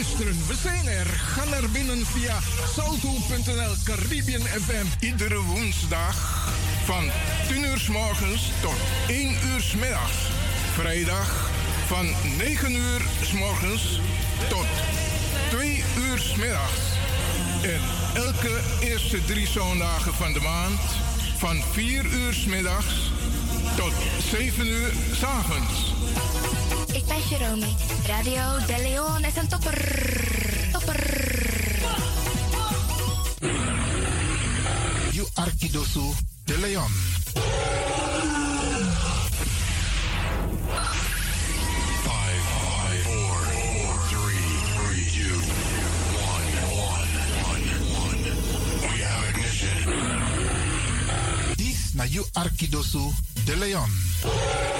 We zijn er. Ga naar binnen via salto.nl Caribbean FM. Iedere woensdag van 10 uur s morgens tot 1 uur s middags. Vrijdag van 9 uur s morgens tot 2 uur s middags. En elke eerste drie zondagen van de maand van 4 uur s middags tot 7 uur s avonds. Radio De Leon is een topper. Topper. You Arkidosu De Leon. Na You Arkidosu De Leon.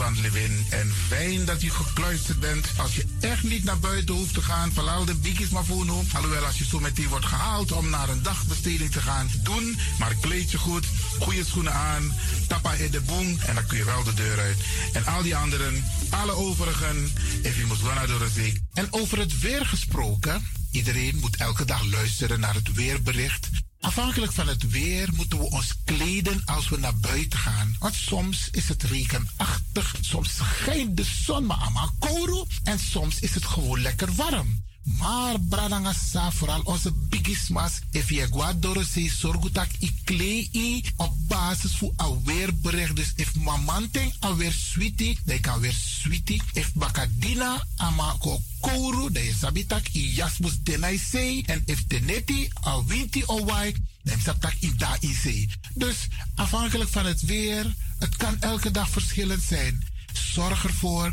Ivan Levin en fijn dat u gekluisterd bent. Als je echt niet naar buiten hoeft te gaan, verlaal de biggies maar voor. Alhoewel, als je zo meteen wordt gehaald om naar een dagbesteding te gaan, doen. Maar kleed je goed, goede schoenen aan, tappa in de boom en dan kun je wel de deur uit. En al die anderen, alle overigen, you must go door de zee. En over het weer gesproken, iedereen moet elke dag luisteren naar het weerbericht. Afhankelijk van het weer moeten we ons kleden als we naar buiten gaan. Want soms is het soms schijnt de zon maar allemaal kouro en soms is het gewoon lekker warm. Maar bradangasa, vooral onze bigismas, if je guadoro se sorgutak i klei op basis voor een weerbericht. Dus if mamanting alweer sweetie, dan kan weer sweetie. If bakadina ama ko kouru, dan sabitak i jasmus denai sei. En if teneti a winti o wai, dan sabitak i da i sei. Dus afhankelijk van het weer, het kan elke dag verschillend zijn. Zorg ervoor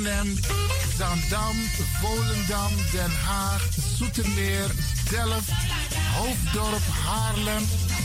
Zandam, Volendam, Den Haag, Zoetermeer, Delft, Hoofddorp, Haarlem,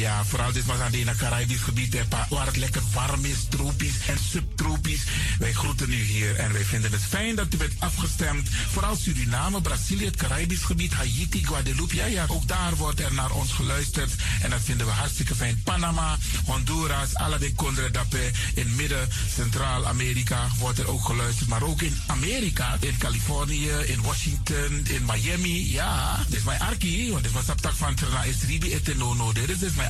Ja, vooral dit was aan het Caribisch gebied, waar het lekker warm is, tropisch en subtropisch. Wij groeten u hier en wij vinden het fijn dat u bent afgestemd. Vooral Suriname, Brazilië, het Caribisch gebied, Haiti, Guadeloupe. Ja, ja, ook daar wordt er naar ons geluisterd. En dat vinden we hartstikke fijn. Panama, Honduras, alle de Condre Dapé. In Midden, Centraal-Amerika wordt er ook geluisterd. Maar ook in Amerika, in Californië, in Washington, in Miami. Ja, dit is mijn arki, want dit was op van Trana Esribi Etenono. Dit is mijn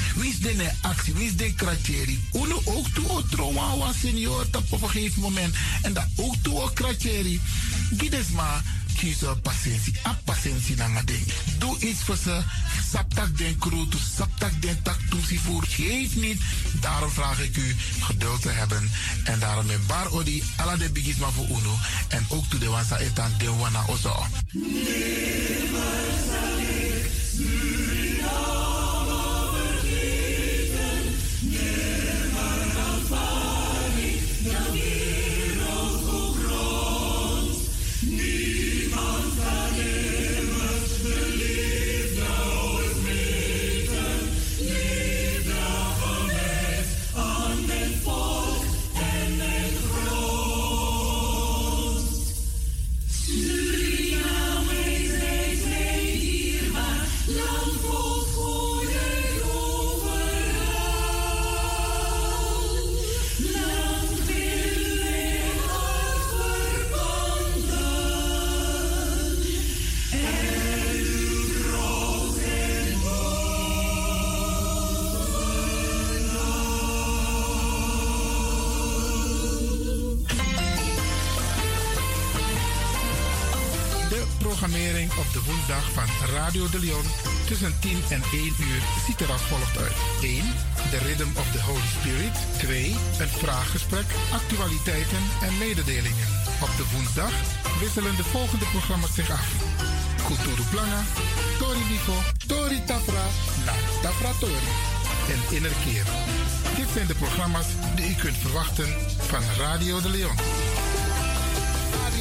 Wie is de actie? Wie is de kratjeri? Uno ook toe o trauma was senior op een gegeven moment. En dat ook toe o kratjeri. Gides maar kiezen patiëntie. A patiëntie na ding. Doe iets voor ze. Saptak den kroot, saptak den tak toesie voor. Geef niet. Daarom vraag ik u geduld te hebben. En daarom met bar odi, ala de bigis maar voor uno. En ook toe de wansa etan de wana ozo. programmering de woensdag van Radio de Leon tussen 10 en 1 uur ziet er als volgt uit. 1. The Rhythm of the Holy Spirit. 2. Een vraaggesprek, actualiteiten en mededelingen. Op de woensdag wisselen de volgende programma's zich af. Kulturu Plana, Tori Bifo, Tori Tafra, na Tafra Tori en Innerkeer. Dit zijn de programma's die u kunt verwachten van Radio de Leon.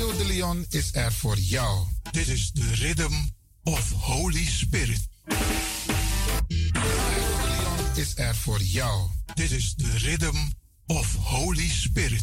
Radio de Leon is er voor jou. Dit is de Rhythm of Holy Spirit. Radio de Leon is er voor jou. Dit is de Rhythm of Holy Spirit.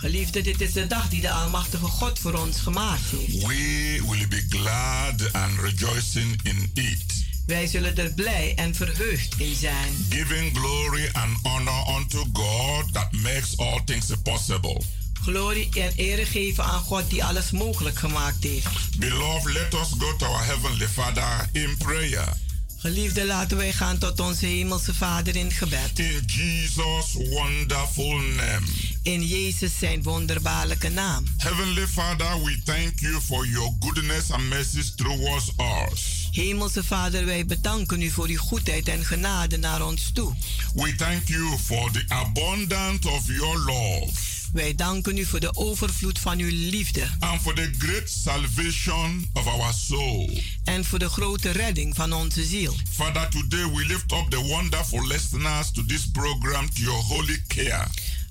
Geliefde, dit is de dag die de Almachtige God voor ons gemaakt heeft. We will be glad and rejoicing in it, Wij zullen er blij en verheugd in zijn. giving glory and honor unto God that makes all things possible. Glorie en ere geven aan God die alles mogelijk gemaakt heeft. Beloved, let us go to our Heavenly Father in prayer. Geliefde, laten wij gaan tot onze Hemelse Vader in gebed. In Jesus' wonderful name. In Jezus zijn wonderbaarlijke naam. Heavenly Father, we thank you for your goodness and mercy towards us. Hemelse Vader, wij bedanken u voor uw goedheid en genade naar ons toe. We thank you for the abundance of your love Wij danken u voor de overvloed van uw liefde and for the great salvation of our soul. en voor de grote redding van onze ziel. Father, today we lift up the wonderful listeners to this program to your holy care.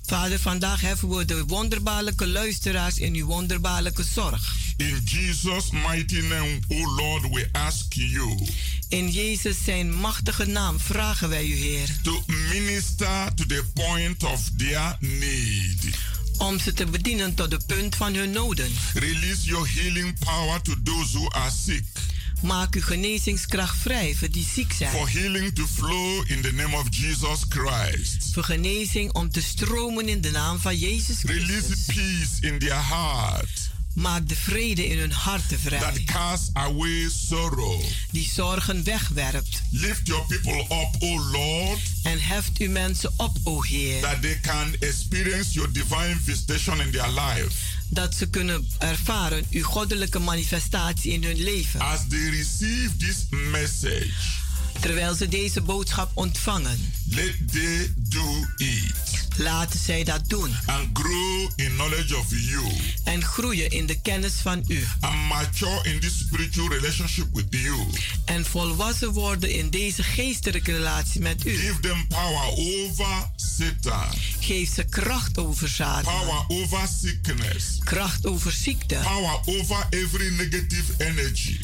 Vader, vandaag heffen we de wonderbaarlijke luisteraars in uw wonderbaarlijke zorg. In Jesus' mighty name, O Lord, we ask you In Jezus zijn machtige naam vragen wij u, Heer, to minister to the point of their need. om ze te bedienen tot de punt van hun noden. Release your healing power to those who are sick. Maak uw genezingskracht vrij voor die ziek zijn. For healing to flow in the name of Jesus Christ. Voor genezing om te stromen in de naam van Jezus Release Christus. peace in their heart Maak de vrede in hun harten vrij. that casts away sorrow. Die zorgen wegwerpt. Lift your people up, O Lord, En heft uw mensen op, o Heer. that they can experience your divine visitation in their life. Dat ze kunnen ervaren uw goddelijke manifestatie in hun leven. As they receive this message, Terwijl ze deze boodschap ontvangen. let they do it Laten zij dat doen. and grow in knowledge of you En groeien in de kennis van u. and mature in this spiritual relationship with you. En volwassen worden in deze geestelijke relatie met u. Give them power over Satan, Geef ze kracht over Satan. power over sickness, Kracht over ziekte. power over every negative energy.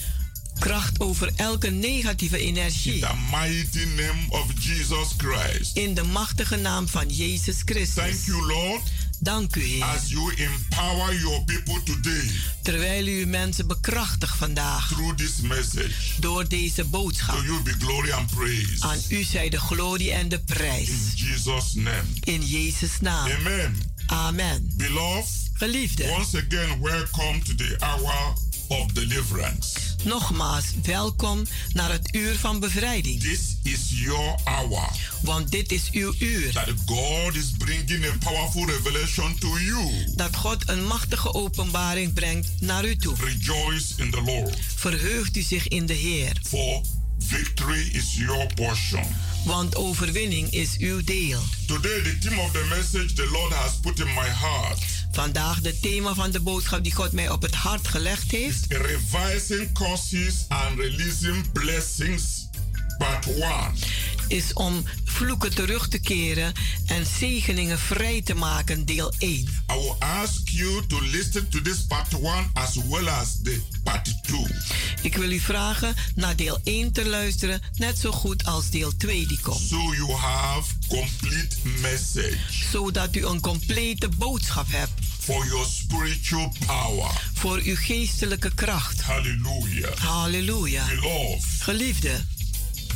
Kracht over elke negatieve In energie. the mighty name of Jesus Christ. In de machtige naam van Jezus Thank Christus. you, Lord, Dank u, Heer. as you empower your people today Terwijl u uw mensen bekrachtigt vandaag. through this message. Door deze boodschap. To you be glory and praise. Aan u zij de glorie en de prijs. In Jesus' name. In Jezus' naam. Amen. Amen. Beloved, Geliefde, once again, welcome to the hour of deliverance. nogmaals welkom naar het uur van bevrijding. This is your hour Want dit is uw uur. that God is bringing a powerful revelation to you. Dat God een machtige openbaring brengt naar u toe. Rejoice in the Lord, Verheugt u zich in de Heer. for victory is your portion. Want overwinning is uw deel. Today, the theme of the message the Lord has put in my heart Vandaag de thema van de boodschap die God mij op het hart gelegd heeft. revising causes and releasing blessings, part 1. Is om vloeken terug te keren en zegeningen vrij te maken, deel 1. I will ask you to listen to this part 1 as well as the part 2. Ik wil u vragen naar deel 1 te luisteren, net zo goed als deel 2 die komt. So you have complete message Zodat u een complete boodschap hebt for your spiritual power. voor uw geestelijke kracht. Halleluja. Beloved, Geliefde,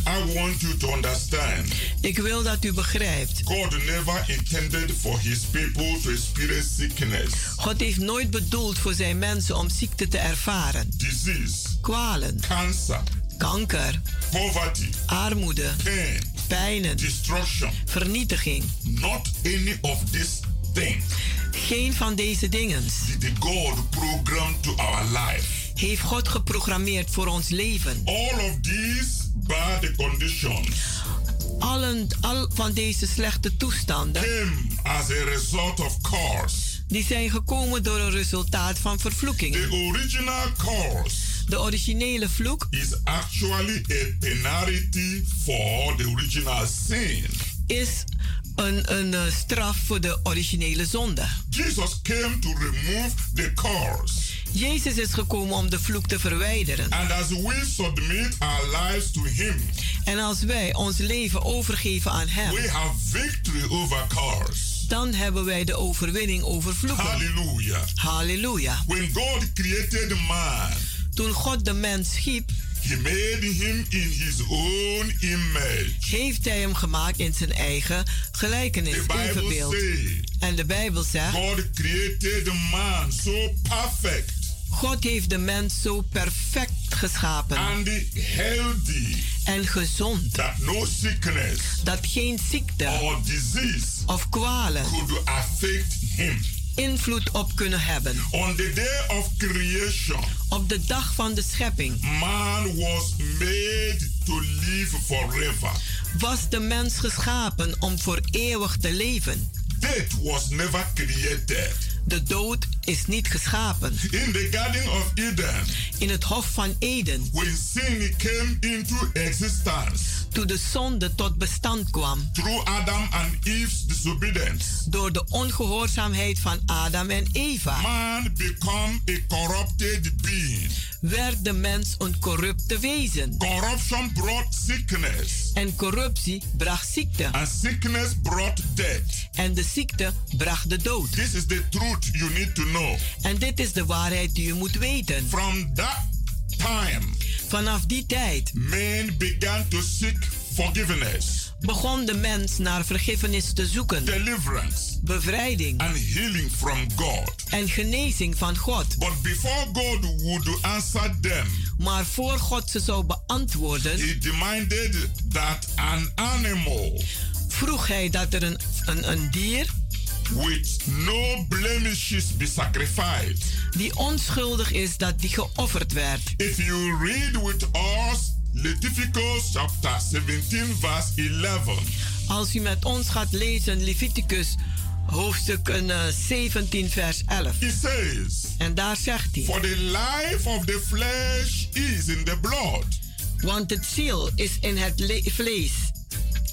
I want you to understand. Ik wil dat u begrijpt. God never intended for his people to experience sickness, God heeft nooit bedoeld voor zijn mensen om ziekte te ervaren. disease, Kwalen, cancer, kanker, poverty, armoede, pain, pijnen, destruction. vernietiging. Not any of these things. Geen van deze dingen. Did God program to our life. Heeft God geprogrammeerd voor ons leven. All of these bad conditions Allen, al van deze slechte toestanden came as a result of cause. die zijn gekomen door een resultaat van vervloekingen. The original cause De originele vloek is actually a penalty for the original sin. is een, een eh, straf voor de originele zonde. Jesus came to remove the curse. Jezus is gekomen om de vloek te verwijderen. And as we submit our lives to Him, En als wij ons leven overgeven aan Hem, we have victory over curse. dan hebben wij de overwinning over vloeken. Hallelujah. Halleluja. When God created man, Toen God de mens schiep, He made him in His own image. heeft Hij hem gemaakt in zijn eigen gelijkenis, evenbeeld. says En de Bijbel zegt, God created man so perfect God heeft de mens zo perfect geschapen and healthy en gezond, that no sickness dat geen ziekte or disease of kwalen could affect him. invloed op kunnen hebben. On the day of creation, Op de dag van de schepping man was made to live forever. was de mens geschapen om voor eeuwig te leven. Death was never created. De dood is niet geschapen. In the Garden of Eden, In het Hof van Eden, when sin came into existence toen de zonde tot bestand kwam through Adam and Eve's disobedience, door de ongehoorzaamheid van Adam en Eva, man became a corrupted being. werd de mens een corrupte wezen. Corruption brought sickness, En corruptie bracht ziekte. and sickness brought death. En de ziekte bracht de dood. This is the truth you need to know. En dit is de waarheid die u moet weten. From that time, Vanaf die tijd men began to seek forgiveness, begon de mens naar vergiffenis te zoeken, deliverance, bevrijding and healing from God. en genezing van God. But before God would answer them, Maar voor God ze zou beantwoorden, He demanded that an animal vroeg hij dat er een, een, een dier with no blemishes be sacrificed. die onschuldig is, dat die geofferd werd. If you read with us Leviticus chapter 17, verse 11, Als u met ons gaat lezen Leviticus hoofdstuk eh, 17 vers 11. it says, En daar zegt hij, For the life of the flesh is in the blood, want het ziel is in het le- vlees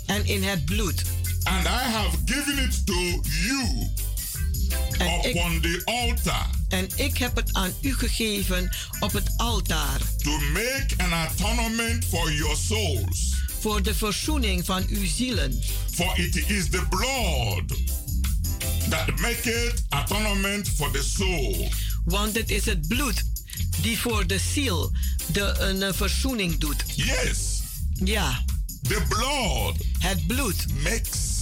en in het bloed. And I have given it to you En ik, upon the altar en ik heb het aan u gegeven op het altaar to make an atonement for your souls. voor de verzoening van uw zielen. For it is the blood that maketh atonement for the soul. Want het is het bloed die voor de ziel de een verzoening doet. Yes, Ja, the blood het bloed makes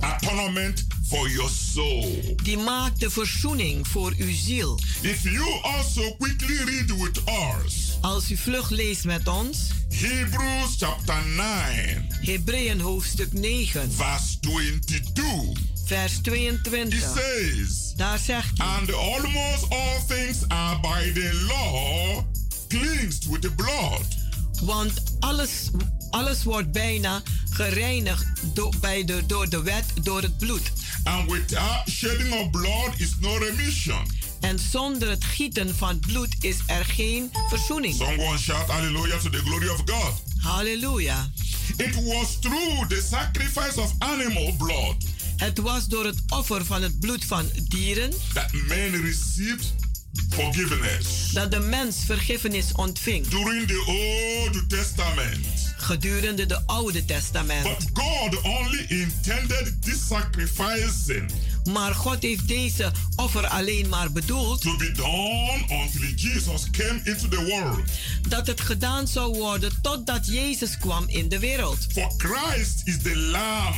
atonement for your soul. die maakt de verzoening voor uw ziel. If you also quickly read with us Als u vlug leest met ons, Hebrews chapter 9, Hebreeën hoofdstuk 9, verse 22, vers it 22. says, Daar zegt hij, And almost all things are by the law cleansed with the blood. want alles, alles wordt bijna gereinigd door, bij de, door de wet, door het bloed. And without shedding of blood is no remission. En zonder het gieten van bloed is er geen verzoening. Someone shout hallelujah to the glory of God. Halleluja. It was through the sacrifice of animal blood Het was door het offer van het bloed van dieren that men received forgiveness. dat de mens vergiffenis ontving During the Old Testament. Gedurende de Oude Testament. But God only intended this sacrificing Maar God heeft deze offer alleen maar bedoeld to be done until Jesus came into the world. dat het gedaan zou worden totdat Jezus kwam in de wereld. For Christ is the Lamb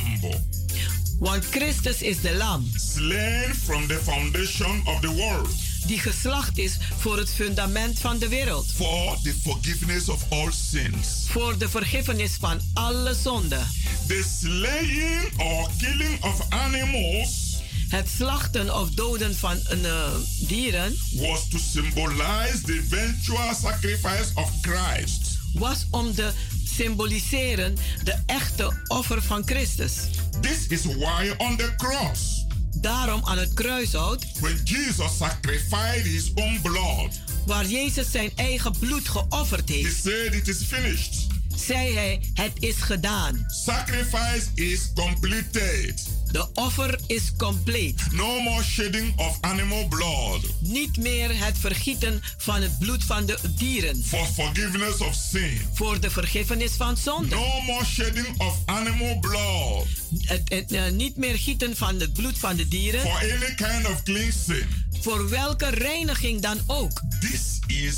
Want Christus is de lam slain from the foundation of the world die geslacht is voor het fundament van de wereld. for the forgiveness of all sins. Voor de vergiffenis van alle zonden. The slaying or killing of animals Het slachten of doden van eh, dieren was to symbolize the eventual sacrifice of Christ. was om te symboliseren de echte offer van Christus. This is why on the cross, Daarom aan het kruishout, when Jesus sacrificed his own blood, waar Jezus zijn eigen bloed geofferd He heeft, said it is finished. zei hij: Het is gedaan. Sacrifice is completed. De offer is compleet. No more shedding of animal blood Niet meer het vergieten van het bloed van de dieren for forgiveness of sin. voor de vergiffenis van zonde. No more shedding of animal blood Het, het, eh, niet meer gieten van het bloed van de dieren for any kind of cleansing. voor welke reiniging dan ook. This is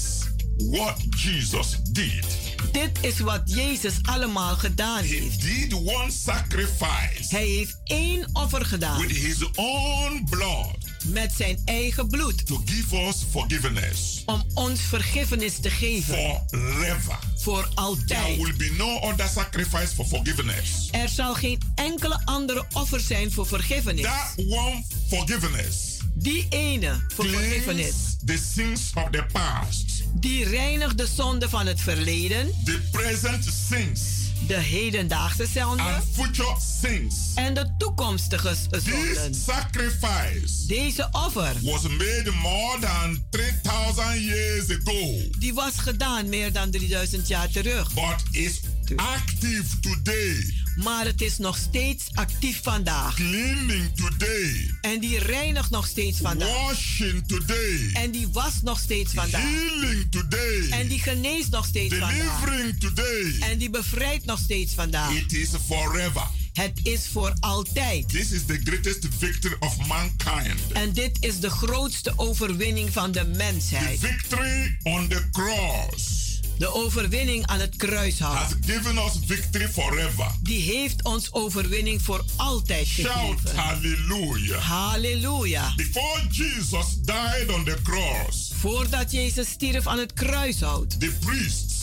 what Jesus did. Dit is wat Jezus allemaal gedaan He heeft. did one sacrifice Hij heeft één offer gedaan with his own blood met zijn eigen bloed to give us forgiveness om ons vergiffenis te geven forever. voor There altijd. will be no other sacrifice for forgiveness. Er zal geen enkele andere offer zijn voor vergiffenis. That one forgiveness Die ene voor vergiffenis, the sins of the past, die reinigt de zonde van het verleden, the present sins, de hedendaagse zonde and future sins. en de toekomstige This zonden. sacrifice Deze offer, was made more than 3,000 years ago, die was gedaan meer dan 3000 jaar terug. but is active today, Maar het is nog steeds actief vandaag. cleaning today, En die reinigt nog steeds vandaag. washing today, En die was nog steeds vandaag. healing today, En die geneest nog steeds vandaag. delivering today. En die bevrijdt nog steeds vandaag. It is forever. Het is voor altijd. This is the greatest victory of mankind. En dit is de grootste overwinning van de The mensheid. victory on the cross De overwinning aan het kruishout. has given us victory forever. Die heeft ons overwinning voor altijd Shout gegeven. hallelujah. Halleluja. Before Jesus died on the cross, Voordat Jezus stierf aan het kruishout. the priests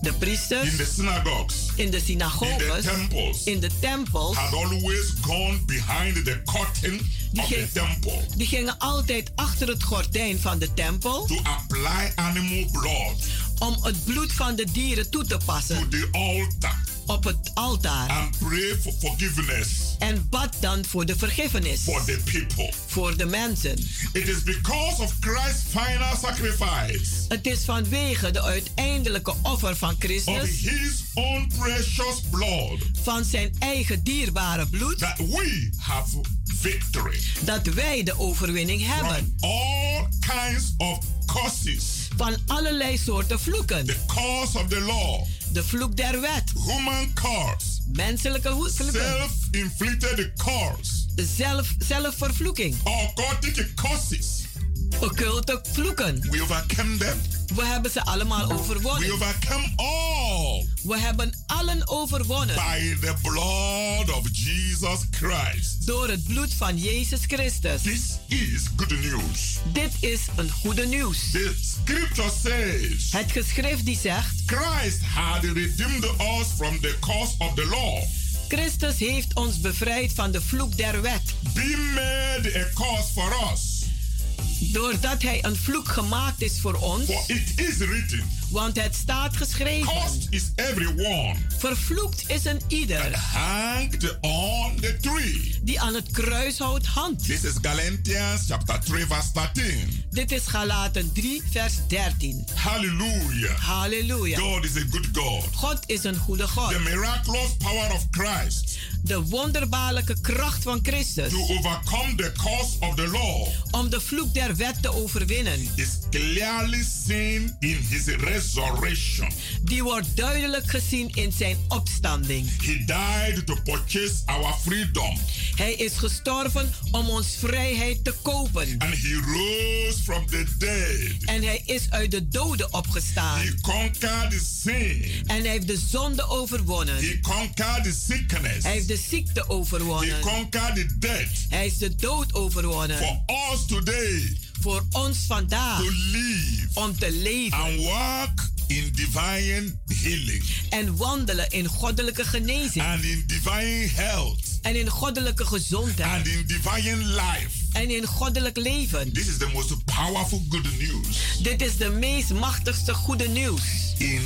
De in priesters the synagogues, in de in the synagoges, temples, in de tempels, had always gone behind the curtain of the ging- temple die gingen altijd achter het gordijn van de tempel to apply animal blood om het bloed van de dieren toe te to passen the altar op het altaar. and pray for forgiveness En bad dan voor de vergiffenis for the people. voor de mensen. It is because of Christ's final sacrifice Het is vanwege de uiteindelijke offer van of Christus, his own precious blood van zijn eigen dierbare bloed, that we have victory dat wij de overwinning from hebben. all kinds of curses. Van allerlei soorten vloeken. The curse of the law, De vloek der wet, human curse, menselijke vloeken, self-inflicted curse, zelf, zelfvervloeking, occultic curses. Occulte vloeken. We overcame them. We hebben ze allemaal We overwonnen. overcome all We hebben allen overwonnen by the blood of Jesus Christ. door het bloed van Jezus Christus. This is good news. Dit is een goede nieuws. The scripture says Het geschrift die zegt, Christ had redeemed us from the curse of the law, Christus heeft ons bevrijd van de vloek der wet. being made a curse for us. Doordat hij een vloek gemaakt is voor ons, it is written, want het staat geschreven. Cursed is everyone Vervloekt is een ieder hanged on the tree. die aan het kruishout hangt. This is Galatians chapter 3, verse 13. Dit is Galaten 3, vers 13. Hallelujah. Halleluja. God is a good God. God is een goede God. The miraculous power of Christ De wonderbaarlijke kracht van Christus to overcome the curse of the law om de vloek der wet te overwinnen. is clearly seen in his resurrection. Die wordt duidelijk gezien in zijn opstanding. He died to purchase our freedom, Hij is gestorven om ons vrijheid te kopen. and he rose from the dead. En hij is uit de doden opgestaan. He conquered sin. En hij heeft de zonde overwonnen. He conquered the sickness. Hij heeft de ziekte He overwonnen. conquered the death. Hij is de dood overwonnen. For us today Voor ons vandaag. to live Om te leven. and walk in divine healing En wandelen in goddelijke genezing. and in divine health En in goddelijke gezondheid. and in divine life. En in goddelijk leven. This is the most powerful good news Dit is de meest machtigste goede nieuws. in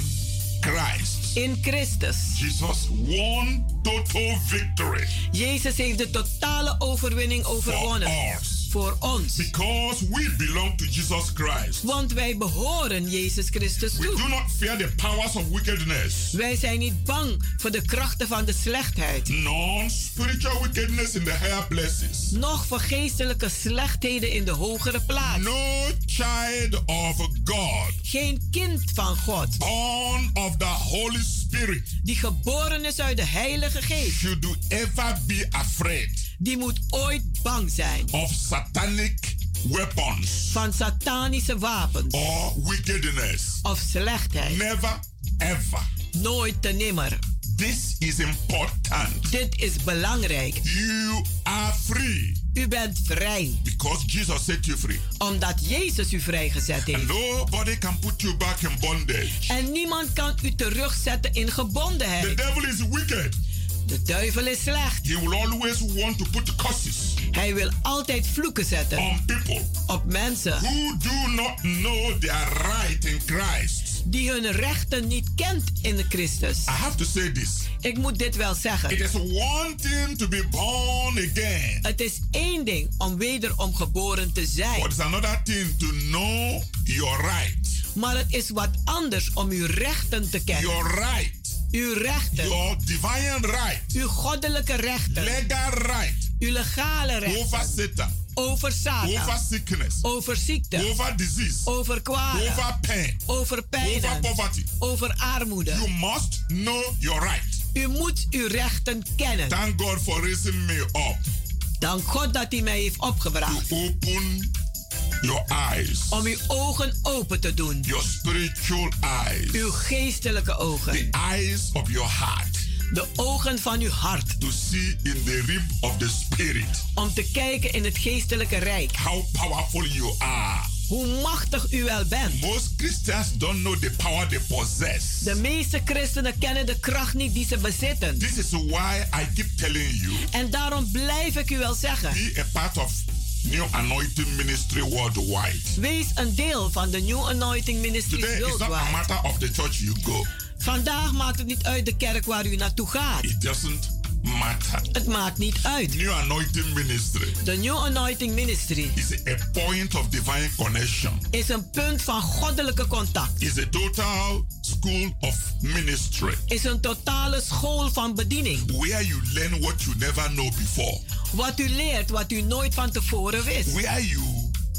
Christ. In Christus. Jesus won total victory Jezus heeft de totale overwinning for overwonnen. us. Voor ons. Because we belong to Jesus Christ. Want wij behoren Jezus Christus We do toe. not fear the powers of wickedness, Wij zijn niet bang voor de krachten van de slechtheid. nor spiritual wickedness in the higher places. Nog voor geestelijke slechtheden in de hogere plaats. No child of God, Geen kind van God. born of the Holy Spirit, Die geboren is uit de Heilige Geest. should do ever be afraid Die moet ooit bang zijn of satanic weapons van satanische wapens or wickedness. of slechtheid. Never, ever. Nooit te nimmer. This is important. Dit is belangrijk. You are free U bent vrij. because Jesus set you free. Omdat Jezus u vrijgezet And heeft. nobody can put you back in bondage. En niemand kan u terugzetten in The gebondenheid. devil is wicked. De duivel is slecht. He will always want to put curses Hij wil altijd vloeken zetten on people op mensen who do not know their right in Christ. die hun rechten niet kent in de Christus. I have to say this. Ik moet dit wel It zeggen. is one thing to be born again, Het is één ding om wederom geboren te but zijn. it's another thing to know your right. Maar het is wat anders om uw rechten te kennen. Your right. Uw rechten. Your divine right. Uw goddelijke rechten. Legal right. Uw legale Over rechten. Satan. Over Over Satan. sickness. Over ziekte. Over disease. Over kwalen. Over pain. Over Over pijnen. poverty. Over armoede. You must know your right. U moet uw rechten kennen. Thank God for raising me up Dank God dat hij mij heeft to opgebracht. open your eyes, Om uw ogen open te doen. your spiritual eyes, Uw geestelijke ogen. the eyes of your heart, De ogen van uw hart. to see in the realm of the spirit Om te kijken in het geestelijke rijk. how powerful you are. Hoe machtig u wel bent. Most Christians don't know the power they possess. De meeste christenen kennen de kracht niet die ze bezitten. This is why I keep telling you En daarom blijf ik u wel zeggen. be a part of New Anointing Ministry worldwide. Wees een deel van de New Anointing Ministries Today it's not a Worldwide. matter of the church you go. Vandaag maakt het niet uit de kerk waar u naartoe gaat. It doesn't matter. Het maakt niet uit. New Anointing Ministry De New Anointing Ministry is a point of divine connection. is een punt van goddelijke contact. Is a total school of ministry Is een totale school van bediening. where you learn what you never know before. Wat u leert wat u nooit van tevoren wist. Where you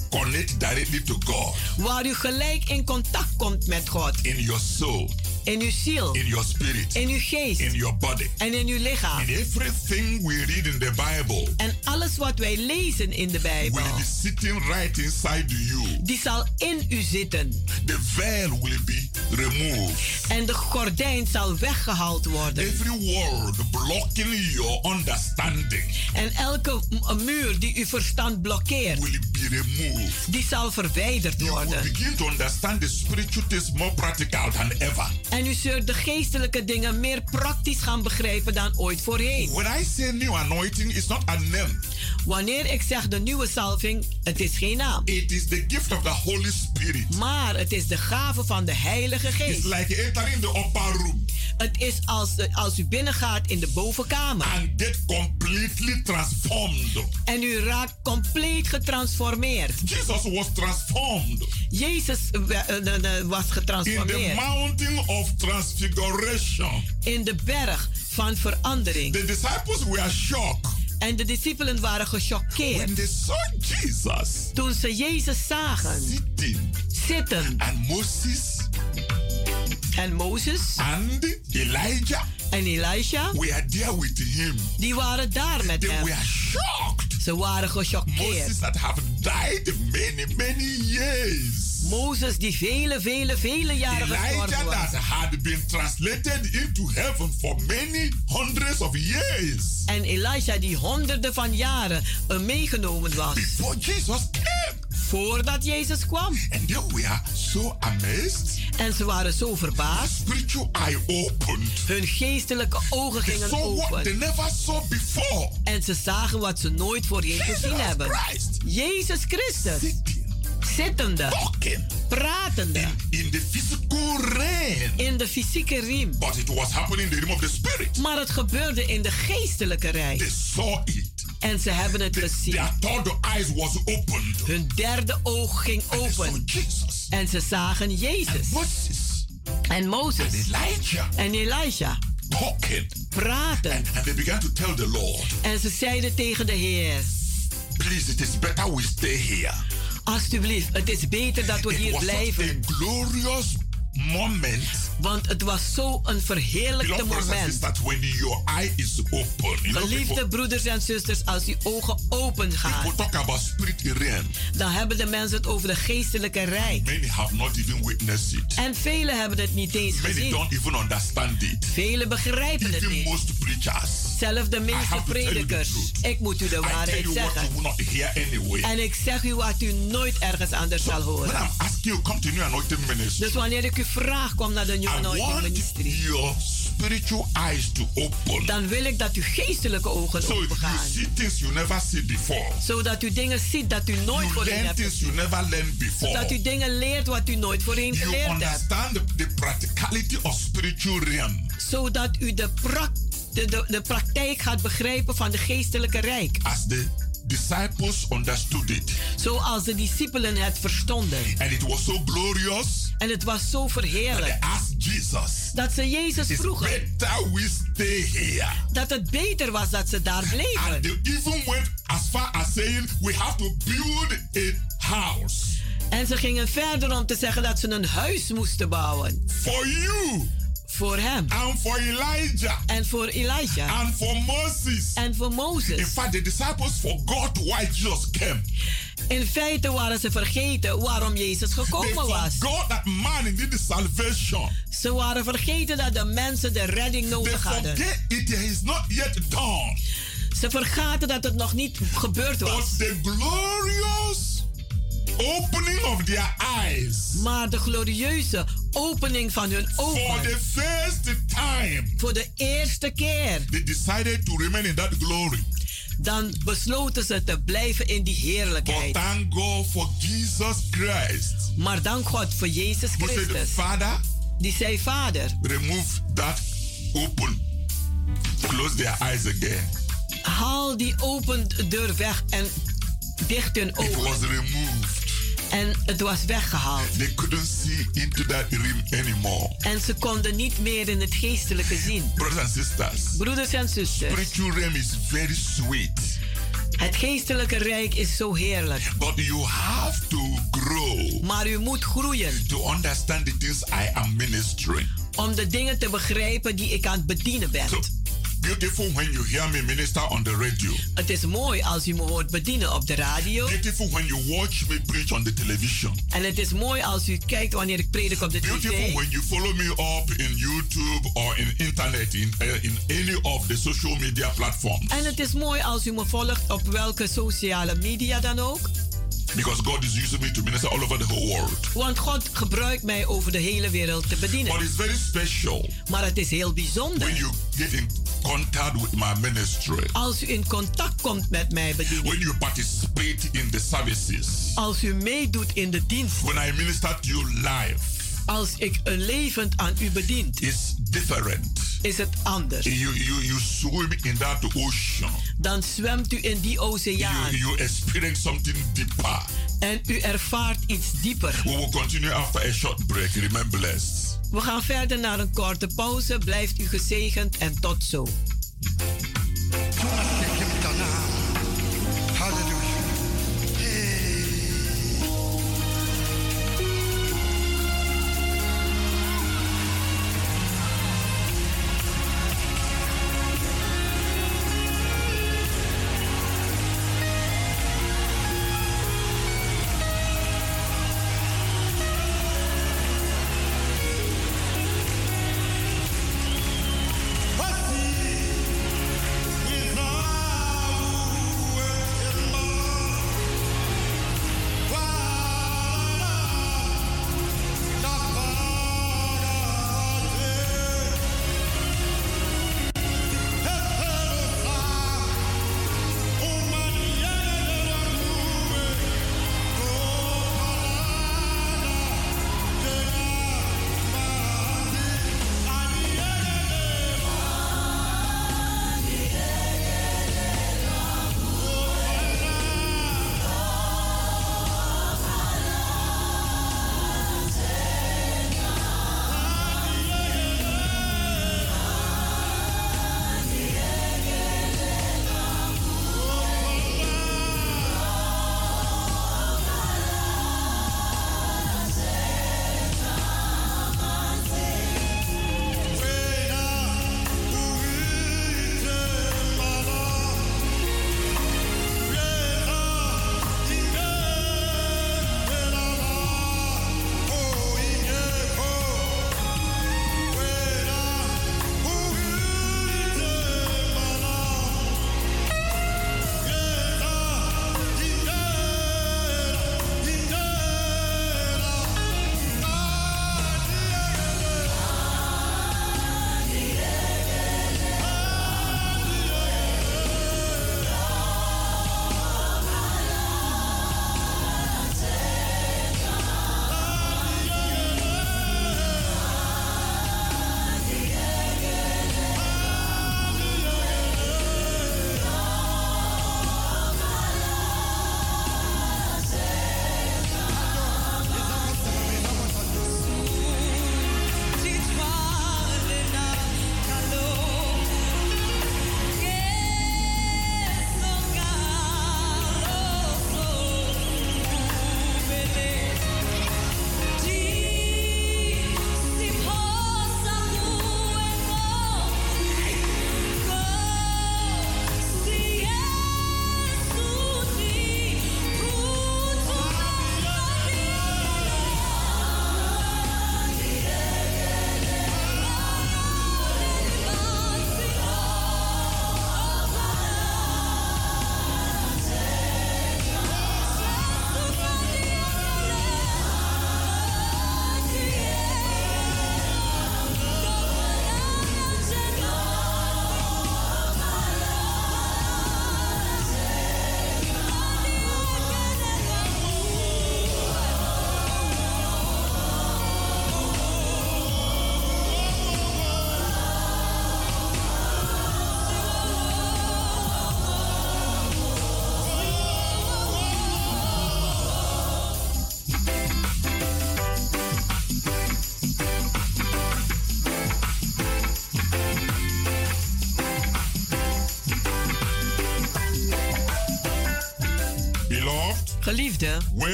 connect directly to God Waar u gelijk in contact komt met God. in your soul, In uw ziel. in your spirit, In uw geest. in your body. En in uw lichaam. And everything we read in the Bible En alles wat wij lezen in de Bijbel. will be sitting right inside you. Die zal in u zitten. The veil will be removed. En de gordijn zal weggehaald worden. Every word blocking your understanding En elke muur die uw verstand blokkeert. will be removed. Die zal verwijderd You will worden. begin to understand the spiritual things more practical than ever. En u zult de geestelijke dingen meer praktisch gaan begrijpen dan ooit voorheen. When I say new anointing, it's not a name. Wanneer ik zeg de nieuwe salving, het is geen naam. It is the gift of the Holy Spirit. Maar het is de gave van de Heilige It's Geest. like entering the upper room Het is als, als u binnengaat in de bovenkamer. and get completely transformed. En u raakt compleet getransformeerd. Jesus was transformed Jezus eh, eh, was in the getransformeerd mountain of transfiguration. in de berg van verandering. The disciples were shocked En de discipelen waren gechoqueerd toen ze Jezus zagen sitting zitten. and Moses En Mozes and Elijah en Elisha, were there with him. die waren daar met They hem. were shocked. Ze waren gechoqueerd. Moses that have died many, many years. Mozes die vele, vele, vele jaren gestorven Elijah that was. had been translated into heaven for many hundreds of years. En Elisha die honderden van jaren eh, meegenomen was. Before Jesus came. Voordat Jezus kwam. And they were so amazed. En ze waren zo verbaasd. Spiritual eye opened. Hun geestelijke ogen They gingen what they open. never saw before. En ze zagen wat ze nooit voorheen gezien hebben. Christ Jezus Christus. Zittende. talking Pratende. in the physical realm. In de fysieke riem. But it was happening in the realm of the spirit. Maar het gebeurde in de geestelijke rij. They saw it. En ze hebben het gezien. Their third eyes was opened. Hun derde oog ging And open. En ze zagen Jezus. En Mozes. En Elijah. Talking. Praten. And, and they began to tell the Lord, En ze zeiden tegen de Heer. please, it is better we stay here. Alsjeblieft, het is beter dat we It hier blijven. a glorious moment. Want het was zo een verheerlijkte moment. sisters, when your eye is open, you know, Geliefde broeders en zusters, als uw ogen open gaan, talk about realm. dan hebben de mensen het over de geestelijke rijk. Many have not even witnessed it. En velen hebben het niet eens Many gezien. don't even understand it. Velen begrijpen het Even niet. most preachers. Zelfs de meeste you predikers. Ik moet u de waarheid you zeggen. you. En ik zeg u wat u nooit ergens anders zal horen. You. Dus wanneer ik u vraag, kom naar de New Anointing want Ministry. spiritual eyes to open. Dan wil ik dat uw geestelijke ogen So open you see things you never see before. Zodat u dingen ziet dat u nooit You voorheen hebt things you never learned before. Dat u dingen leert wat u nooit voorheen You geleerd hebt. understand the, the practicality of spiritual realm. Zodat u de, prak, de, de, de praktijk gaat begrijpen van de geestelijke rijk. As the disciples understood it. Zoals de discipelen het verstonden. And it was so glorious En het was zo verheerlijk. Jesus, Dat ze Jezus vroegen better we stay here. dat het beter was dat ze daar And bleven. they even went as far as saying, We have to build a house En ze gingen verder om te zeggen dat ze een huis moesten bouwen. for you Voor hem. and for Elijah En voor Elijah. and for Moses. En voor In Mozes. fact, the disciples forgot why Jesus came. In feite waren ze vergeten waarom Jezus They gekomen was. forgot that man needed salvation. Ze waren vergeten dat de mensen de redding They nodig hadden. it is not yet done. Ze vergaten dat het nog niet gebeurd was. But the glorious opening of their eyes Maar de glorieuze opening van hun for ogen. the first time, Voor de eerste keer. they decided to remain in that glory. Dan besloten ze te blijven in die But heerlijkheid. thank God for Jesus Christ. Maar dank God voor Jezus Who said, Christus. Father, Die zei, Vader, remove that open. Close their eyes again. haal die open deur weg en dicht hun It ogen. was removed. En het was weggehaald. They couldn't see into that realm anymore. En ze konden niet meer in het geestelijke zien. Brothers and sisters, Broeders en zusters, spiritual realm is very sweet. het geestelijke rijk is zo heerlijk. But you have to grow Maar u moet groeien to understand the things I am ministering. om de dingen te begrijpen die ik aan het bedienen ben. So beautiful when you hear me minister on the radio. Het is mooi als u me hoort bedienen op de radio. Beautiful when you watch me preach on the television. En het is mooi als u kijkt wanneer ik predik op de Beautiful tv. when you follow me up in YouTube or in internet in, uh, in any of the social media platforms. En het is mooi als u me volgt op welke sociale media dan ook. Because God is using me to minister all over the whole world. Want God gebruikt mij over de hele wereld te But bedienen. it's very special Maar het is heel when bijzonder you get in contact with my ministry. als u in contact komt met mij bedienen. When you participate in the services. Als u meedoet in de dienst. When I minister to you live. Als ik een levend aan u bedient, It's different. is het anders. You, you, you swim in that ocean. Dan zwemt u in die You, oceaan you experience something deeper. en u ervaart iets dieper. We will continue after a short break. Remain blessed. We gaan verder naar een korte pauze. Blijft u gezegend en tot zo.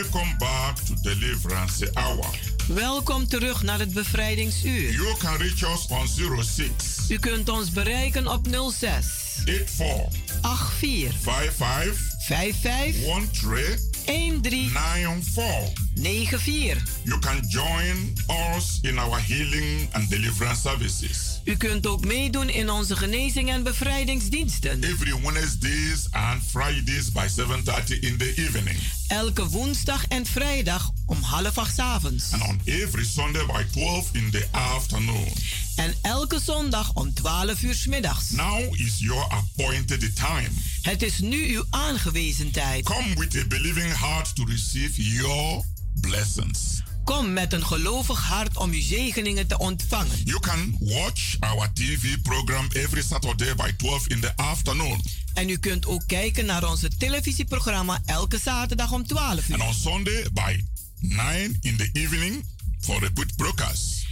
Welcome back to Deliverance Hour. welkom terug naar het bevrijdingsuur. You can reach us on 06 U kunt ons bereiken op 06 84 84 55 55 13 13 94. 94. You can join us in our healing and deliverance services U kunt ook meedoen in onze genezing en bevrijdingsdiensten. every Wednesdays and Fridays by 7:30 in the evening, Elke woensdag en vrijdag om half acht avonds. and on every Sunday by 12 in the afternoon. En elke zondag om 12 uur 's middags. Now is your appointed time. Het is nu uw aangewezen tijd. Come with a believing heart to receive your blessings. Kom met een gelovig hart om uw zegeningen te ontvangen. You can watch our TV program every Saturday by 12 in the afternoon. En u kunt ook kijken naar onze televisieprogramma elke zaterdag om 12 And uur. on Sunday by 9 in the evening for the good broadcast.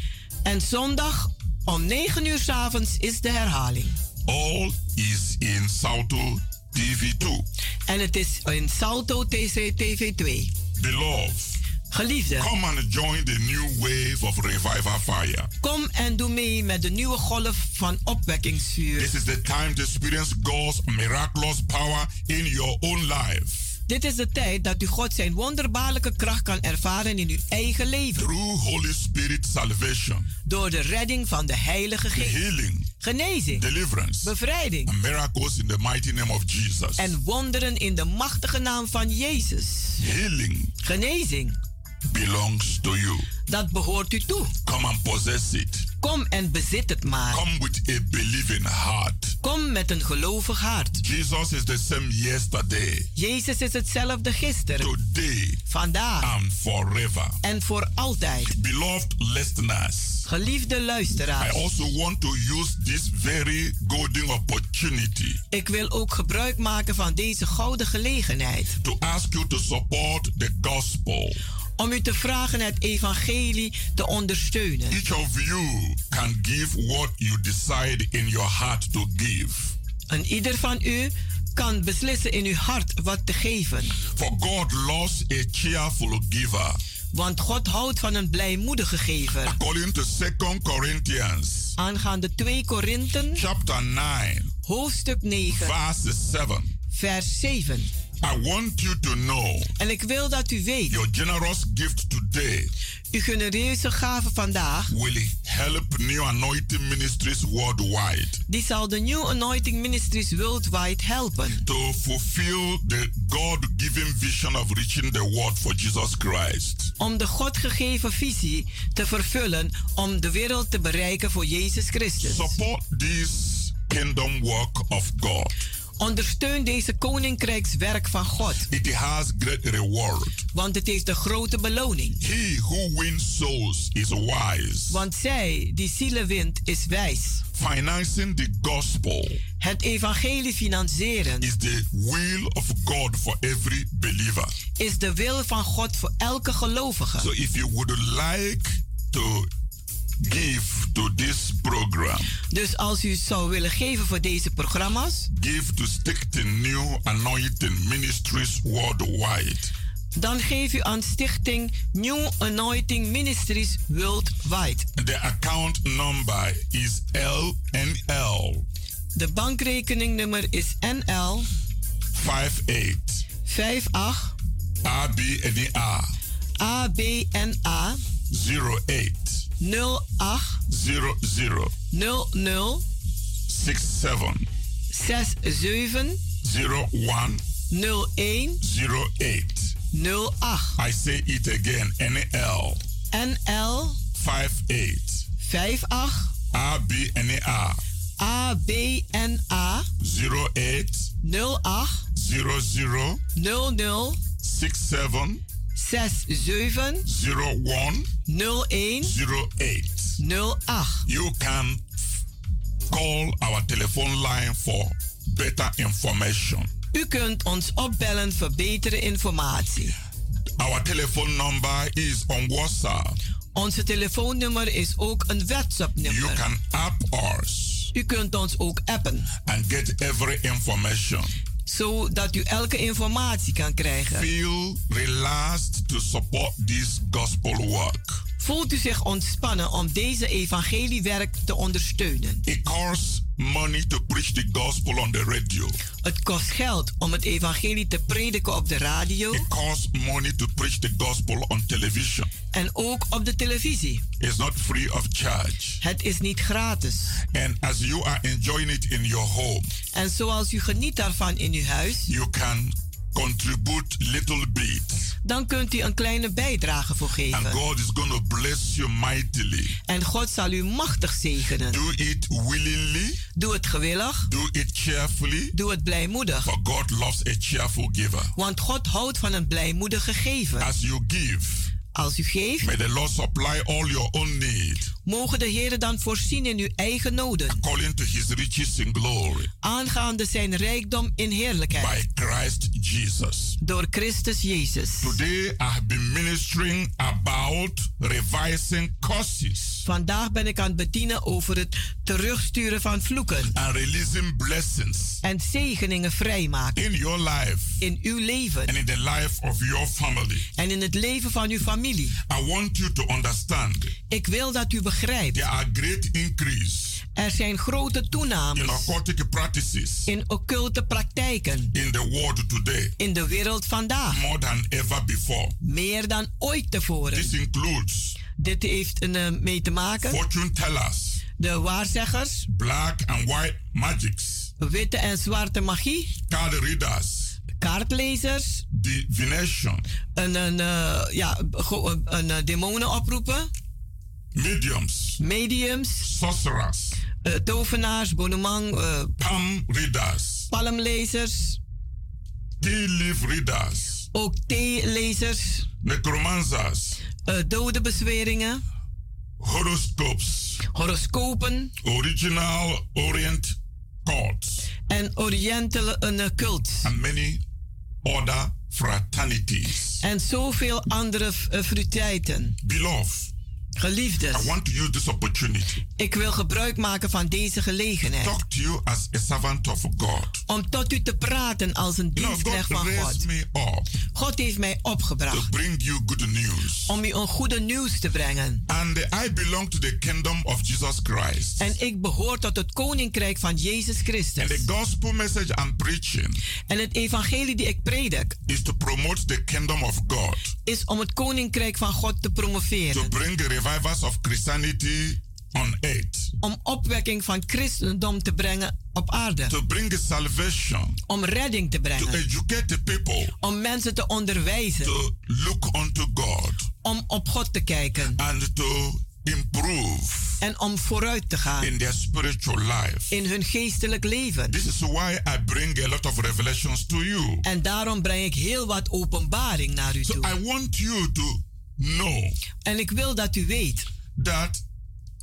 En zondag om 9 uur 's avonds is de herhaling. All is in Salto TV2. En het is in Salto TC TV2. Beloved, Geliefde, come and join the new wave of revival fire. kom en doe mee met de nieuwe golf van opwekkingsvuur. This is the time to experience God's miraculous power in your own life. Dit is de tijd dat u God zijn wonderbaarlijke kracht kan ervaren in uw eigen leven. Through Holy Spirit salvation, Door de redding van de Heilige Geest. healing, Genezing, deliverance, bevrijding and miracles in the mighty name of Jesus. en wonderen in de machtige naam van Jezus. Healing Genezing, belongs to you. dat behoort u toe. Come and possess it. Kom en bezit het maar. Come with a believing heart. Kom met een gelovig hart. Jesus is the same yesterday, Jezus is hetzelfde gisteren, today, vandaag and forever. en voor altijd. Beloved listeners, Geliefde I luisteraars, also want to use this very golden opportunity ik wil ook gebruik maken van deze gouden gelegenheid to ask you to support the gospel. Om u te vragen het evangelie te ondersteunen. Each of you can give what you decide in your heart to give. En ieder van u kan beslissen in uw hart wat te geven. For God loves a cheerful giver. Want God houdt van een blijmoedige gever. According to 2 Corinthians Aangaande 2 Korinten, chapter 9, hoofdstuk 9, verse 7. vers 7. I want you to know En ik wil dat u weet, your generous gift today uw genereuze gave vandaag, will help New Anointing Ministries worldwide die zal de New Anointing Ministries worldwide helpen. to fulfill the God given vision of reaching the world for Jesus Christ. Om de God gegeven visie te vervullen om de wereld te bereiken voor Jezus Christus. Support this kingdom work of God. Ondersteun deze koninkrijkswerk van God, It has great reward. want het heeft een grote beloning. He who wins souls is wise. Want zij die zielen wint is wijs. Financing the gospel Het evangelie financieren is the will of God for every believer. is de wil van God voor elke gelovige. So if you would like to give to this program, Dus als u zou willen geven voor deze programma's, give to Stichting New Anointing Ministries worldwide. dan geef u aan Stichting New Anointing Ministries Worldwide. The account number is LNL De bankrekeningnummer is NL 58 58 ABNA ABNA 08 08 00 00 67 67 01 01 08. 08 I say it again NL NL 58 58 ABNA ABNA 08 08 00 00 67 67 01 01 08. 08. You can call our telephone line for better information. U kunt ons opbellen voor betere informatie. Our telephone number is on WhatsApp. Onze telefoonnummer is ook een You WhatsApp-nummer. can app us U kunt ons ook appen and get every information. Zodat u elke informatie kan krijgen. Feel relaxed to support this gospel work. Voelt u zich ontspannen om deze evangeliewerk te ondersteunen? It costs money to preach the gospel on the radio. Het kost geld om het evangelie te prediken op de radio It costs money to preach the gospel on television. en ook op de televisie. It's not free of charge. Het is niet gratis. And as you are enjoying it in your home, En zoals u geniet daarvan in uw huis, you can contribute little bit. Dan kunt u een kleine bijdrage voor And geven. God is going to bless you mightily. En God zal u machtig zegenen. Do it willingly, Doe het gewillig, do it cheerfully, doe het blijmoedig. for God loves a cheerful giver. Want God houdt van een blijmoedige gever. As you give, Als u geeft, may the Lord supply all your own need mogen de Heer dan voorzien in uw eigen noden. according to his riches in glory Aangaande zijn rijkdom in heerlijkheid. by Christ Jesus. Door Christus Jezus. Today I have been ministering about revising curses Vandaag ben ik aan het bedienen over het terugsturen van vloeken. and releasing blessings En zegeningen vrijmaken. in your life In uw leven. and in the life of your family. En in het leven van uw familie. I want you to understand Ik wil dat u begrijpt. there are great increase Er zijn grote in toenames occultic practices in occulte praktijken. in the world today In de wereld vandaag. more than ever before. Meer dan ooit tevoren. This includes Dit heeft er uh, mee te maken. fortune tellers, De waarzeggers, black and white magics, witte en zwarte magie, card readers, kaartlezers, divination, een, een, uh, ja, een, uh, demonen oproepen, mediums, mediums, sorcerers, uh, tovenaars, bonemang, palm readers, palmlezers, tea leaf readers, ook theelezers, necromancers, dode bezweringen, horoscopes, horoscopen, original Orient cults, en Orientale cult. and many other fraternities. En zoveel andere uh, fraterniteiten. Beloved, Geliefdes, I want to use this opportunity. ik wil gebruik maken van deze gelegenheid. Talk to you as a servant of God. Om tot u te praten als een dienstknecht van God. Me up God heeft mij opgebracht. To bring you good news. Om u een goede nieuws te brengen. And I belong to the kingdom of Jesus Christ. En ik behoor tot het koninkrijk van Jezus Christus. And the gospel message I'm preaching. En het evangelie die ik predik. Is to promote the kingdom of God. Is om het koninkrijk van God te promoveren. To bring the revivals of Christianity on earth. Om opwekking van christendom te brengen op aarde. To bring salvation. Om redding te brengen. To educate the people. Om mensen te onderwijzen. To look unto God. Om op God te kijken. And to improve. En om vooruit te gaan. In their spiritual life. In hun geestelijk leven. This is why I bring a lot of revelations to you. En daarom breng ik heel wat openbaring naar u so toe. I want you to know. En ik wil dat u weet. That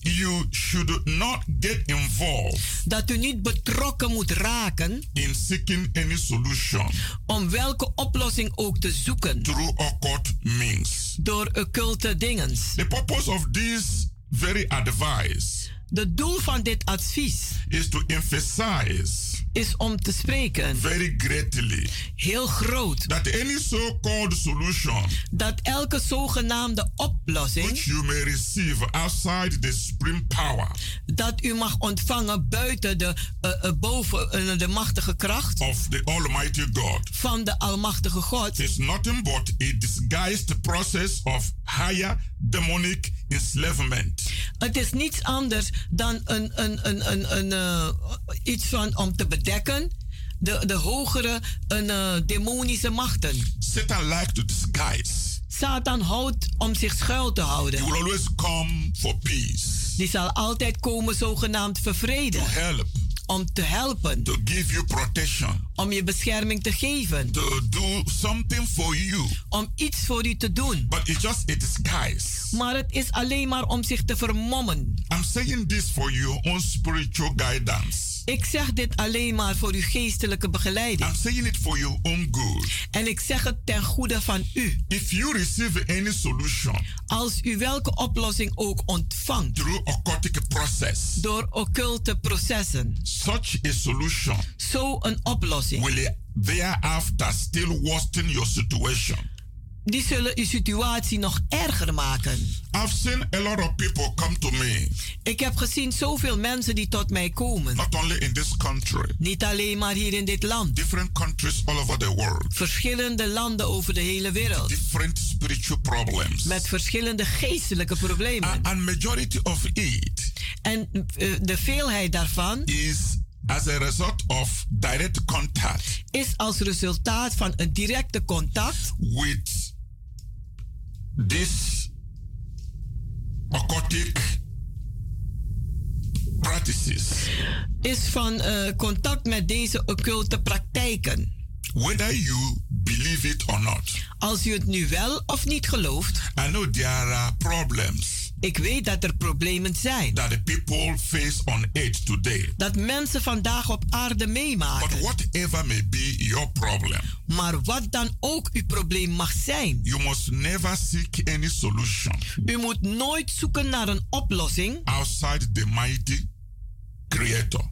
you should not get involved. Dat u niet betrokken moet raken. In seeking any solution. Om welke oplossing ook te zoeken. Through occult means. Door occulte dingens. The purpose of this very advice. De doel van dit advies is to emphasize is om te spreken very greatly heel groot that any so-called solution dat elke zogenaamde oplossing which you may receive outside the supreme power dat u mag ontvangen buiten de uh, uh, boven uh, de machtige kracht of the almighty God van de almachtige God is nothing but a disguised process of higher demonic enslavement. Het is niets anders dan een, een, een, een, een, uh, iets van om te bedekken de, de hogere een, uh, demonische machten. Satan likes to disguise. Satan houdt om zich schuil te houden. He will always come for peace. Die zal altijd komen zogenaamd vervreden. To help. Om te helpen. To give you protection. Om je bescherming te geven. To do something for you. Om iets voor u te doen. But it's just a disguise. Maar het is alleen maar om zich te vermommen. I'm saying this for your own spiritual guidance. Ik zeg dit alleen maar voor uw geestelijke begeleiding. I'm saying it for your own good. En ik zeg het ten goede van u. If you receive any solution Als u welke oplossing ook ontvangt through occultic process, door occulte processen, such a solution zo een oplossing, will thereafter still worsen your situation. Die zullen uw situatie nog erger maken. I've seen a lot of people come to me, Ik heb gezien zoveel mensen die tot mij komen. not only in this country, Niet alleen maar hier in dit land. different countries all over the world, Verschillende landen over de hele wereld. different spiritual problems. Met verschillende geestelijke problemen. And, and majority of it En eh, de veelheid daarvan is as a result of direct contact is als resultaat van een directe contact with this occultic practices. is van eh, contact met deze occulte praktijken. Whether you believe it or not, Als u het nu wel of niet gelooft, I know there are problems ik weet dat er problemen zijn. that the people face on earth today. Dat mensen vandaag op aarde But meemaken. whatever may be your problem, Maar wat dan ook uw probleem mag zijn, you must never seek any solution u moet nooit zoeken naar een oplossing outside the mighty Creator,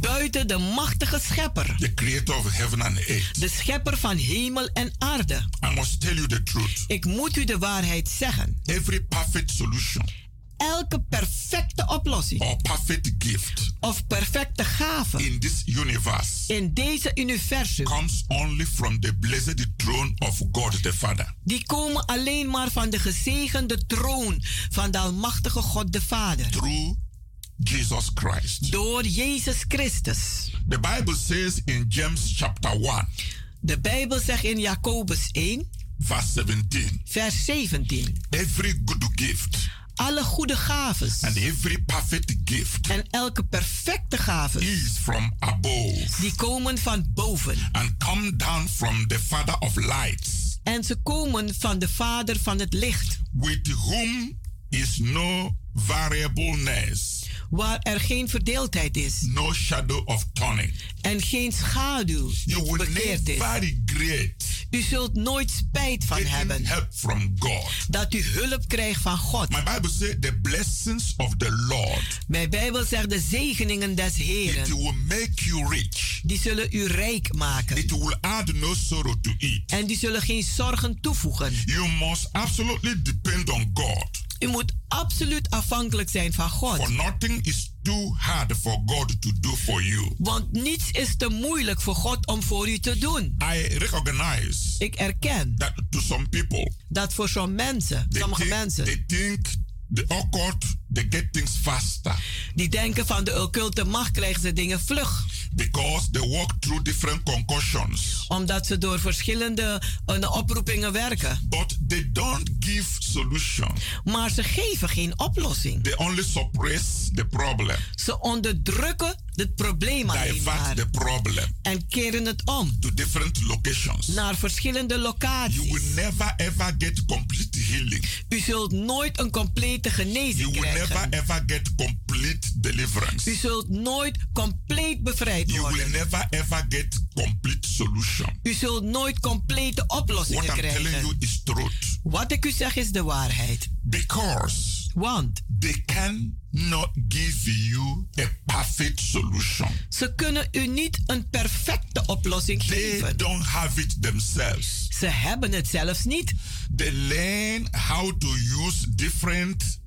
buiten de machtige schepper. the Creator of heaven and earth. De schepper van hemel en aarde. I must tell you the truth. Ik moet u de waarheid zeggen. Every perfect solution Elke perfecte oplossing or perfect gift of perfecte gave in this universe in deze universum, comes only from the blessed throne of God the Father. die komen alleen maar van de gezegende troon van de Almachtige God de Vader. Through Jesus Christ. Door Jezus Christus. The Bible says in James chapter 1, De Bijbel zegt in Jacobus 1, verse 17, vers 17. every good gift Alle goede gaves and every perfect gift en elke perfecte gave, is from above die komen van boven. and come down from the Father of lights, En ze komen van de Vader van het licht, with whom is no variableness, waar er geen verdeeldheid is no shadow of turning. en geen schaduw You will is. regret U zult nooit spijt van hebben help from God. dat u hulp krijgt van God. My Bible says the blessings of the Lord, Mijn Bijbel zegt de zegeningen des it Heren, will make you rich. die zullen u rijk maken. It will add no sorrow to it. En die zullen geen zorgen toevoegen. You must absolutely depend on God. U moet absoluut afhankelijk zijn van God. For nothing is too hard for God to do for you. Want niets is te moeilijk voor God om voor u te doen. I recognize Ik erken that to some people, dat voor sommige mensen, sommige think, mensen, they think the occult, they get things faster die denken van de occulte macht krijgen ze dingen vlug. because they walk through different concussions. Omdat ze door verschillende eh, oproepingen werken. But they don't give solution. Maar ze geven geen oplossing. They only suppress the problem, Ze onderdrukken het probleem alleen maar. the problem En keren het om to different locations. naar verschillende You locaties. will never ever get complete healing. U zult nooit een complete You genezing will never krijgen. ever get complete deliverance. U zult nooit compleet bevrijd You will worden. never ever get complete solution. U zult nooit complete oplossingen What I'm telling you krijgen. is truth. Wat ik u zeg is de waarheid. Because Want they cannot give you a perfect solution. ze kunnen u niet een perfecte oplossing They geven. don't have it themselves. Ze hebben het zelfs niet. They learn how to use different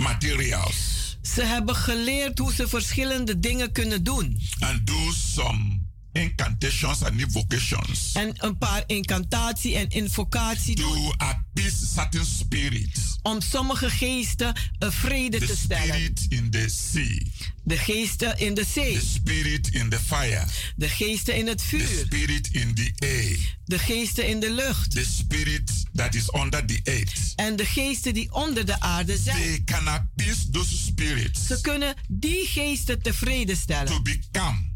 materials Ze hebben geleerd hoe ze verschillende dingen kunnen doen. and do some incantations and invocations En een paar incantatie en invocatie doen. to appease certain spirits. Om sommige geesten een vrede The te stellen. spirit in the sea, De geesten in de zee. the spirit in the fire, De geesten in het the vuur. spirit in the air, De geesten in de lucht. the spirit that is under the earth. En de geesten die onder de aarde zijn. They can appease those spirits Ze kunnen die geesten tevreden to stellen. become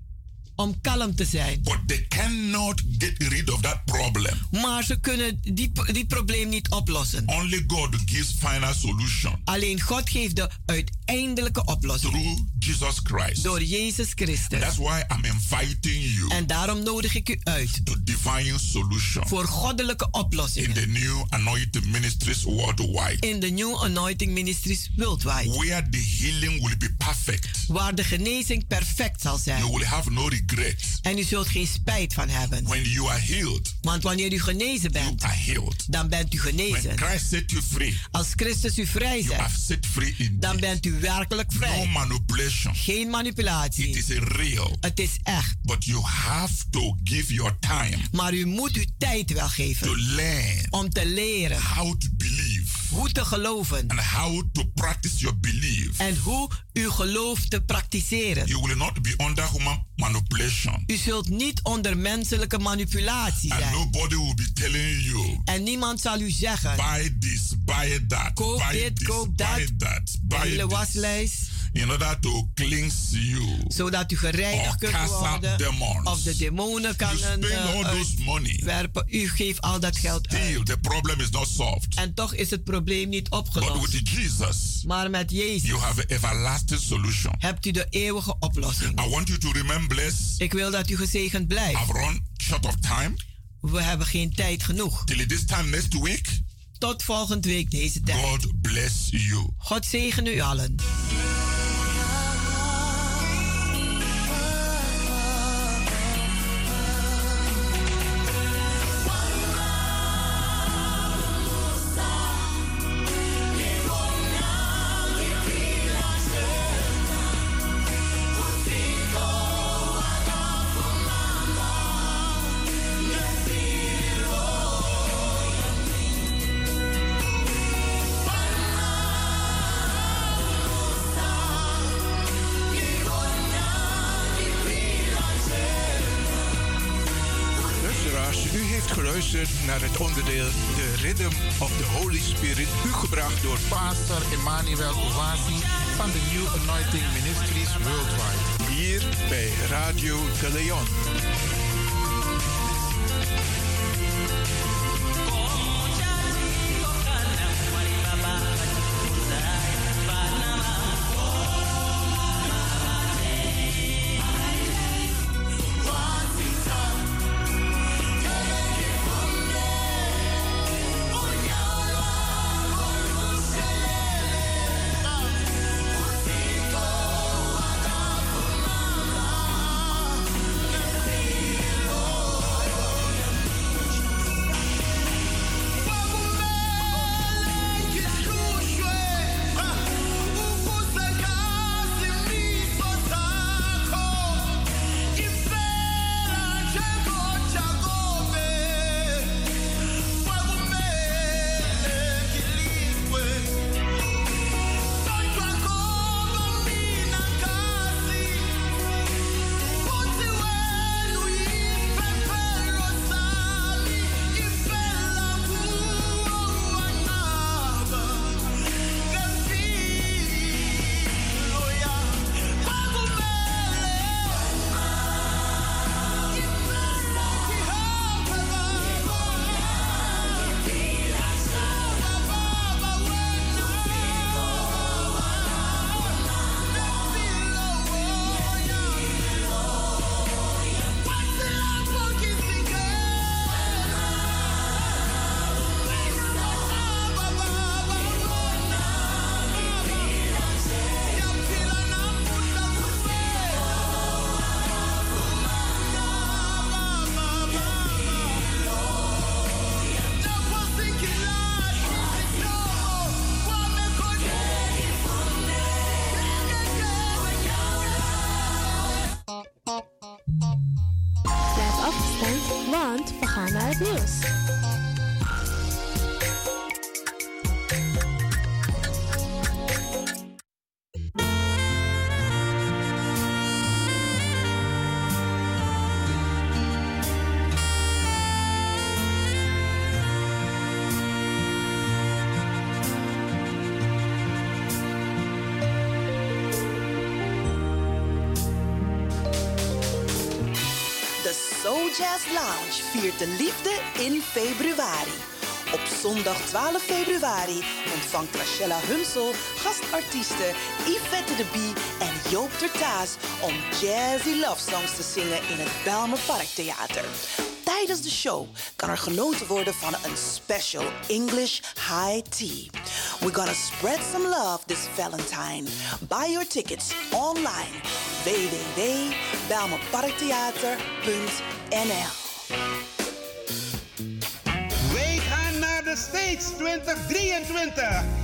om kalm te zijn. But they cannot get rid of that problem. Maar ze kunnen die, die probleem niet oplossen. Only God gives final solution Alleen God geeft de uiteindelijke oplossing. through Jesus Christ. Door Jezus Christus. That's why I'm inviting you En daarom nodig ik u uit to divine solution voor goddelijke in oplossingen. the new anointed ministries worldwide. In de New Anointing Ministries Worldwide. Where the healing will be perfect. Waar de genezing perfect zal zijn. You will have no En u zult geen spijt van hebben. When you are healed, Want wanneer u genezen you bent, are healed. dan bent u When genezen. Christ set you free, Als Christus u vrij you zet, have set free dan bent u werkelijk No vrij. manipulation. Geen It manipulatie. is real. Het is echt. But you have to give your time Maar u moet uw tijd wel to geven learn om te leren how to believe hoe te geloven and how to practice your belief. en hoe uw geloof te praktiseren. You will not be under human manipulation. U zult niet onder menselijke manipulatie And zijn. nobody will be telling you, En niemand zal u zeggen, buy this, buy that, Koop buy dit, this, koop dat. buy that, de buy hele waslijst, In order to cleanse you. zodat u gereinigd kunt worden. demons. Of de demonen kan You spend all those money. uitwerpen. U geeft al dat geld Still, uit. the problem is not solved. En toch is het probleem niet But opgelost. with Jesus, Maar met Jezus you have an everlasting solution. hebt u de eeuwige oplossing. I want you to remain blessed. Ik wil dat u gezegend blijft. I've run short of time. We hebben geen tijd genoeg. Till this time next week, Tot volgende week deze tijd. God bless you. God zegen u allen. Gebracht door Pastor Emmanuel Owasi van de New Anointing Ministries Worldwide. hier bij Radio de Leon. Jazz Lounge viert de liefde in februari. Op zondag 12 februari ontvangt Rachella Hunsel gastartiesten Yvette de Bie en Joop Tertaas om jazzy love songs te zingen in het Belmer Parktheater. Tijdens de show kan er genoten worden van een special English high tea. We're gonna spread some love this Valentine. Buy your tickets online www.belmerparktheater.nl Wij gaan naar de States 2023.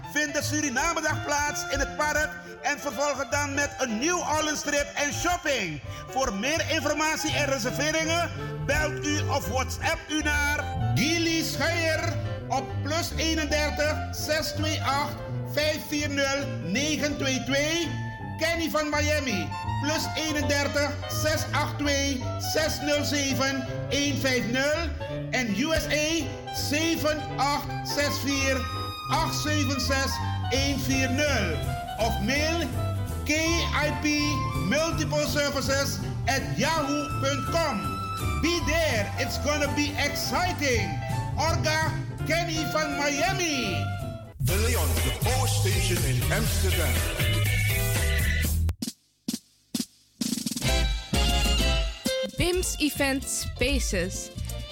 vindt de Surinamedag plaats in het park en vervolgen dan met een New Orleans trip en shopping. Voor meer informatie en reserveringen belt u of WhatsApp u naar Gilly Scheier op plus 31 628 540 922. Kenny van Miami plus 31 682 607 150 en USA 7864 876 140 of mail KIP Multiple Services at yahoo.com. Be there, it's gonna be exciting. Orga Kenny van Miami. De Leon, de Power Station in Amsterdam. BIMS Event Spaces.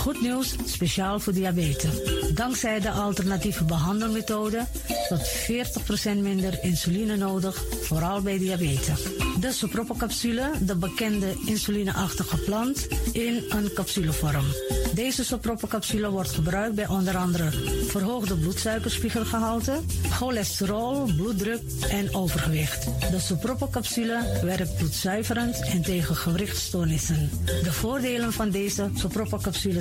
Goed nieuws, speciaal voor diabetes. Dankzij de alternatieve behandelmethode tot 40% minder insuline nodig, vooral bij diabetes. De soproppencapsule, de bekende insulineachtige plant, in een capsulevorm. Deze soproppencapsule wordt gebruikt bij onder andere verhoogde bloedsuikerspiegelgehalte, cholesterol, bloeddruk en overgewicht. De soproppencapsule werkt bloedzuiverend en tegen gewrichtstoornissen. De voordelen van deze soproppencapsule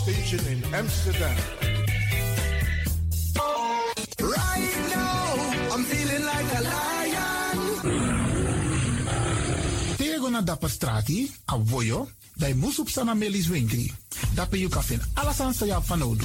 Station in Amsterdam. Right now, I'm feeling like a lion. Tego na dapper strati, a voyo, bij Moesop Sana Melis Winkri. Dapper you alles aan sa van nodu.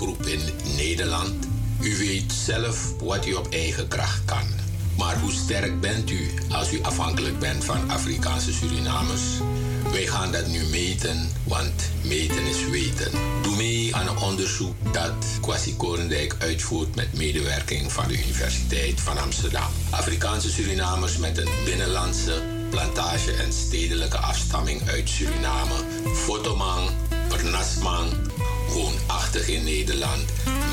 Groep in Nederland? U weet zelf wat u op eigen kracht kan. Maar hoe sterk bent u als u afhankelijk bent van Afrikaanse Surinamers? Wij gaan dat nu meten, want meten is weten. Doe mee aan een onderzoek dat Kwasi Korendijk uitvoert met medewerking van de Universiteit van Amsterdam. Afrikaanse Surinamers met een binnenlandse, plantage en stedelijke afstamming uit Suriname. Fotoman, Pernasman, woonachtig in Nederland.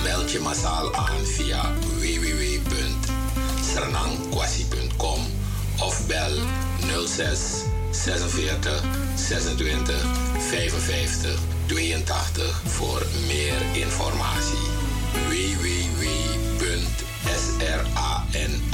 Meld je massaal aan via www.sranangkwasi.com of bel 06 46 26 55 82 voor meer informatie. www.sranankwasi.com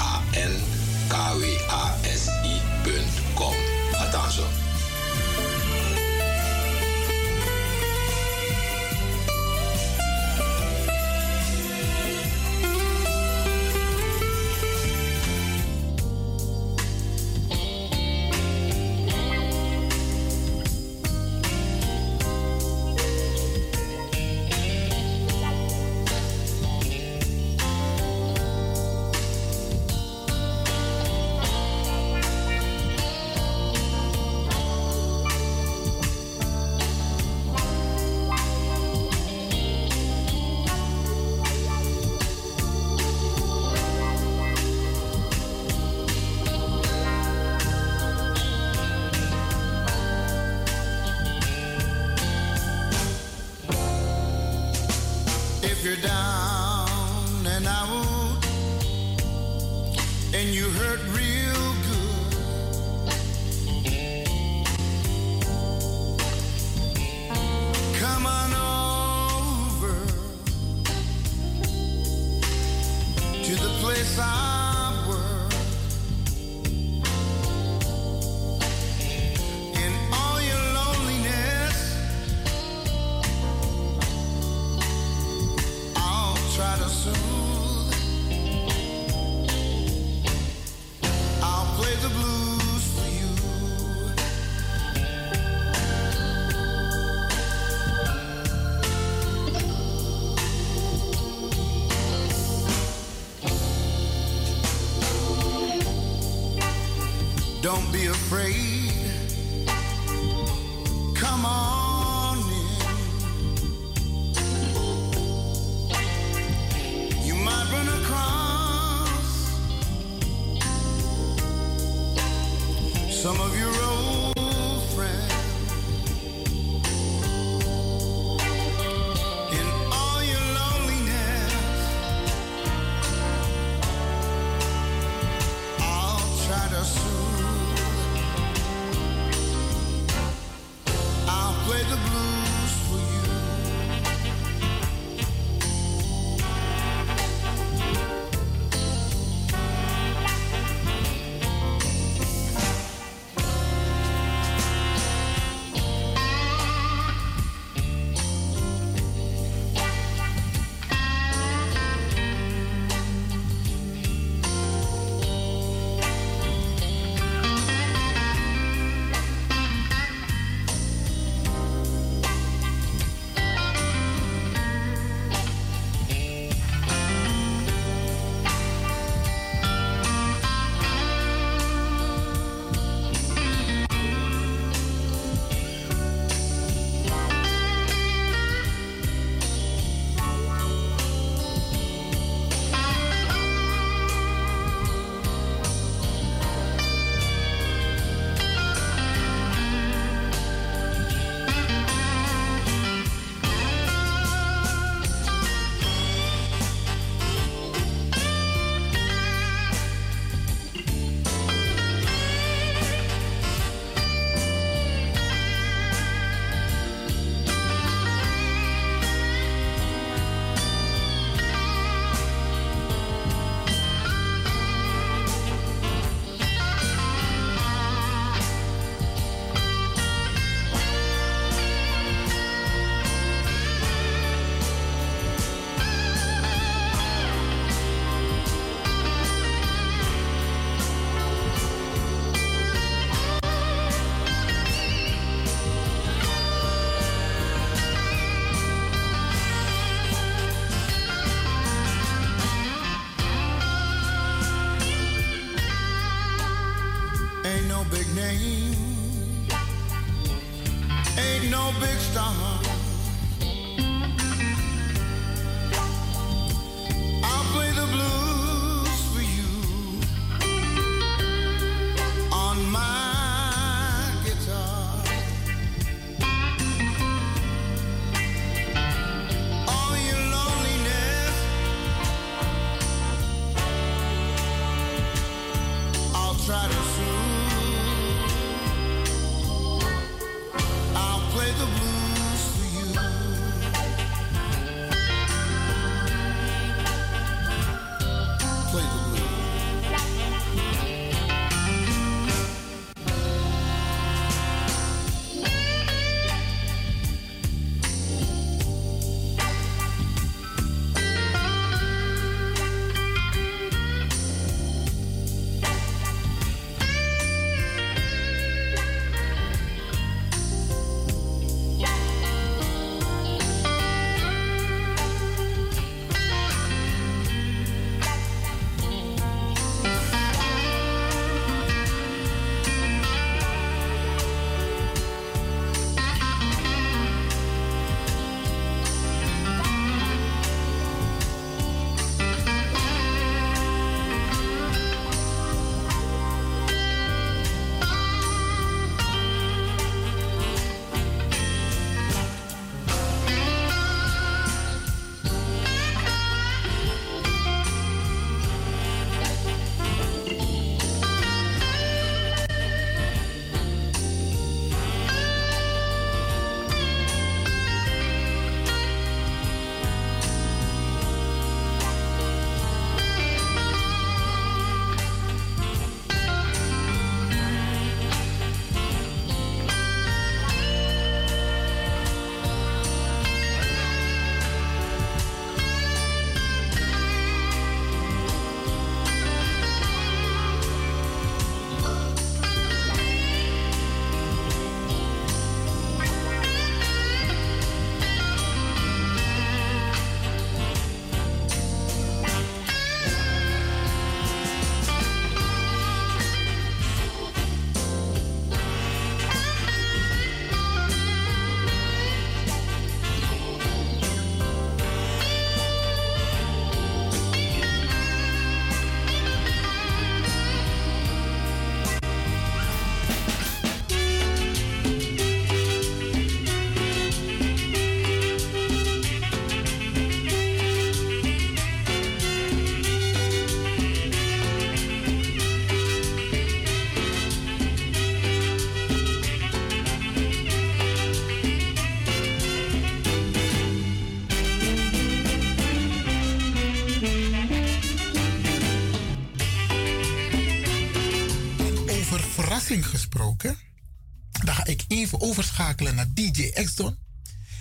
even overschakelen naar DJ Exton.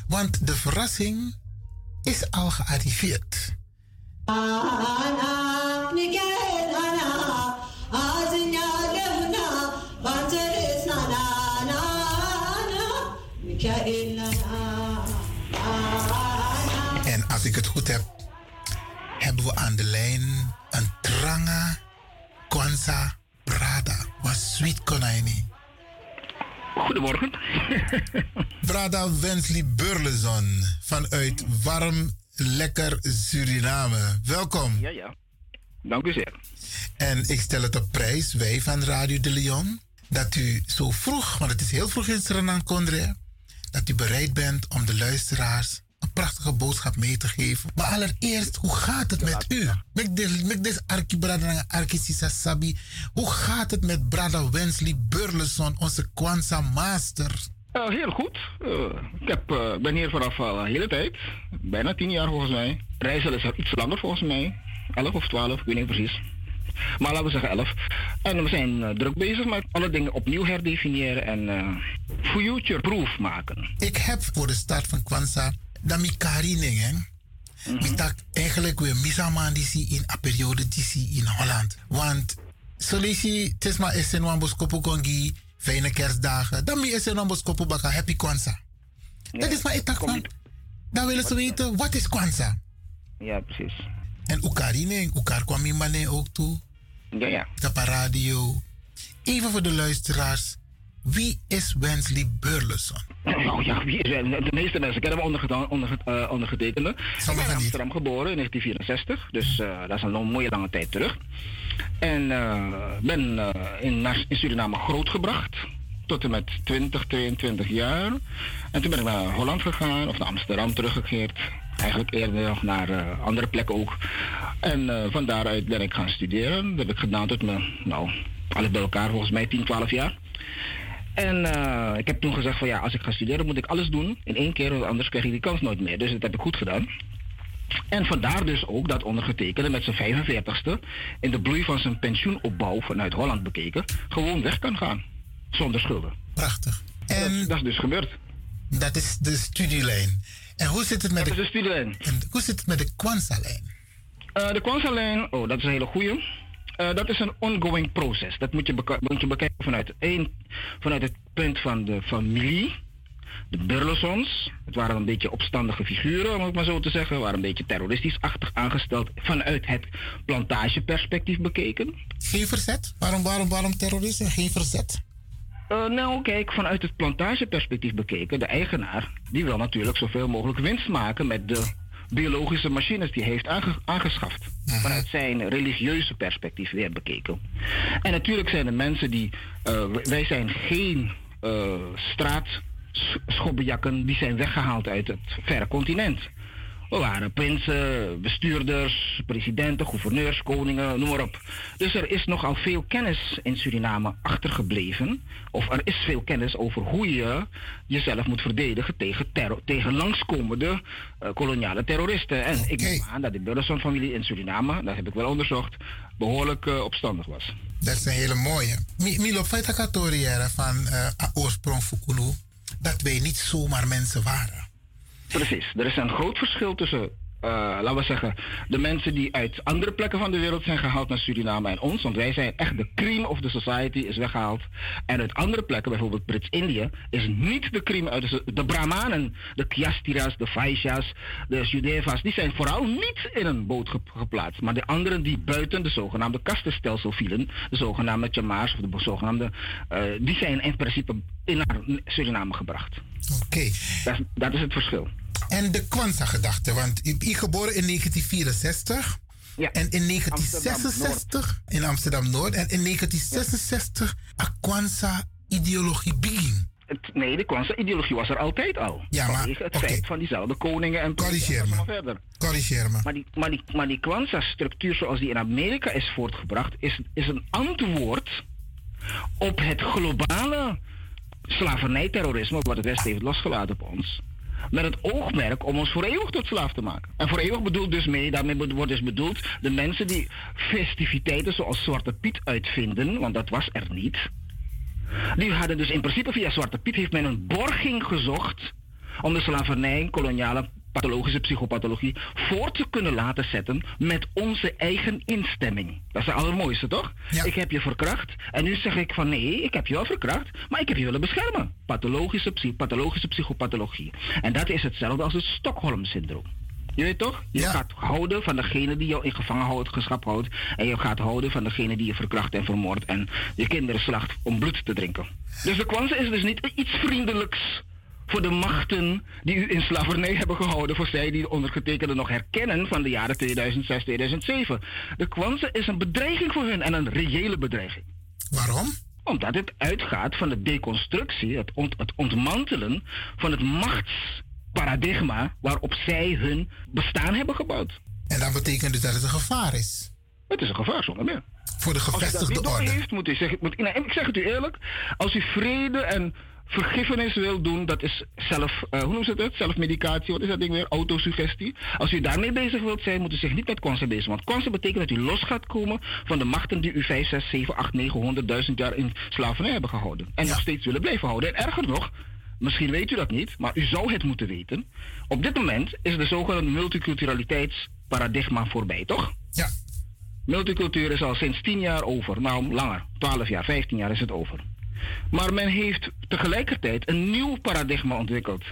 Want de verrassing is al gearriveerd. Brada Wensley Burleson vanuit warm, lekker Suriname. Welkom. Ja, ja. Dank u zeer. En ik stel het op prijs, wij van Radio de Leon, dat u zo vroeg, want het is heel vroeg in Suriname, Condre, dat u bereid bent om de luisteraars een prachtige boodschap mee te geven. Maar allereerst, hoe gaat het met u? Met deze Arki Brada Arki Sisa Sabi. Hoe gaat het met Brada Wensley Burleson, onze Kwanzaa Master? Eh, heel goed. Eh, ik heb, eh, ben hier vanaf een hele tijd. Bijna tien jaar volgens mij. Reizen is iets langer volgens mij. Elf of twaalf, ik weet niet precies. Maar laten we zeggen elf. En we zijn druk bezig met alle dingen opnieuw herdefiniëren en future-proof maken. Ik heb voor de start van Kwanzaa dat karining, hè. Mi tak eigenlijk weer misaman die in een periode die in Holland. Want zo lees je, het is maar wan boskopo kongi, fijne kerstdagen. Dan mi esen wan boskopo baka happy Kwanzaa. Dat is maar ik tak van. Dan willen ze weten, wat is Kwanzaa? Ja, precies. En Oekarining, Oekar kwam in mane ook toe. Ja, ja. Tapa radio. Even voor de luisteraars. Wie is Wensley Burleson? Nou ja, wie is? De meeste mensen kennen hem ondergedaan- onderge- ondergetekende. Ik ben in Amsterdam geboren in 1964, dus eh, dat is een mooie lange tijd terug. En eh, ben eh, in, Suriname grootgebracht tot en met 20, 22 jaar. En toen ben ik naar Holland gegaan of naar Amsterdam teruggekeerd. Eigenlijk eerder nog naar eh, andere plekken ook. En van daaruit ben ik gaan studeren. Dat heb ik gedaan tot mijn, nou, alles bij elkaar volgens mij 10, 12 jaar. En ik heb toen gezegd van ja, als ik ga studeren moet ik alles doen in één keer, want anders krijg ik die kans nooit meer. Dus dat heb ik goed gedaan. En vandaar dus ook dat ondergetekende met zijn 45ste in de bloei van zijn pensioenopbouw vanuit Holland bekeken, gewoon weg kan gaan. Zonder schulden. Prachtig. En dat, dat is dus gebeurd. Dat is de studielijn. En hoe zit het met dat de, is de studielijn. En hoe zit het met de Kwanzaa-lijn? Eh, de Kwanzaa-lijn, oh, dat is een hele goeie. Eh, dat is een ongoing proces. Dat moet je, moet je bekijken vanuit, één, vanuit het punt van de familie. De Burlesons. Het waren een beetje opstandige figuren, om het maar zo te zeggen. waren een beetje terroristisch-achtig aangesteld vanuit het plantageperspectief bekeken. Geen verzet? Waarom, waarom, waarom terroristen? Geen verzet? Eh, nou, kijk, vanuit het plantageperspectief bekeken, de eigenaar, die wil natuurlijk zoveel mogelijk winst maken met de biologische machines die hij heeft aange- aangeschaft. Vanuit zijn religieuze perspectief weer bekeken. En natuurlijk zijn er mensen die, eh, wij zijn geen eh straatschobbejakken, die zijn weggehaald uit het verre continent. We waren prinsen, bestuurders, presidenten, gouverneurs, koningen, noem maar op. Dus er is nogal veel kennis in Suriname achtergebleven. Of er is veel kennis over hoe je jezelf moet verdedigen tegen, terror, tegen langskomende eh, koloniale terroristen. En ik neem aan dat de Burleson-familie in Suriname, dat heb ik wel onderzocht, behoorlijk eh, opstandig was. Dat is een hele mooie. Mi- Milo, feit van eh, a- oorsprong Fukulu, dat wij niet zomaar mensen waren. Precies. Er is een groot verschil tussen, eh, laten we zeggen, de mensen die uit andere plekken van de wereld zijn gehaald naar Suriname en ons. Want wij zijn echt de cream of the society is weggehaald. En uit andere plekken, bijvoorbeeld Brits-Indië, is niet de cream uit de, de Brahmanen. De Kyastiras, de Vaishyas, de Judevas, die zijn vooral niet in een boot ge- geplaatst. Maar de anderen die buiten de zogenaamde kastenstelsel vielen, de zogenaamde Chamaars of de zogenaamde, eh, die zijn in principe in naar Suriname gebracht. Oké. Dat, dat is het verschil. En de Kwanzaa-gedachte, want ik ben geboren in 1964. En in 1966 in Amsterdam-Noord. En in 1966 a Kwanzaa-ideologie begin. Nee, de Kwanzaa-ideologie was er altijd al. Ja, maar- Vanwege het feit van diezelfde koningen en Corrigeer me. en verder. Corrigeer me. Maar die, maar die, maar die Kwanzaa-structuur zoals die in Amerika is voortgebracht, is, is een antwoord op het globale slavernijterrorisme wat het Westen heeft losgelaten op ons. Met het oogmerk om ons voor eeuwig tot slaaf te maken. En voor eeuwig bedoelt dus mee, daarmee wordt dus bedoeld de mensen die festiviteiten zoals Zwarte Piet uitvinden, want dat was er niet. Die hadden dus in principe via Zwarte Piet heeft men een borging gezocht om de slavernij, koloniale pathologische psychopathologie voor te kunnen laten zetten met onze eigen instemming. Dat is het allermooiste, toch? Ik heb je verkracht en nu zeg ik van nee, ik heb je wel verkracht, maar ik heb je willen beschermen. Pathologische, pathologische psychopathologie. En dat is hetzelfde als het Stockholm-syndroom. Je weet toch? Je gaat houden van degene die jou in gevangenschap houdt. En je gaat houden van degene die je verkracht en vermoordt. En je kinderen slacht om bloed te drinken. Dus de Kwanzaa is dus niet iets vriendelijks voor de machten die u in slavernij hebben gehouden. Voor zij die de ondergetekende nog herkennen van de jaren 2006, 2007. De Kwanzaa is een bedreiging voor hun en een reële bedreiging. Waarom? Omdat het uitgaat van de deconstructie, het, ont- het ontmantelen van het machtsparadigma waarop zij hun bestaan hebben gebouwd. En dat betekent dus dat het een gevaar is. Het is een gevaar zonder meer. Voor de Als u dat gevestigde niet orde. moet u zeggen, moet, nee, ik zeg het u eerlijk, als u vrede en vergiffenis wil doen, dat is zelf, eh, hoe noemen ze het? Zelfmedicatie, wat is dat ding weer? Autosuggestie. Als u daarmee bezig wilt zijn, moet u zich niet met Kwanzaa bezig. Want Kwanzaa betekent dat u los gaat komen van de machten die u 5, 6, 7, 8, 900.000 jaar in slavernij hebben gehouden. En nog steeds willen blijven houden. En erger nog, misschien weet u dat niet, maar u zou het moeten weten. Op dit moment is de zogenaamde multiculturaliteitsparadigma voorbij, toch? Ja. Multicultuur is al sinds 10 jaar over. Nou, langer. 12 jaar, 15 jaar is het over. Maar men heeft tegelijkertijd een nieuw paradigma ontwikkeld.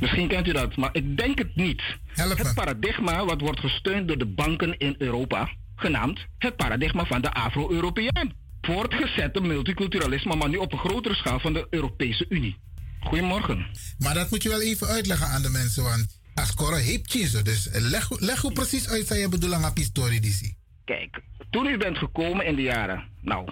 Misschien kent u dat, maar ik denk het niet. het paradigma wat wordt gesteund door de banken in Europa, genaamd het paradigma van de Afro-Europeaan. voortgezette multiculturalisme, maar nu op een grotere schaal van de Europese Unie. Goedemorgen. Maar dat moet je wel even uitleggen aan de mensen, want Ascora heeft je Dus leg, leg hoe precies uit zijn je bedoeling historie die Kijk, toen u bent gekomen in de jaren, nou,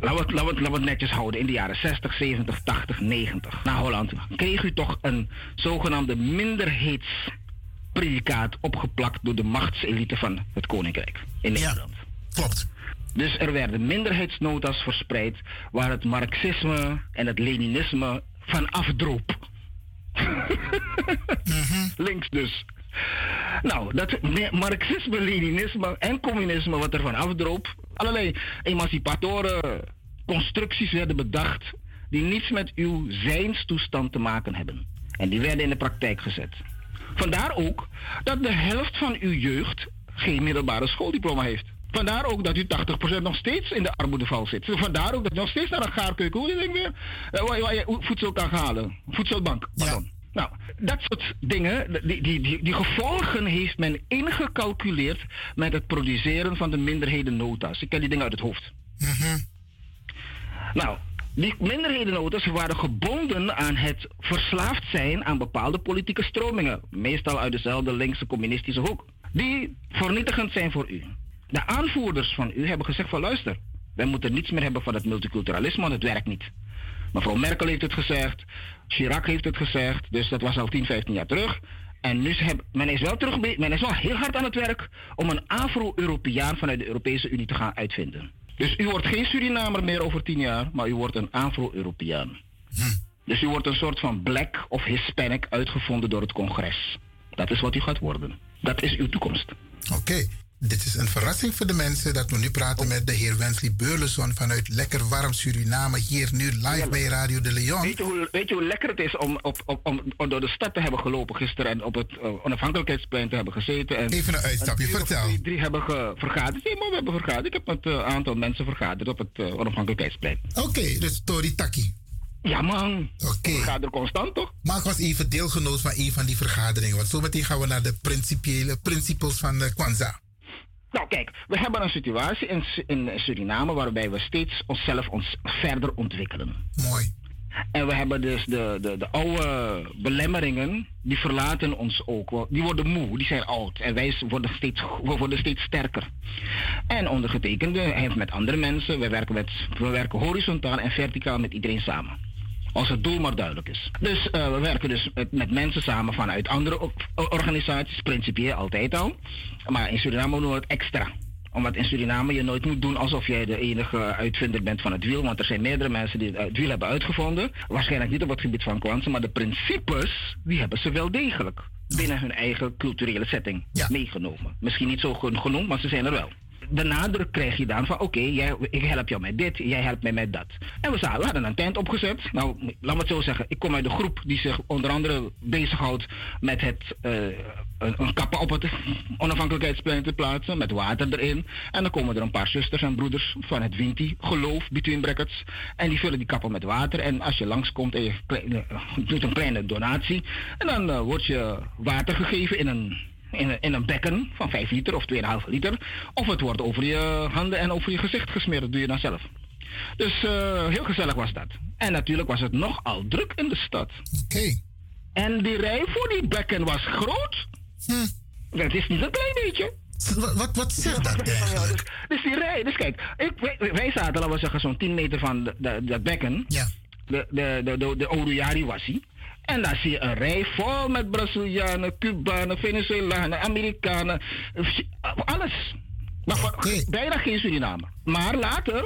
laten we, het, laten, we het, laten we het netjes houden, in de jaren 60, 70, 80, 90, naar Holland, kreeg u toch een zogenaamde minderheidspredicaat opgeplakt door de machtselite van het Koninkrijk in Nederland. Ja, klopt. Dus er werden minderheidsnota's verspreid waar het marxisme en het leninisme van afdroop. Links dus. Nou, dat marxisme, leninisme en communisme wat er van afdroop, allerlei emancipatoren constructies werden bedacht die niets met uw zijnstoestand te maken hebben. En die werden in de praktijk gezet. Vandaar ook dat de helft van uw jeugd geen middelbare schooldiploma heeft. Vandaar ook dat u 80% nog steeds in de armoedeval zit. Vandaar ook dat u nog steeds naar een gaarkeuken, hoe je weer, je voedsel kan halen. Voedselbank, pardon. Nou, dat soort dingen, die, die, die, die, gevolgen heeft men ingecalculeerd met het produceren van de minderhedennota's. Ik ken die dingen uit het hoofd. Nou, die minderhedennota's waren gebonden aan het verslaafd zijn aan bepaalde politieke stromingen. Meestal uit dezelfde linkse communistische hoek. Die vernietigend zijn voor u. De aanvoerders van u hebben gezegd van luister, wij moeten niets meer hebben van het multiculturalisme, want het werkt niet. Mevrouw Merkel heeft het gezegd, Chirac heeft het gezegd, dus dat was al 10, 15 jaar terug. En nu is men is wel terug, men is wel heel hard aan het werk om een Afro-Europeaan vanuit de Europese Unie te gaan uitvinden. Dus u wordt geen Surinamer meer over 10 jaar, maar u wordt een Afro-Europeaan. Dus u wordt een soort van black of Hispanic uitgevonden door het congres. Dat is wat u gaat worden. Dat is uw toekomst. Oké. Dit is een verrassing voor de mensen dat we nu praten met de heer Wensley Beurleson vanuit Lekker Warm Suriname, hier nu live bij Radio de Leon. Weet je, hoe, weet je hoe lekker het is om, op, op, om, door de stad te hebben gelopen gisteren en op het uh, onafhankelijkheidsplein te hebben gezeten? En Even een uitstapje, vertel. Die drie hebben vergaderd. Nee, maar we hebben vergaderd. Ik heb met een aantal mensen vergaderd op het uh, onafhankelijkheidsplein. Oké, okay, dus Tori Taki. Ja, man. Oké. Okay. Vergader constant, toch? Maar ik was even deelgenoot van een van die vergaderingen. Want zometeen gaan we naar de principiële principes van de Kwanzaa. Nou, kijk, we hebben een situatie in, in Suriname waarbij we steeds onszelf ons verder ontwikkelen. Mooi. En we hebben dus de, de, de oude belemmeringen, die verlaten ons ook. Die worden moe, die zijn oud. En wij worden steeds, we worden steeds sterker. En ondergetekende heeft met andere mensen, we werken, met, we werken horizontaal en verticaal met iedereen samen. Als het doel maar duidelijk is. Dus uh, we werken dus met, met, mensen samen vanuit andere organisaties, principieel altijd al. Maar in Suriname doen we het extra omdat in Suriname je nooit moet doen alsof jij de enige uitvinder bent van het wiel. Want er zijn meerdere mensen die het wiel hebben uitgevonden. Waarschijnlijk niet op het gebied van kwansen, maar de principes, die hebben ze wel degelijk. Binnen hun eigen culturele setting meegenomen. Misschien niet zo genoemd, maar ze zijn er wel de nadruk krijg je dan van oké, okay, ik help jou met dit, jij helpt mij met dat. En we, zaten, we hadden een tent opgezet. Nou, laat me zo zeggen. Ik kom uit de groep die zich onder andere bezighoudt met het uh, een, kappen op het onafhankelijkheidsplein te plaatsen, met water erin. En dan komen er een paar zusters en broeders van het Winti, geloof, between brackets. En die vullen die kappen met water. En als je langskomt en je doet een kleine donatie, en dan uh, wordt je water gegeven in een in, in een bekken van 5 liter of 2,5 liter. Of het wordt over je handen en over je gezicht gesmeerd. Dat doe je dan zelf. Dus uh, heel gezellig was dat. En natuurlijk was het nogal druk in de stad. Oké. En die rij voor die bekken was groot. Hm. Dat is niet een klein beetje. Wat, wat, wat zegt dat eigenlijk? dus, dus, die rij, dus kijk, ik, wij, wij, zaten, laten we zeggen, zo'n 10 meter van dat bekken. Ja. De, de, de, de, de Oudejari was hij. En dan zie je een rij vol met Brazilianen, Cubanen, Venezolanen, Amerikanen. Alles. Maar okay. bijna geen Suriname. Maar later,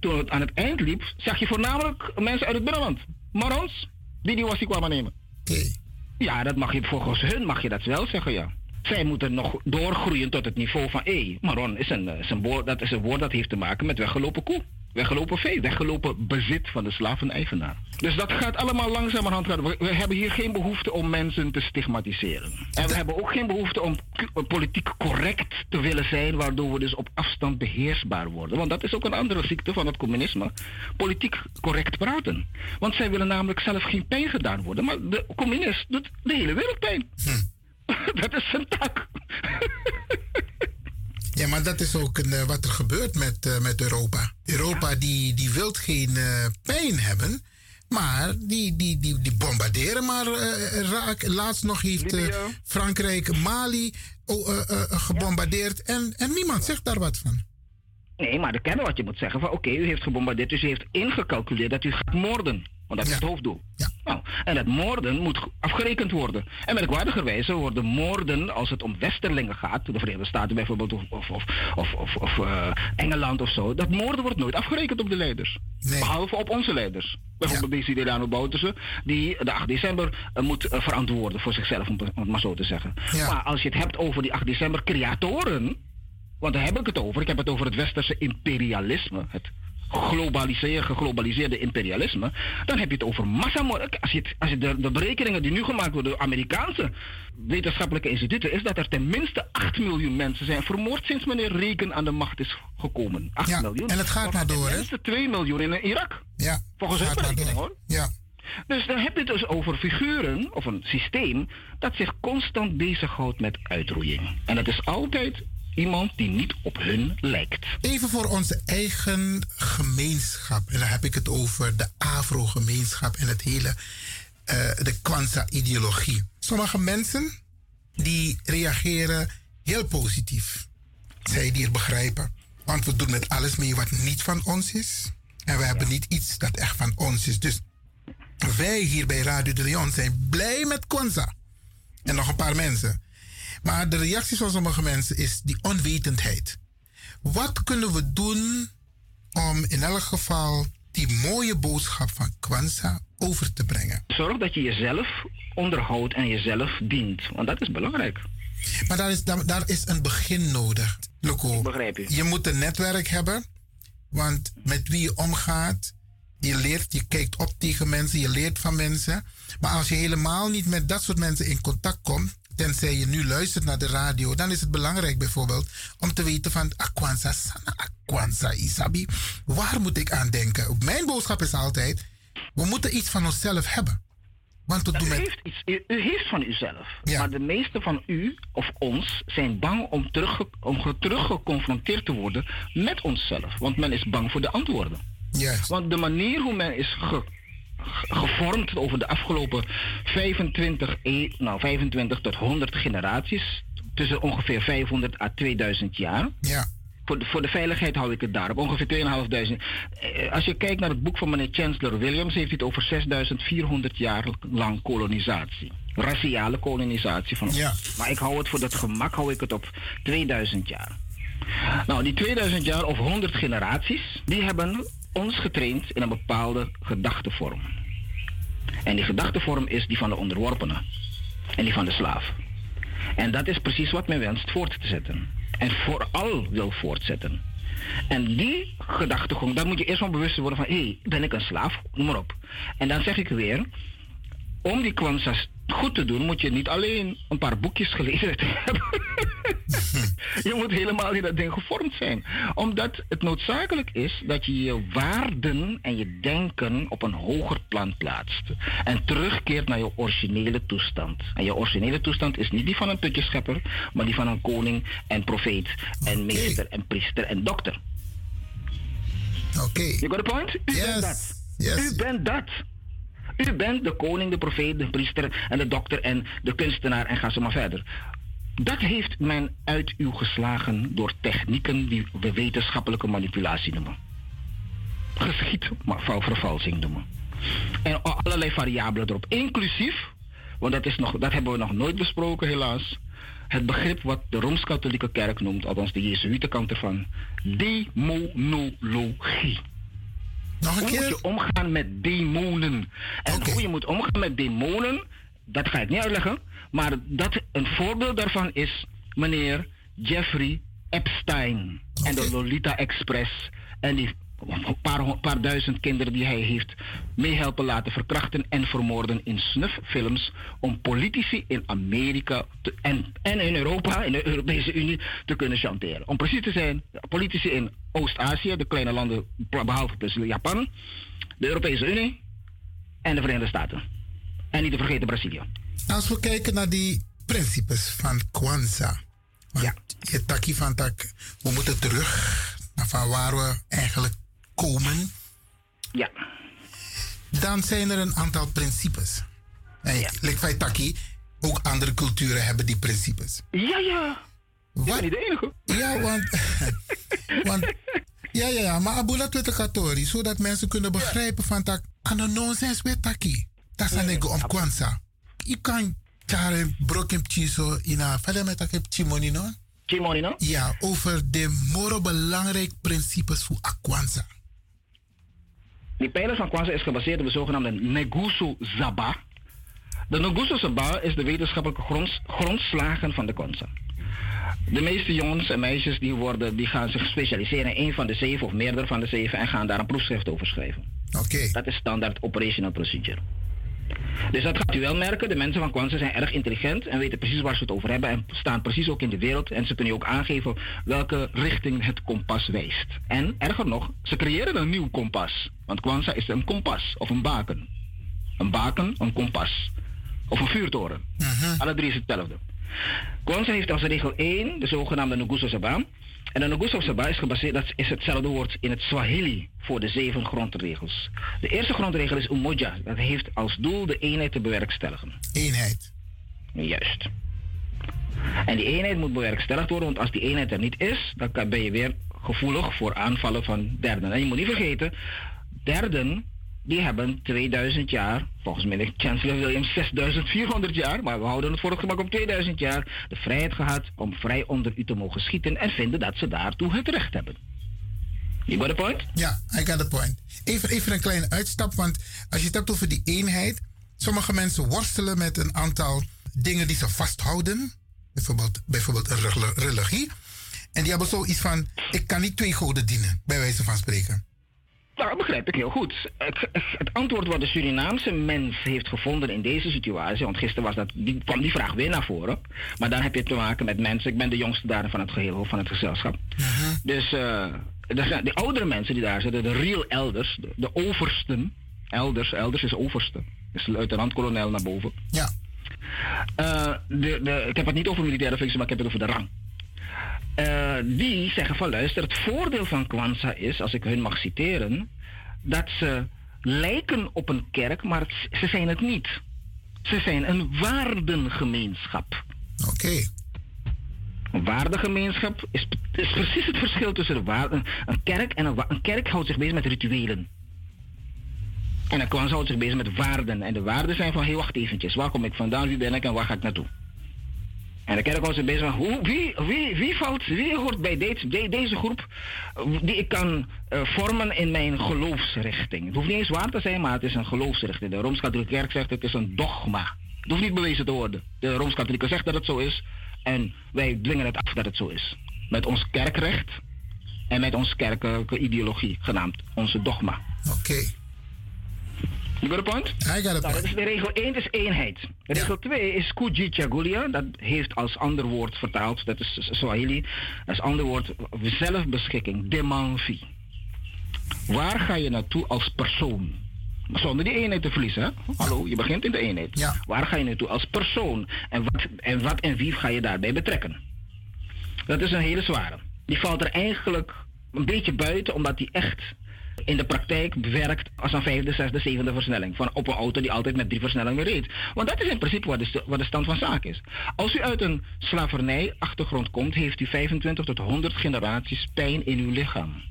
toen het aan het eind liep, zag je voornamelijk mensen uit het binnenland. Marons, die die wassie kwamen nemen. Okay. Ja, dat mag je volgens hun mag je dat wel zeggen, ja. Zij moeten nog doorgroeien tot het niveau van, hé, Maron is een, is een woord, dat is een woord dat heeft te maken met weggelopen koe. Weggelopen vee, weggelopen bezit van de slaven-eigenaar. Dus dat gaat allemaal langzamerhand. We, we hebben hier geen behoefte om mensen te stigmatiseren. En we hebben ook geen behoefte om politiek correct te willen zijn, waardoor we dus op afstand beheersbaar worden. Want dat is ook een andere ziekte van het communisme. Politiek correct praten. Want zij willen namelijk zelf geen pijn gedaan worden. Maar de communist doet de hele wereld pijn. Hm. dat is zijn tak. Ja, maar dat is ook een, eh, wat er gebeurt met, eh, met Europa. Europa die, die wil geen eh, pijn hebben, maar die, die, die, die bombarderen maar eh, raak. Laatst nog heeft Frankrijk Mali oh, gebombardeerd en, en niemand zegt daar wat van. Nee, maar de kennen wat je moet zeggen van oké, u heeft gebombardeerd, dus u heeft ingecalculeerd dat u gaat moorden. Want dat is het hoofddoel. Nou, en dat moorden moet ge- afgerekend worden. En merkwaardigerwijze worden moorden, als het om westerlingen gaat, de Verenigde Staten bijvoorbeeld, of, of, of, of, of, of, eh, Engeland of zo, dat moorden wordt nooit afgerekend op de leiders. Behalve op onze leiders. Bijvoorbeeld deze Delano Bouterse, die de 8 december eh, moet eh, verantwoorden voor zichzelf, om, om het maar zo te zeggen. Maar als je het hebt over die 8 december creatoren, want daar heb ik het over. Ik heb het over het westerse imperialisme. Het globaliseer, geglobaliseerde imperialisme. Dan heb je het over massamoord. Als je, als je de, de berekeningen die nu gemaakt worden door Amerikaanse wetenschappelijke instituten, is dat er ten minste 8 miljoen mensen zijn vermoord sinds meneer Reagan aan de macht is gekomen. 8 miljoen. en het gaat maar door, hè? Ten minste 2 miljoen in Irak. Ja, Volgens hun berekening hoor. Ja. Dus dan heb je het dus over figuren of een systeem dat zich constant bezighoudt met uitroeiing. En dat is altijd iemand die niet op hun lijkt. Even voor onze eigen gemeenschap. En dan heb ik het over de Afro-gemeenschap en het hele, eh, de Kwanzaa-ideologie. Sommige mensen die reageren heel positief. Zij die het begrijpen. Want we doen met alles mee wat niet van ons is. En we hebben niet iets dat echt van ons is. Dus wij hier bij Radio de Leon zijn blij met Kwanzaa. En nog een paar mensen. Maar de reactie van sommige mensen is die onwetendheid. Wat kunnen we doen om in elk geval die mooie boodschap van Kwanzaa over te brengen? Zorg dat je jezelf onderhoudt en jezelf dient. Want dat is belangrijk. Maar daar is, daar, daar is een begin nodig. Loco, begrijp je. je moet een netwerk hebben. Want met wie je omgaat, je leert, je kijkt op tegen mensen, je leert van mensen. Maar als je helemaal niet met dat soort mensen in contact komt, tenzij je nu luistert naar de radio, dan is het belangrijk bijvoorbeeld om te weten van Akwanza Sana, Akwanza Isabi. Waar moet ik aan denken? Mijn boodschap is altijd, we moeten iets van onszelf hebben. Want U met... heeft, iets, u, u heeft van uzelf. Maar de meeste van u of ons zijn bang om, terug, om ge- teruggeconfronteerd te worden met onszelf. Want men is bang voor de antwoorden. Want de manier hoe men is ge- gevormd over de afgelopen 25, e- nou 25 tot 100 generaties, tussen ongeveer 500 à 2000 jaar. Ja. Voor de, voor de veiligheid hou ik het daarop. Ongeveer 2500. Eh, Als je kijkt naar het boek van meneer Chancellor Williams, heeft hij het over 6400 jaar lang kolonisatie. Raciale kolonisatie van ons. Maar ik hou het voor dat gemak hou ik het op 2000 jaar. Nou, die 2000 jaar of 100 generaties, die hebben ons getraind in een bepaalde gedachtevorm. En die gedachtevorm is die van de onderworpene en die van de slaaf. En dat is precies wat men wenst voort te zetten. En vooral wil voortzetten. En die gedachtegang, daar moet je eerst van bewust worden van... hé, hey, ben ik een slaaf? Noem maar op. En dan zeg ik weer... om die kwanzas goed te doen... moet je niet alleen een paar boekjes gelezen hebben. je moet helemaal in dat ding gevormd zijn. Omdat het noodzakelijk is dat je je waarden en je denken op een hoger plan plaatst. En terugkeert naar je originele toestand. En je originele toestand is niet die van een putjeschepper, maar die van een koning en profeet en meester en priester en dokter. Oké. You got the point? U bent dat. U bent dat. U bent de koning, de profeet, de priester en de dokter en de kunstenaar en ga zo maar verder. Dat heeft men uit u geslagen door technieken die we wetenschappelijke manipulatie noemen. Geschiedvervalsing noemen. En allerlei variabelen erop. Inclusief, want dat, is nog, dat hebben we nog nooit besproken helaas. Het begrip wat de Rooms-Katholieke Kerk noemt, althans de Jezuïtenkant ervan, demonologie. Hoe moet je omgaan met demonen? En hoe je moet omgaan met demonen, dat ga ik niet uitleggen. Maar dat, een voorbeeld daarvan is meneer Jeffrey Epstein en de Lolita Express. En die paar, paar duizend kinderen die hij heeft meehelpen laten verkrachten en vermoorden in snufffilms. Om politici in Amerika te- en, en in Europa, in de Europese Unie, te kunnen chanteren. Om precies te zijn, politici in Oost-Azië, de kleine landen behalve dus Japan, de Europese Unie en de Verenigde Staten. En niet te vergeten Brazilië. Als we kijken naar die principes van Kwanzaa, Ja. Je takkie van tak, we moeten terug naar van waar we eigenlijk komen. Ja. Dan zijn er een aantal principes. En ja. like Taki, ook andere culturen hebben die principes. Ja, ja. Wat? Niet de enige. Ja, want... want ja, ja, ja, maar abula twete katori, zodat mensen kunnen begrijpen van tak, ano nonsens met taki. Dat is een om kwanza. Je kan daar brokem chiso ina verder met tak chimoni no? Chimoni no? Ja, over de moro belangrijk principes voor akwanza. Die pijler van Kwanzaa is gebaseerd op de zogenaamde Negusu Zaba. De Negusu Zaba is de wetenschappelijke gronds, grondslagen van de Kwanzaa. De meeste jongens en meisjes die, worden, die gaan zich specialiseren in een van de zeven of meerdere van de zeven en gaan daar een proefschrift over schrijven. Oké. Dat is standaard operational procedure. Dus dat gaat u wel merken. De mensen van Kwanzaa zijn erg intelligent en weten precies waar ze het over hebben en staan precies ook in de wereld. En ze kunnen je ook aangeven welke richting het kompas wijst. En erger nog, ze creëren een nieuw kompas. Want Kwanzaa is een kompas of een baken. Een baken, een kompas. Of een vuurtoren. Alle drie is hetzelfde. Kwanzaa heeft als regel 1 de zogenaamde Nguzo Saba. En de Nguzo Saba is gebaseerd, dat is hetzelfde woord in het Swahili voor de zeven grondregels. De eerste grondregel is umoja. Dat heeft als doel de eenheid te bewerkstelligen. Eenheid. Juist. En die eenheid moet bewerkstelligd worden, want als die eenheid er niet is, dan ben je weer gevoelig voor aanvallen van derden. En je moet niet vergeten, derden die hebben 2000 jaar, volgens mij ligt Chancellor William 6400 jaar, maar we houden het voor het gemak op 2000 jaar, de vrijheid gehad om vrij onder u te mogen schieten en vinden dat ze daartoe het recht hebben. You got the point? Ja, I got the point. Even, even een kleine uitstap, want als je het hebt over die eenheid, sommige mensen worstelen met een aantal dingen die ze vasthouden. Bijvoorbeeld, bijvoorbeeld een rel- religie. En die hebben zoiets van, ik kan niet twee goden dienen, bij wijze van spreken. Nou, dat begrijp ik heel goed. Het, het antwoord wat de Surinaamse mens heeft gevonden in deze situatie, want gisteren was dat, die, kwam die vraag weer naar voren. Maar dan heb je te maken met mensen, ik ben de jongste daar van het geheel, van het gezelschap. Dus eh, er zijn de oudere mensen die daar zitten, de real elders, de, de oversten, elders, elders is overste, is luitenant-kolonel naar boven. Ja. Eh, de, de, ik heb het niet over militaire functie, maar ik heb het over de rang. Eh, die zeggen van luister, het voordeel van Kwanzaa is, als ik hun mag citeren, dat ze lijken op een kerk, maar ze zijn het niet. Ze zijn een waardengemeenschap. Oké. Een waardegemeenschap is, is precies het verschil tussen een, kerk en een, een kerk houdt zich bezig met rituelen. En een Kwanzaa houdt zich bezig met waarden. En de waarden zijn van, hé, wacht eventjes, waar kom ik vandaan, wie ben ik en waar ga ik naartoe? En de kerk houdt zich bezig hoe, wie, wie, wie, valt, wie hoort bij deze, de- deze groep die ik kan eh, vormen in mijn geloofsrichting. Het hoeft niet eens waar te zijn, maar het is een geloofsrichting. De Rooms-Katholieke Kerk zegt het is een dogma. Het hoeft niet bewezen te worden. De Rooms-Katholieken zegt dat het zo is en wij dwingen het af dat het zo is. Met ons kerkrecht en met onze kerkelijke ideologie, genaamd onze dogma. Oké. You got a point? I got a Nou, point. dat is de regel 1 is eenheid. Regel 2 is Kujichagulia. Dat heeft als ander woord vertaald, dat is Swahili. Als ander woord zelfbeschikking, demanvi. Waar ga je naartoe als persoon? Zonder die eenheid te verliezen. Hè? Hallo, je begint in de eenheid. Waar ga je naartoe als persoon? En wat, en wat en wie ga je daarbij betrekken? Dat is een hele zware. Die valt er eigenlijk een beetje buiten, omdat die echt in de praktijk werkt als een vijfde, zesde, zevende versnelling. Van op een auto die altijd met drie versnellingen reed. Want dat is in principe wat de, wat de stand van zaken is. Als u uit een slavernij-achtergrond komt, heeft u 25 tot 100 generaties pijn in uw lichaam.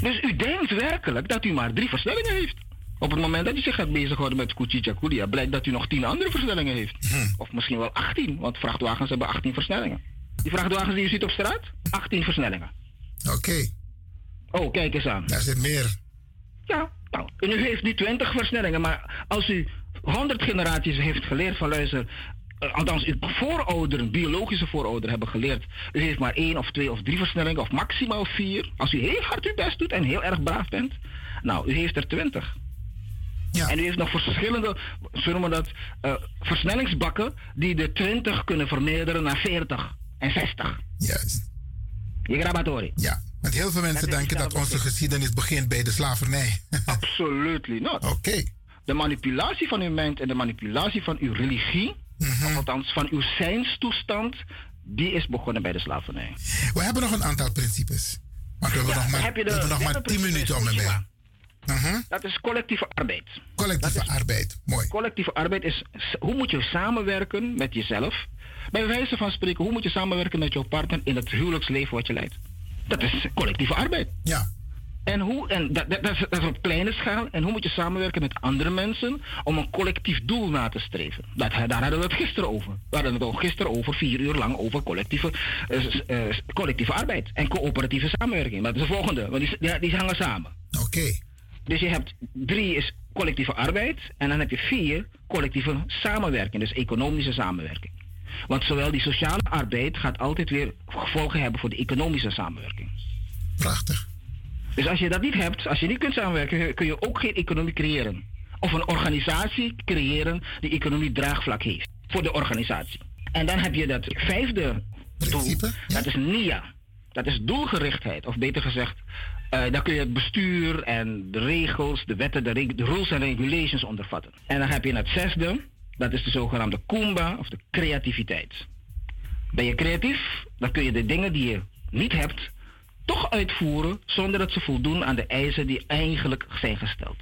Dus u denkt werkelijk dat u maar drie versnellingen heeft. Op het moment dat u zich gaat bezighouden met Kuchicha Kulia, blijkt dat u nog 10 andere versnellingen heeft. Of misschien wel 18, want vrachtwagens hebben 18 versnellingen. Die vrachtwagens die u ziet op straat, 18 versnellingen. Oké. Oh, kijk eens aan. Daar zit meer. Ja, nou, en u heeft nu 20 versnellingen, maar als u 100 generaties heeft geleerd van luister, eh, althans uw voorouderen, biologische voorouderen hebben geleerd, u heeft maar één of twee of drie versnellingen of maximaal vier. Als u heel hard uw best doet en heel erg braaf bent, nou, u heeft er 20. Ja. En u heeft nog verschillende, zullen we dat, eh, versnellingsbakken die de 20 kunnen vermeerderen naar 40 en 60. Juist. Je grabatori. Ja, want heel veel mensen denken dat onze geschiedenis begint bij de slavernij. Absolutely not. Oké. De manipulatie van uw mind en de manipulatie van uw religie, Mhm. of althans van uw zijnstoestand, die is begonnen bij de slavernij. We hebben nog een aantal principes. Maar we hebben Ja, nog maar, heb je we hebben nog maar derde 10 principe minuten om ermee. Fukushima. Dat is collectieve arbeid. Collectieve arbeid, mooi. Collectieve arbeid is hoe moet je samenwerken met jezelf. Bij wijze van spreken, hoe moet je samenwerken met jouw partner in het huwelijksleven wat je leidt. Dat is collectieve arbeid. Ja. En, hoe, en dat, dat, dat, is, dat is op kleine schaal. En hoe moet je samenwerken met andere mensen om een collectief doel na te streven? Dat, daar hadden we het gisteren over. We hadden het al gisteren over, vier uur lang, over collectieve, eh, eh, collectieve arbeid en coöperatieve samenwerking. Maar dat is de volgende, want die, die, die hangen samen. Oké. Dus je hebt drie is collectieve arbeid en dan heb je vier collectieve samenwerking, dus economische samenwerking. Want zowel die sociale arbeid gaat altijd weer gevolgen hebben voor de economische samenwerking. Prachtig. Dus als je dat niet hebt, als je niet kunt samenwerken, kun je ook geen economie creëren. Of een organisatie creëren die economie draagvlak heeft voor de organisatie. En dan heb je dat vijfde doel, dat is NIA. Dat is doelgerichtheid, of beter gezegd, eh dan kun je het bestuur en de regels, de wetten, de, de rules en regulations ondervatten. En dan heb je het zesde, dat is de zogenaamde Kumba, of de creativiteit. Ben je creatief, dan kun je de dingen die je niet hebt, toch uitvoeren zonder dat ze voldoen aan de eisen die eigenlijk zijn gesteld.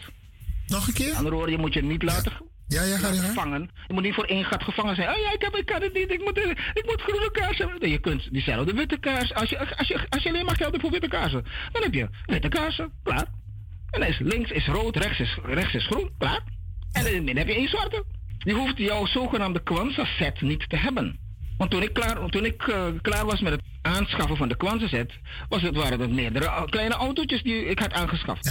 Nog een keer? Andere woorden, je moet je niet laten, Ja, ja, ga je gang. vangen. Je moet niet voor één gat gevangen zijn. Oh ja, ik, heb, ik kan het niet, ik moet, ik moet groene kaars hebben. Je kunt diezelfde witte kaars, als je, als, je, als je alleen maar geld hebt voor witte kaarsen, dan heb je witte kaarsen, klaar. En dan is links is rood, rechts is, rechts is groen, klaar. En in het midden heb je één zwarte. Je hoeft jouw zogenaamde Kwanzaa set niet te hebben. Want toen ik klaar, toen ik, eh, klaar was met het aanschaffen van de Kwanzaa set, was het, waren het meerdere kleine autootjes die ik had aangeschaft.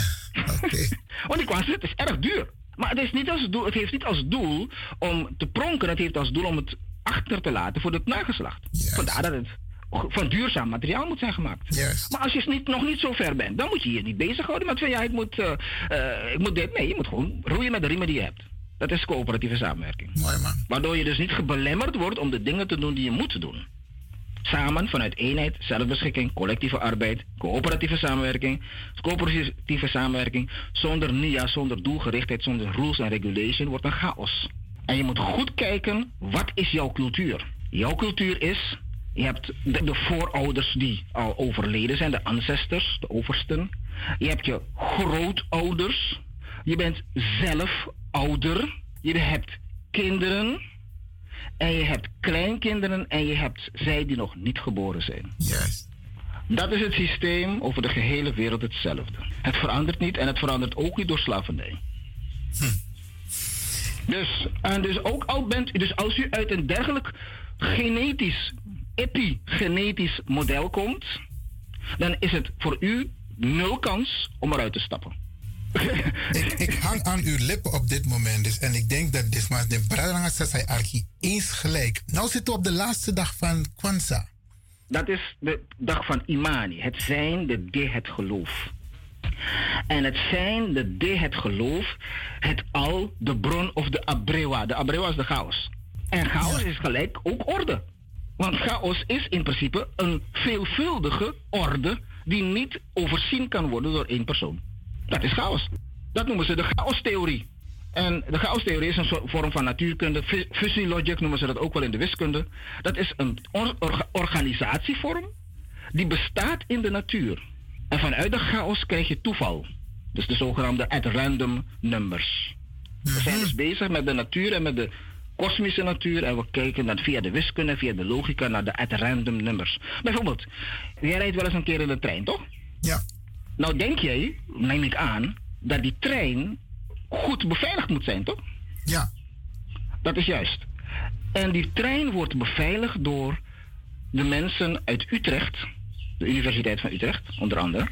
Want die Kwanzaa set is erg duur. Maar het, is niet als doel, het heeft niet als doel om te pronken, het heeft als doel om het achter te laten voor het nageslacht. Vandaar dat het van duurzaam materiaal moet zijn gemaakt. Maar als je niet, nog niet zo ver bent, dan moet je je niet bezighouden met van ja, ik moet, eh, eh, ik moet dit. Nee, je moet gewoon roeien met de riemen die je hebt. Dat is coöperatieve samenwerking. Mooi man. Waardoor je dus niet gebelemmerd wordt om de dingen te doen die je moet doen. Samen vanuit eenheid, zelfbeschikking, collectieve arbeid, coöperatieve samenwerking, coöperatieve samenwerking, zonder NIA, zonder doelgerichtheid, zonder rules en regulation wordt een chaos. En je moet goed kijken, wat is jouw cultuur? Jouw cultuur is, je hebt de, de voorouders die al overleden zijn, de ancestors, de oversten. Je hebt je grootouders. Je bent zelf ouder. Je hebt kinderen. En je hebt kleinkinderen en je hebt zij die nog niet geboren zijn. Juist. Dat is het systeem over de gehele wereld hetzelfde. Het verandert niet en het verandert ook niet door slavernij. Dus, en dus ook al bent dus als u uit een dergelijk genetisch, epigenetisch model komt, dan is het voor u nul kans om eruit te stappen. Ik, ik hang aan uw lippen op dit moment. Dus, en ik denk dat dit maar de Braderanga Sassai Archie eens gelijk. Nou zitten we op de laatste dag van Kwanzaa. Dat is de dag van Imani. Het zijn, de de, het geloof. En het zijn, de de, het geloof, het al, de bron of de abrewa. De abrewa is de chaos. En chaos is gelijk ook orde. Want chaos is in principe een veelvuldige orde die niet overzien kan worden door één persoon. Dat is chaos. Dat noemen ze de chaostheorie. En de chaostheorie is een vorm van natuurkunde. Fu- Fusiologic noemen ze dat ook wel in de wiskunde. Dat is een or- orga- organisatievorm die bestaat in de natuur. En vanuit de chaos krijg je toeval. Dus de zogenaamde at random numbers. We zijn dus bezig met de natuur en met de kosmische natuur. En we kijken dan via de wiskunde, via de logica naar de at random numbers. Bijvoorbeeld, jij rijdt wel eens een keer in de trein, toch? Ja. Nou denk jij, neem ik aan, dat die trein goed beveiligd moet zijn, toch? Ja. Dat is juist. En die trein wordt beveiligd door de mensen uit Utrecht, de Universiteit van Utrecht, onder andere,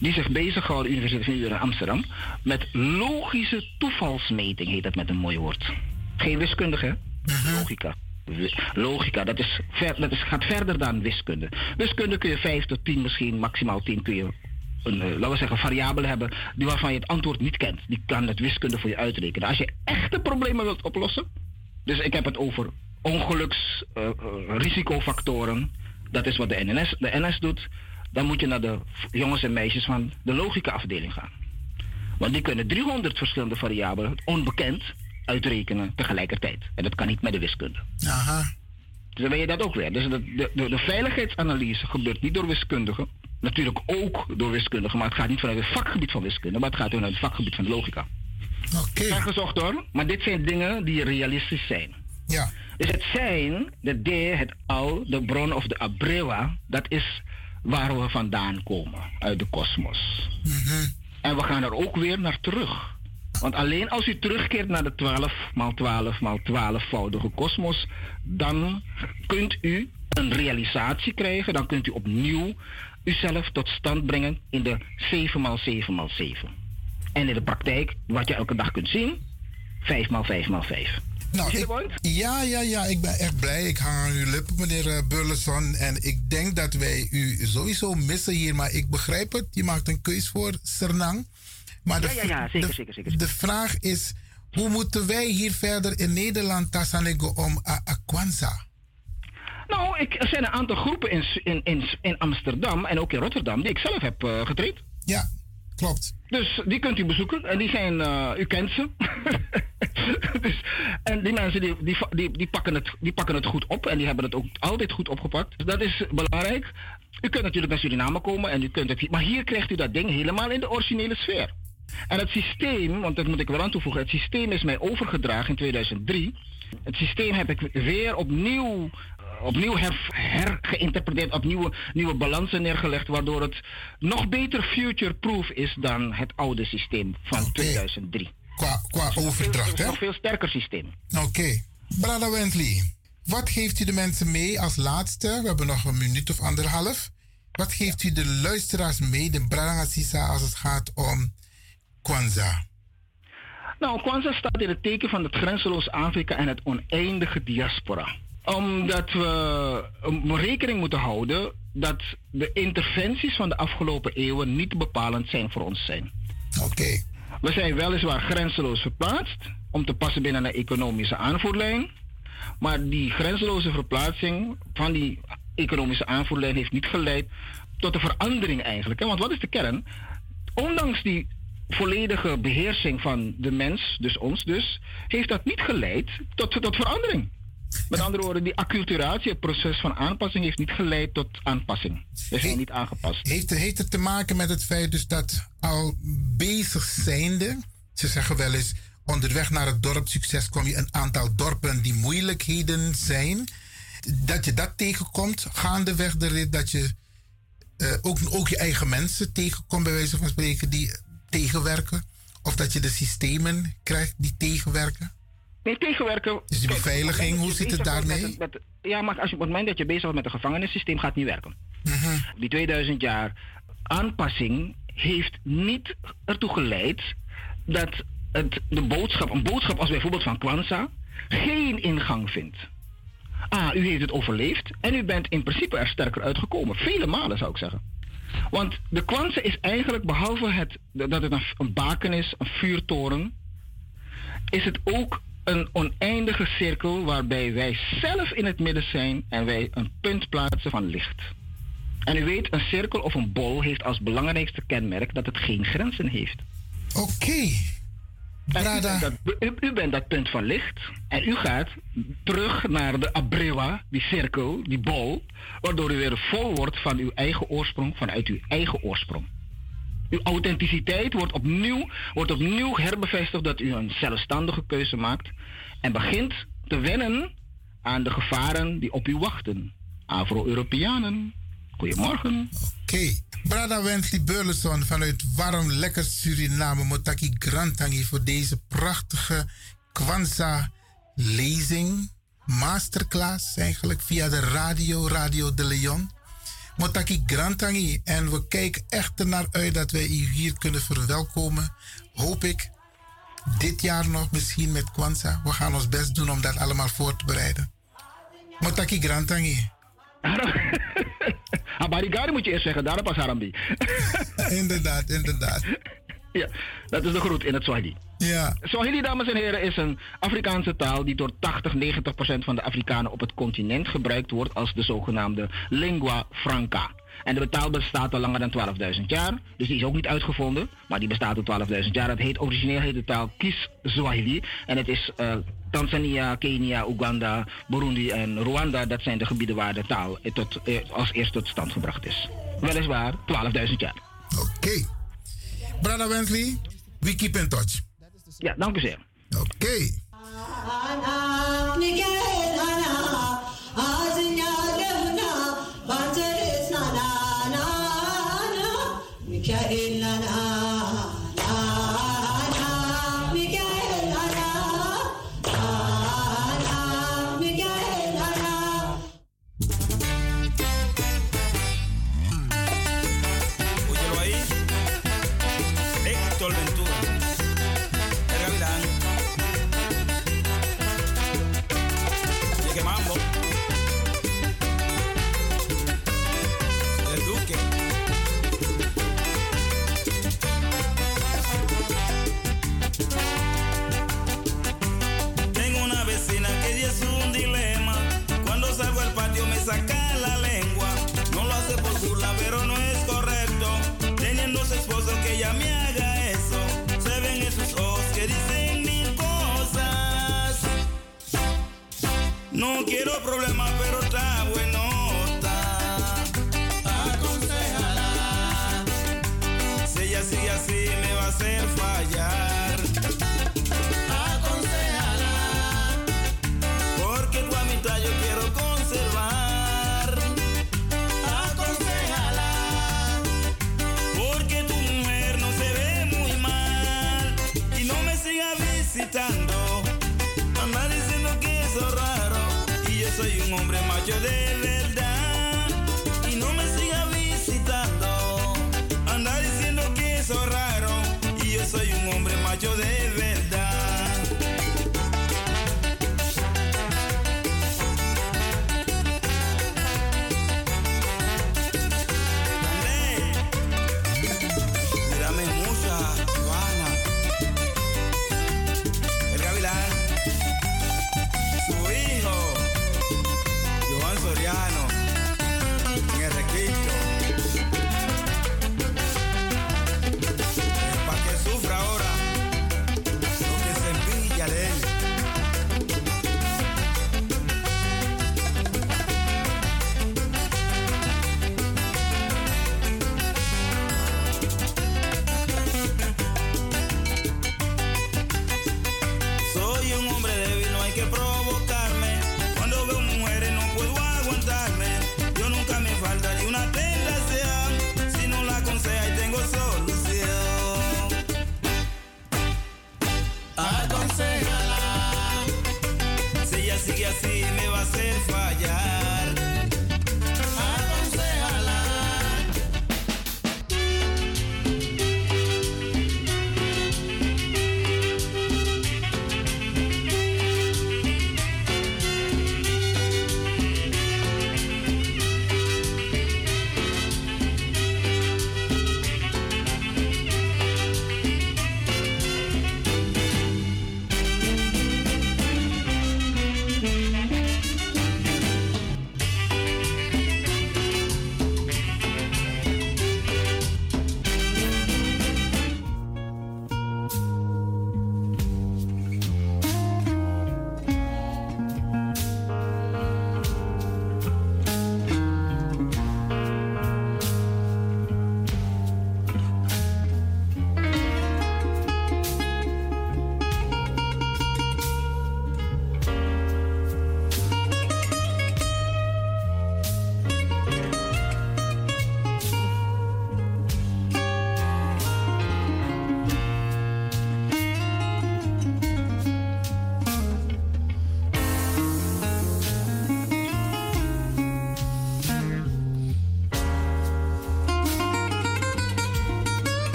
die zich bezighouden, de Universiteit van Utrecht Amsterdam, met logische toevalsmeting, heet dat met een mooi woord. Geen wiskundige, hè? Logica. Logica, dat, is ver, dat is, gaat verder dan wiskunde. Wiskunde kun je 5 tot 10, misschien maximaal 10 kun je een, eh, laten we zeggen, variabele hebben die waarvan je het antwoord niet kent. Die kan het wiskunde voor je uitrekenen. Als je echte problemen wilt oplossen, dus ik heb het over ongeluksrisicofactoren, dat is wat de NS, de NS doet, dan moet je naar de jongens en meisjes van de logica-afdeling gaan. Want die kunnen 300 verschillende variabelen, onbekend, uitrekenen tegelijkertijd. En dat kan niet met de wiskunde. Aha. Dus dan weet je dat ook weer. Dus de, de, de, de veiligheidsanalyse gebeurt niet door wiskundigen. Natuurlijk ook door wiskundigen, maar het gaat niet vanuit het vakgebied van wiskunde, maar het gaat vanuit het vakgebied van de logica. Oké. Okay. gezocht hoor, maar dit zijn dingen die realistisch zijn. Ja. Dus het zijn, de D, het al, de bron of de abrewa, dat is waar we vandaan komen, uit de kosmos. Mhm. En we gaan er ook weer naar terug. Want alleen als u terugkeert naar de 12 maal 12 maal 12-voudige kosmos, dan kunt u een realisatie krijgen, dan kunt u opnieuw uzelf tot stand brengen in de 7 maal 7 maal 7. En in de praktijk, wat je elke dag kunt zien, 5 maal 5 maal 5. Nou, ik, ja, ja, ja, ik ben echt blij. Ik hang aan uw lippen, meneer uh, Burleson. En ik denk dat wij u sowieso missen hier. Maar ik begrijp het. Je maakt een keus voor Sernang. Maar de, ja, ja, ja, zeker, de, zeker, zeker, De vraag is, hoe moeten wij hier verder in Nederland Tassanego om Akwanza? Nou, ik, er zijn een aantal groepen in, in, in, in Amsterdam en ook in Rotterdam die ik zelf heb uh, getraind. Ja, klopt. Dus die kunt u bezoeken. En die zijn, uh, u kent ze. dus, en die mensen die, die, die, die, pakken het, die pakken het goed op. En die hebben het ook altijd goed opgepakt. Dus dat is belangrijk. U kunt natuurlijk naar Suriname komen. En u kunt het, maar hier krijgt u dat ding helemaal in de originele sfeer. En het systeem, want dat moet ik wel aan toevoegen. Het systeem is mij overgedragen in 2003. Het systeem heb ik weer opnieuw opnieuw her, hergeïnterpreteerd, opnieuw nieuwe balansen neergelegd, waardoor het nog beter future-proof is dan het oude systeem van okay. 2003. Qua, qua overdracht, hè? Een veel sterker systeem. Oké. Okay. Brada Wentley, wat geeft u de mensen mee als laatste? We hebben nog een minuut of anderhalf. Wat geeft u de luisteraars mee, de Brada Sisa, als het gaat om Kwanzaa? Nou, Kwanzaa staat in het teken van het grenzeloos Afrika en het oneindige diaspora omdat we rekening moeten houden dat de interventies van de afgelopen eeuwen niet bepalend zijn voor ons zijn. Oké. We zijn weliswaar grenzeloos verplaatst om te passen binnen een economische aanvoerlijn. Maar die grenzeloze verplaatsing van die economische aanvoerlijn heeft niet geleid tot een verandering eigenlijk. Want wat is de kern? Ondanks die volledige beheersing van de mens, dus ons dus, heeft dat niet geleid tot, tot verandering. Met andere woorden, die acculturatie, het proces van aanpassing, heeft niet geleid tot aanpassing. We zijn niet aangepast. Heeft, heeft het te maken met het feit dus dat al bezig zijnde, ze zeggen wel eens, onderweg naar het dorpsucces kom je een aantal dorpen die moeilijkheden zijn. Dat je dat tegenkomt, gaandeweg de rit, dat je uh, ook, ook je eigen mensen tegenkomt, bij wijze van spreken, die tegenwerken. Of dat je de systemen krijgt die tegenwerken. Nee, tegenwerken. Dus die beveiliging, hoe zit het daarmee? Met, met, ja, maar als je op het moment dat je bezig bent met het gevangenissysteem, gaat het niet werken. -hmm. Die 2000 jaar aanpassing heeft niet ertoe geleid dat het, de boodschap, een boodschap als bijvoorbeeld van Kwanzaa, geen ingang vindt. Ah, u heeft het overleefd en u bent in principe er sterker uitgekomen. Vele malen zou ik zeggen. Want de Kwanzaa is eigenlijk, behalve het, dat het een, een baken is, een vuurtoren, is het ook een oneindige cirkel waarbij wij zelf in het midden zijn en wij een punt plaatsen van licht. En u weet, een cirkel of een bol heeft als belangrijkste kenmerk dat het geen grenzen heeft. Oké. Okay. U, u, u, bent dat punt van licht en u gaat terug naar de abrewa, die cirkel, die bol, waardoor u weer vol wordt van uw eigen oorsprong, vanuit uw eigen oorsprong. Uw authenticiteit wordt opnieuw, wordt opnieuw herbevestigd dat u een zelfstandige keuze maakt en begint te wennen aan de gevaren die op u wachten. Afro-Europeanen, goedemorgen. Oké. Okay. Brada Wensley Burleson vanuit warm lekker Suriname. Motaki Grantangi voor deze prachtige Kwanzaa lezing. Masterclass eigenlijk via de radio, Radio de Leon. Motaki Grantangi. En we kijken echt ernaar uit dat wij u hier kunnen verwelkomen. Hoop ik. Dit jaar nog misschien met Kwanzaa. We gaan ons best doen om dat allemaal voor te bereiden. Motaki Grantangi. Abarigari moet je eerst zeggen, daarop pas Harambi. inderdaad, inderdaad. Ja, dat is de groet in het Swahili. Ja. Swahili, dames en heren, is een Afrikaanse taal die door 80, 90 procent van de Afrikanen op het continent gebruikt wordt als de zogenaamde lingua franca. En de betaalbaar bestaat al langer dan 12.000 jaar. Dus die is ook niet uitgevonden. Maar die bestaat al 12.000 jaar. Het heet, origineel heet de taal Kiswahili. En het is uh, Tanzania, Kenia, Oeganda, Burundi en Rwanda. Dat zijn de gebieden waar de taal tot, eh, als eerste tot stand gebracht is. Weliswaar 12.000 jaar. Oké. Okay. Brother Wensley, we keep in touch. Ja, dank u zeer. Oké. Okay. No quiero problemas,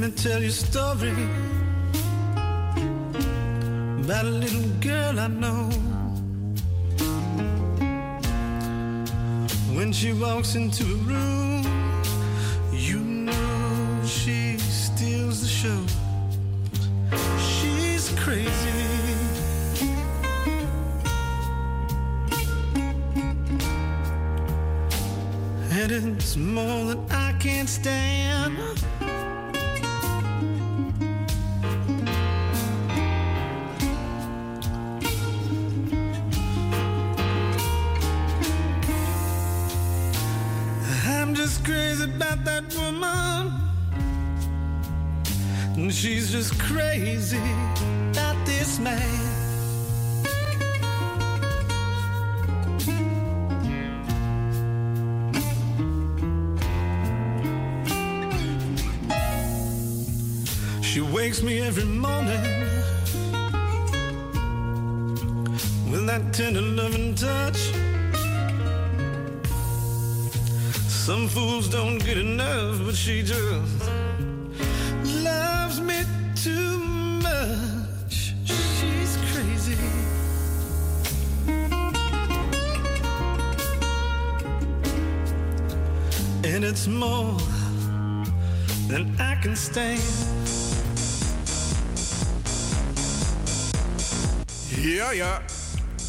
me tell you a story about a little girl I know. When she walks into a room, you know she steals the show. She's crazy. And it's more than I can stand. And she's just crazy about this man. She wakes me every morning Ja, ja.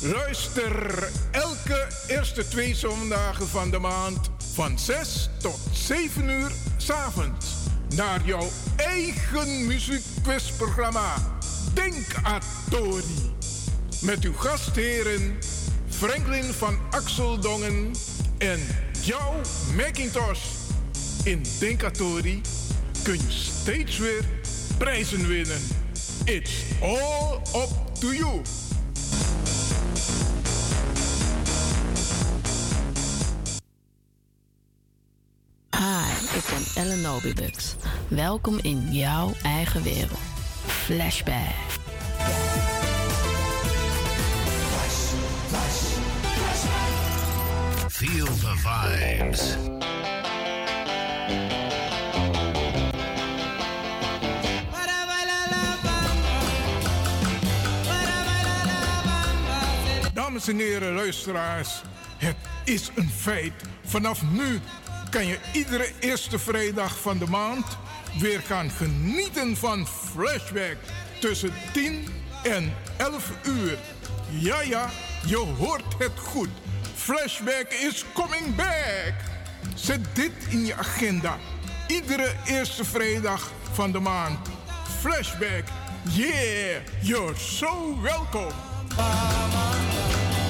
Luister elke eerste twee zondagen van de maand van 6 tot 7 uur s'avonds naar jouw eigen muziekquizprogramma Denk Atori. Met uw gastheren Franklin van Axeldongen en jouw Macintosh. In Denkatori kun je steeds weer prijzen winnen. It's all up to you. Hi, ik ben Ellen Nobibux. Welkom in jouw eigen wereld. Flashback. Feel the vibes. Dames en heren, luisteraars, het is een feit. Vanaf nu kan je iedere eerste vrijdag van de maand weer gaan genieten van Flashback tussen 10 en 11 uur. Ja, ja, je hoort het goed. Flashback is coming back. Zet dit in je agenda. Iedere eerste vrijdag van de maand. Flashback. Yeah, you're so welcome. No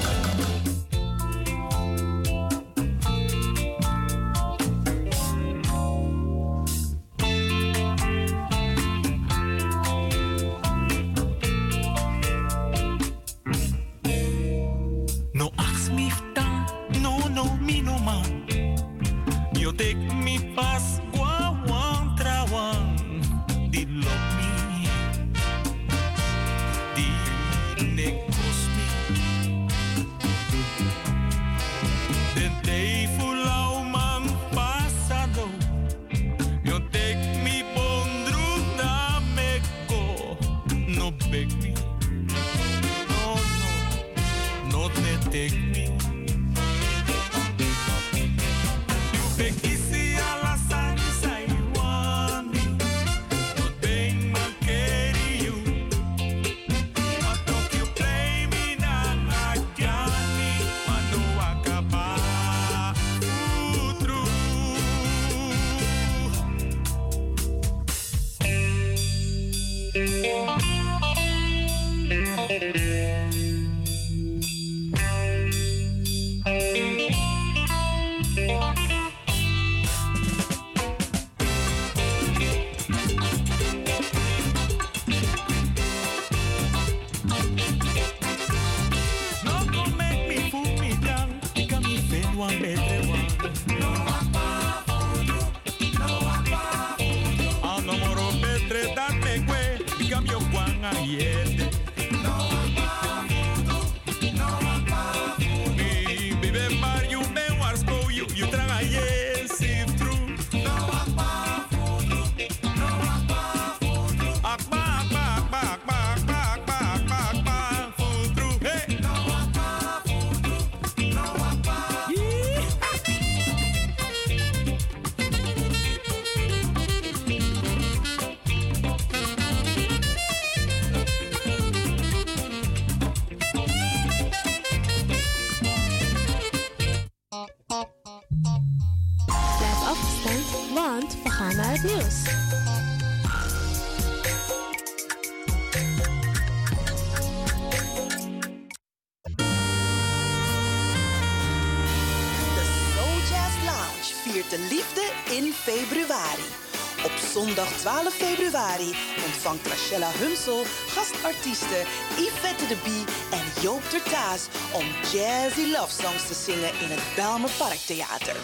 12 februari ontvangt Rachella Hunsel gastartiesten Yvette de Bie en Joop Tertaas om jazzy love songs te zingen in het Belmer Parktheater.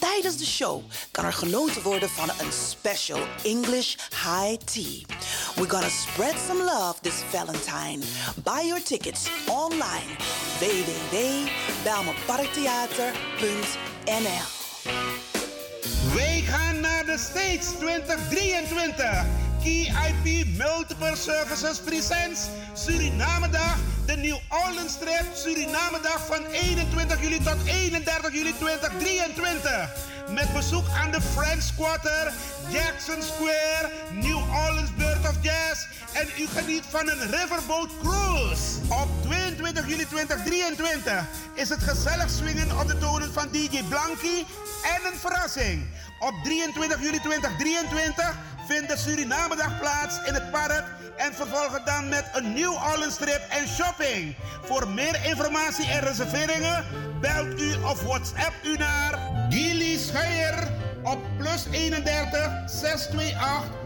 Tijdens de show kan er genoten worden van een special English high tea. We're gonna spread some love this Valentine. Buy your tickets online www.belmerparktheater.nl States 2023. KIP Multiple Services Presents Surinamedag. De New Orleans Trip Surinamedag van 21 juli tot 31 juli 2023. Met bezoek aan de French Quarter, Jackson Square, New En u geniet van een riverboat cruise. Op 22 juli 2023 is het gezellig swingen op de tonen van DJ Blanky en een verrassing. Op 23 juli 2023 vindt de Surinamedag plaats in het park en vervolgen dan met een New Orleans en shopping. Voor meer informatie en reserveringen belt u of WhatsApp u naar Gilly Scheier op plus 31 628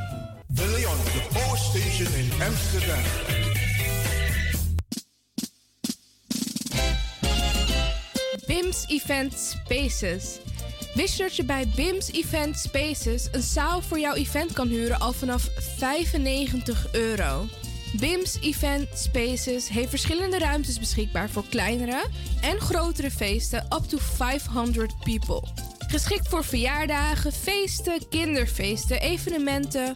De Leon, de Power Station in Amsterdam. BIMS Event Spaces. Wist je dat je bij BIMS Event Spaces een zaal voor jouw event kan huren al vanaf 95 euro? BIMS Event Spaces heeft verschillende ruimtes beschikbaar voor kleinere en grotere feesten up to 500 people. Geschikt voor verjaardagen, feesten, kinderfeesten, evenementen,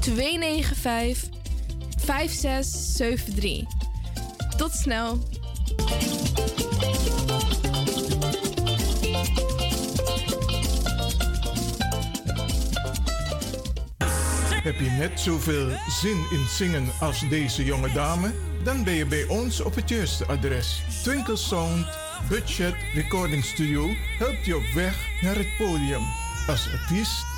295 5673. Tot snel. Heb je net zoveel zin in zingen als deze jonge dame? Dan ben je bij ons op het juiste adres. Twinkle Sound Budget Recording Studio helpt je op weg naar het podium. Als artiest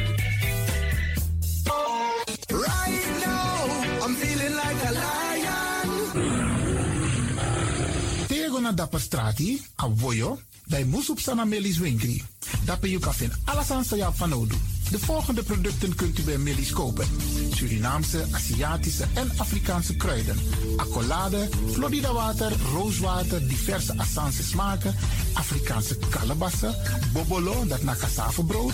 Right now, I'm feeling like a lion. Na dapper strati, a voyo, bij Moesop Sanamelis Winkri. Dapper you kafin alasan ya fanodu. De volgende producten kunt u bij Melis kopen: Surinaamse, Aziatische en Afrikaanse kruiden. Accolade, Florida water, rooswater, diverse Assange smaken, Afrikaanse kalebassen, bobolo, dat na brood,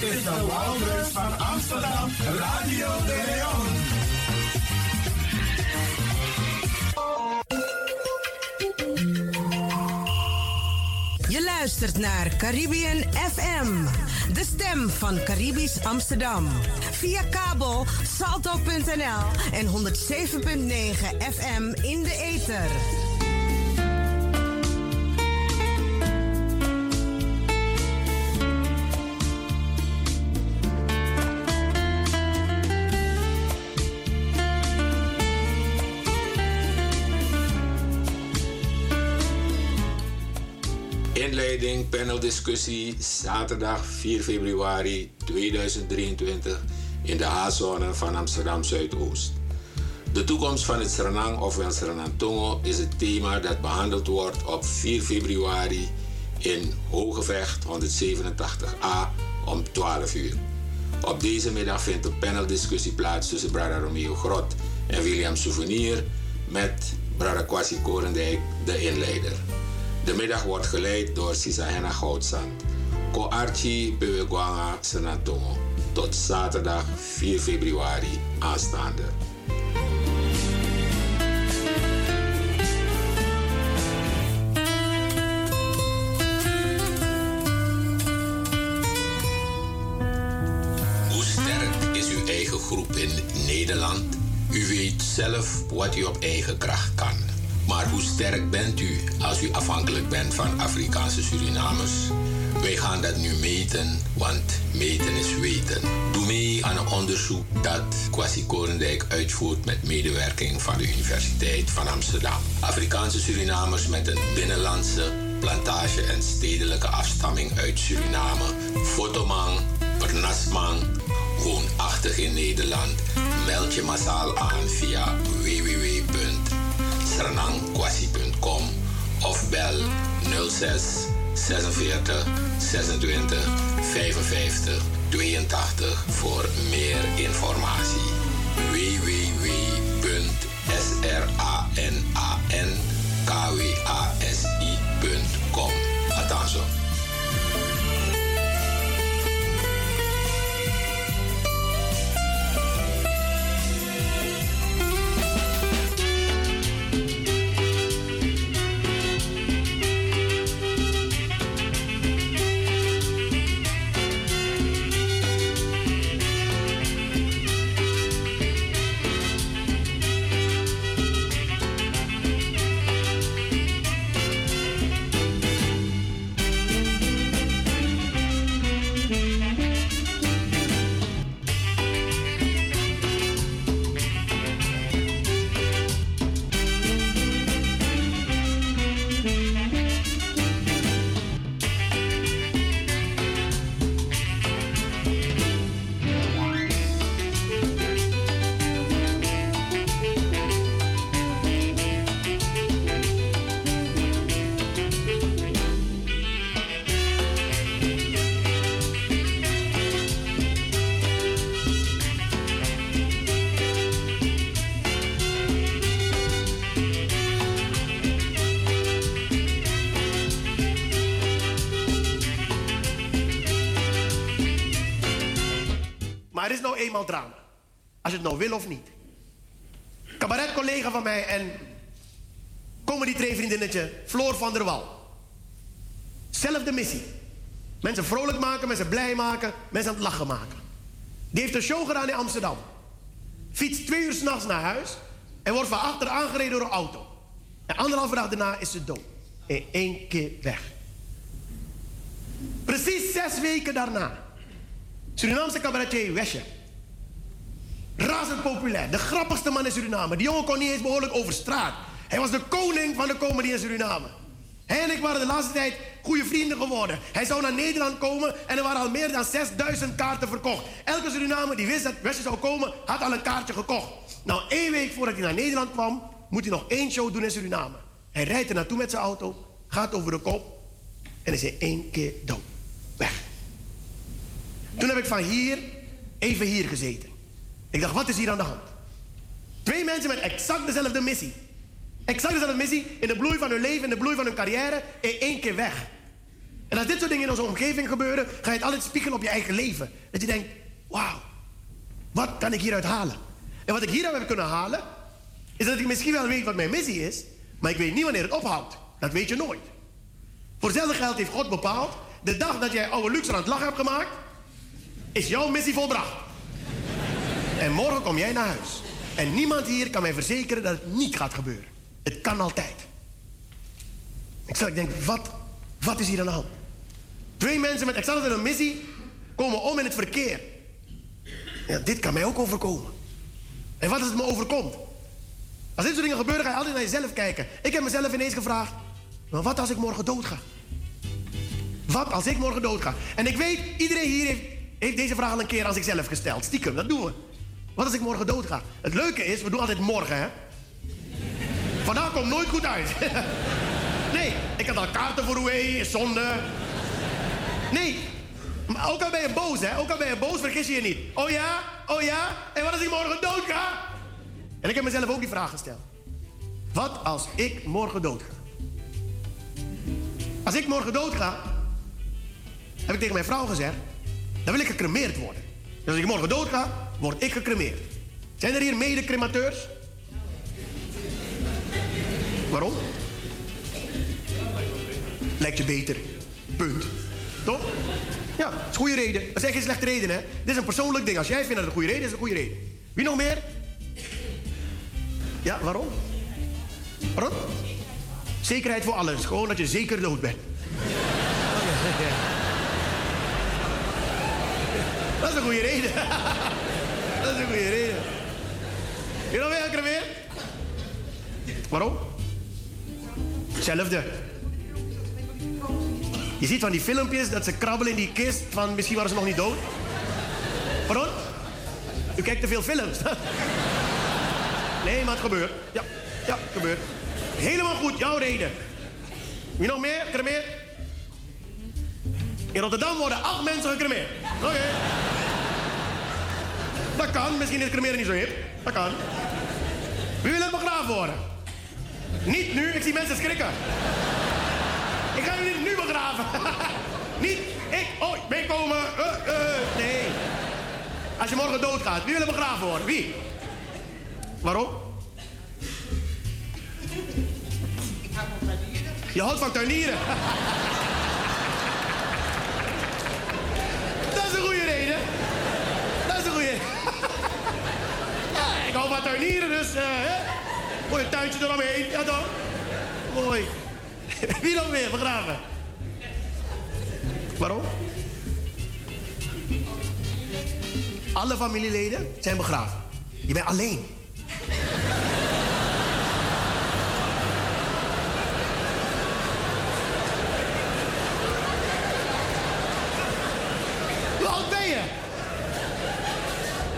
Dit is de Wouders van Amsterdam, Radio de Leon. Je luistert naar Caribbean FM, de stem van Caribisch Amsterdam. Via kabel salto.nl en 107.9 FM in de ether. Paneldiscussie zaterdag 4 februari 2023 in de H-zone van Amsterdam Zuidoost. De toekomst van het Suriname ofwel Tongo is het thema dat behandeld wordt op 4 februari in Hogevecht 187a om 12 uur. Op deze middag vindt een paneldiscussie plaats tussen Brada Romeo Grot en William Souvenir met Brada Kwasi Korendijk, de inleider. De middag wordt geleid door Sisahena Goudsand. Ko Archie Bewegwanga Senatongo. Tot zaterdag 4 februari aanstaande. Hoe sterk is uw eigen groep in Nederland? U weet zelf wat u op eigen kracht kan. Maar hoe sterk bent u als u afhankelijk bent van Afrikaanse Surinamers? Wij gaan dat nu meten, want meten is weten. Doe mee aan een onderzoek dat Kwasi Korendijk uitvoert met medewerking van de Universiteit van Amsterdam. Afrikaanse Surinamers met een binnenlandse, plantage en stedelijke afstamming uit Suriname. Fotoman, Pernasman, woonachtig in Nederland. Meld je massaal aan via www.sernangkwasi.com of bel 06 46 26 55 82 voor meer informatie. www.sranankwasi.com Attention. Er is nou eenmaal drama. Als je het nou wil of niet. Cabaret-collega van mij en comedy-trainvriendinnetje Floor van der Wal. Zelfde missie. Mensen vrolijk maken, mensen blij maken, mensen aan het lachen maken. Die heeft een show gedaan in Amsterdam. Fietst twee uur s'nachts naar huis en wordt van achter aangereden door een auto. En anderhalve dag daarna is ze dood. In één keer weg. Precies zes weken daarna. Surinaamse cabaretier Wesje. Razend populair. De grappigste man in Suriname. Die jongen kon niet eens behoorlijk over straat. Hij was de koning van de comedy in Suriname. Hij en ik waren de laatste tijd goede vrienden geworden. Hij zou naar Nederland komen en er waren al meer dan 6000 kaarten verkocht. Elke Surinamer die wist dat Wesje zou komen, had al een kaartje gekocht. Nou, één week voordat hij naar Nederland kwam, moet hij nog één show doen in Suriname. Hij rijdt er naartoe met zijn auto, gaat over de kop en is in één keer dood. Weg. Toen heb ik van hier even hier gezeten. Ik dacht, wat is hier aan de hand? Twee mensen met exact dezelfde missie. Exact dezelfde missie in de bloei van hun leven, in de bloei van hun carrière, in één keer weg. En als dit soort dingen in onze omgeving gebeuren, ga je het altijd spiegelen op je eigen leven. Dat je denkt, wauw, wat kan ik hieruit halen? En wat ik hieruit heb kunnen halen, is dat ik misschien wel weet wat mijn missie is, maar ik weet niet wanneer het ophoudt. Dat weet je nooit. Voor hetzelfde geld heeft God bepaald, de dag dat jij oude luxe aan het lachen hebt gemaakt, is jouw missie volbracht. En morgen kom jij naar huis. En niemand hier kan mij verzekeren dat het niet gaat gebeuren. Het kan altijd. Ik zeg, ik denk, wat, wat is hier aan de hand? Twee mensen met exact een missie komen om in het verkeer. Ja, dit kan mij ook overkomen. En wat als het me overkomt? Als dit soort dingen gebeuren, ga je altijd naar jezelf kijken. Ik heb mezelf ineens gevraagd, maar wat als ik morgen dood ga? Wat als ik morgen dood ga? En ik weet, iedereen hier heeft, heeft deze vraag al een keer aan zichzelf gesteld. Stiekem, dat doen we. Wat als ik morgen dood ga? Het leuke is, we doen altijd morgen, hè? Vandaag komt nooit goed uit. nee, ik had al kaarten voor Roué, zonde. Nee, maar ook al ben je boos, hè? Ook al ben je boos, vergis je je niet. Oh ja? Oh ja? En wat als ik morgen dood ga? En ik heb mezelf ook die vraag gesteld. Wat als ik morgen dood ga? Als ik morgen dood ga, heb ik tegen mijn vrouw gezegd, dan wil ik gecremeerd worden. Dus als ik morgen dood ga, word ik gecremeerd. Zijn er hier mede-cremateurs? Waarom? Lijkt je beter. Punt. Toch? Ja, dat is een goede reden. Dat is geen slechte reden, hè? Dit is een persoonlijk ding. Als jij vindt dat het een goede reden is, is het een goede reden. Wie nog meer? Ja, waarom? Waarom? Zekerheid voor alles. Gewoon dat je zeker dood bent. Dat is een goede reden. Dat is een goede reden. Wie nog meer weer? Waarom? Hetzelfde. Je ziet van die filmpjes dat ze krabbelen in die kist van misschien waren ze nog niet dood. Pardon? U kijkt te veel films. nee, maar het gebeurt. Ja, ja, het gebeurt. Helemaal goed, jouw reden. Wie nog meer? Cremeer? In Rotterdam worden acht mensen gecremeerd. Oké. Dat kan. Misschien is cremeren niet zo hip. Dat kan. Wie wil het begraven worden? Niet nu. Ik zie mensen schrikken. Ik ga jullie nu begraven. niet ik. Oh, meekomen. Uh, uh, nee. Als je morgen doodgaat, wie wil er begraven worden? Wie? Waarom? Je houdt van tuinieren. Dat is een goede reden. Dat is een goede ja, ik hou van tuinieren, dus... Uh, hè? Mooi tuintje eromheen. Ja, dan. Mooi. Wie nog meer begraven? Waarom? Alle familieleden zijn begraven. Je bent alleen. Hoe oud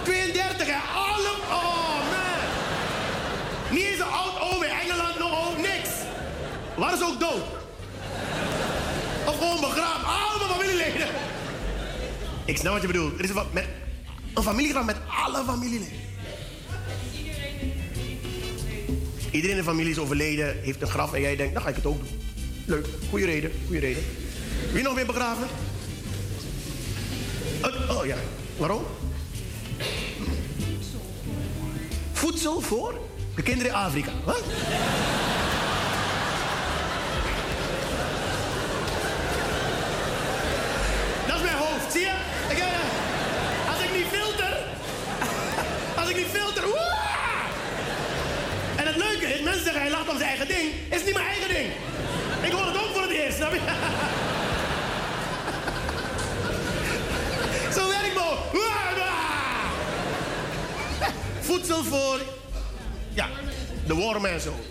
ben je? 32 en alle... Oh, man. Niet eens een oud oom in Engeland, nog ook niks. Waar is ook dood? Of gewoon begraven. Allemaal familieleden. Ik snap wat je bedoelt. Er is wat met, een familiegraf met alle familieleden. Iedereen in de familie is overleden, heeft een graf en jij denkt, dan ga ik het ook doen. Leuk, goede reden, goede reden. Wie nog weer begraven? Eh, oh, ja, waarom? Voedsel voor de kinderen in Afrika. Wat?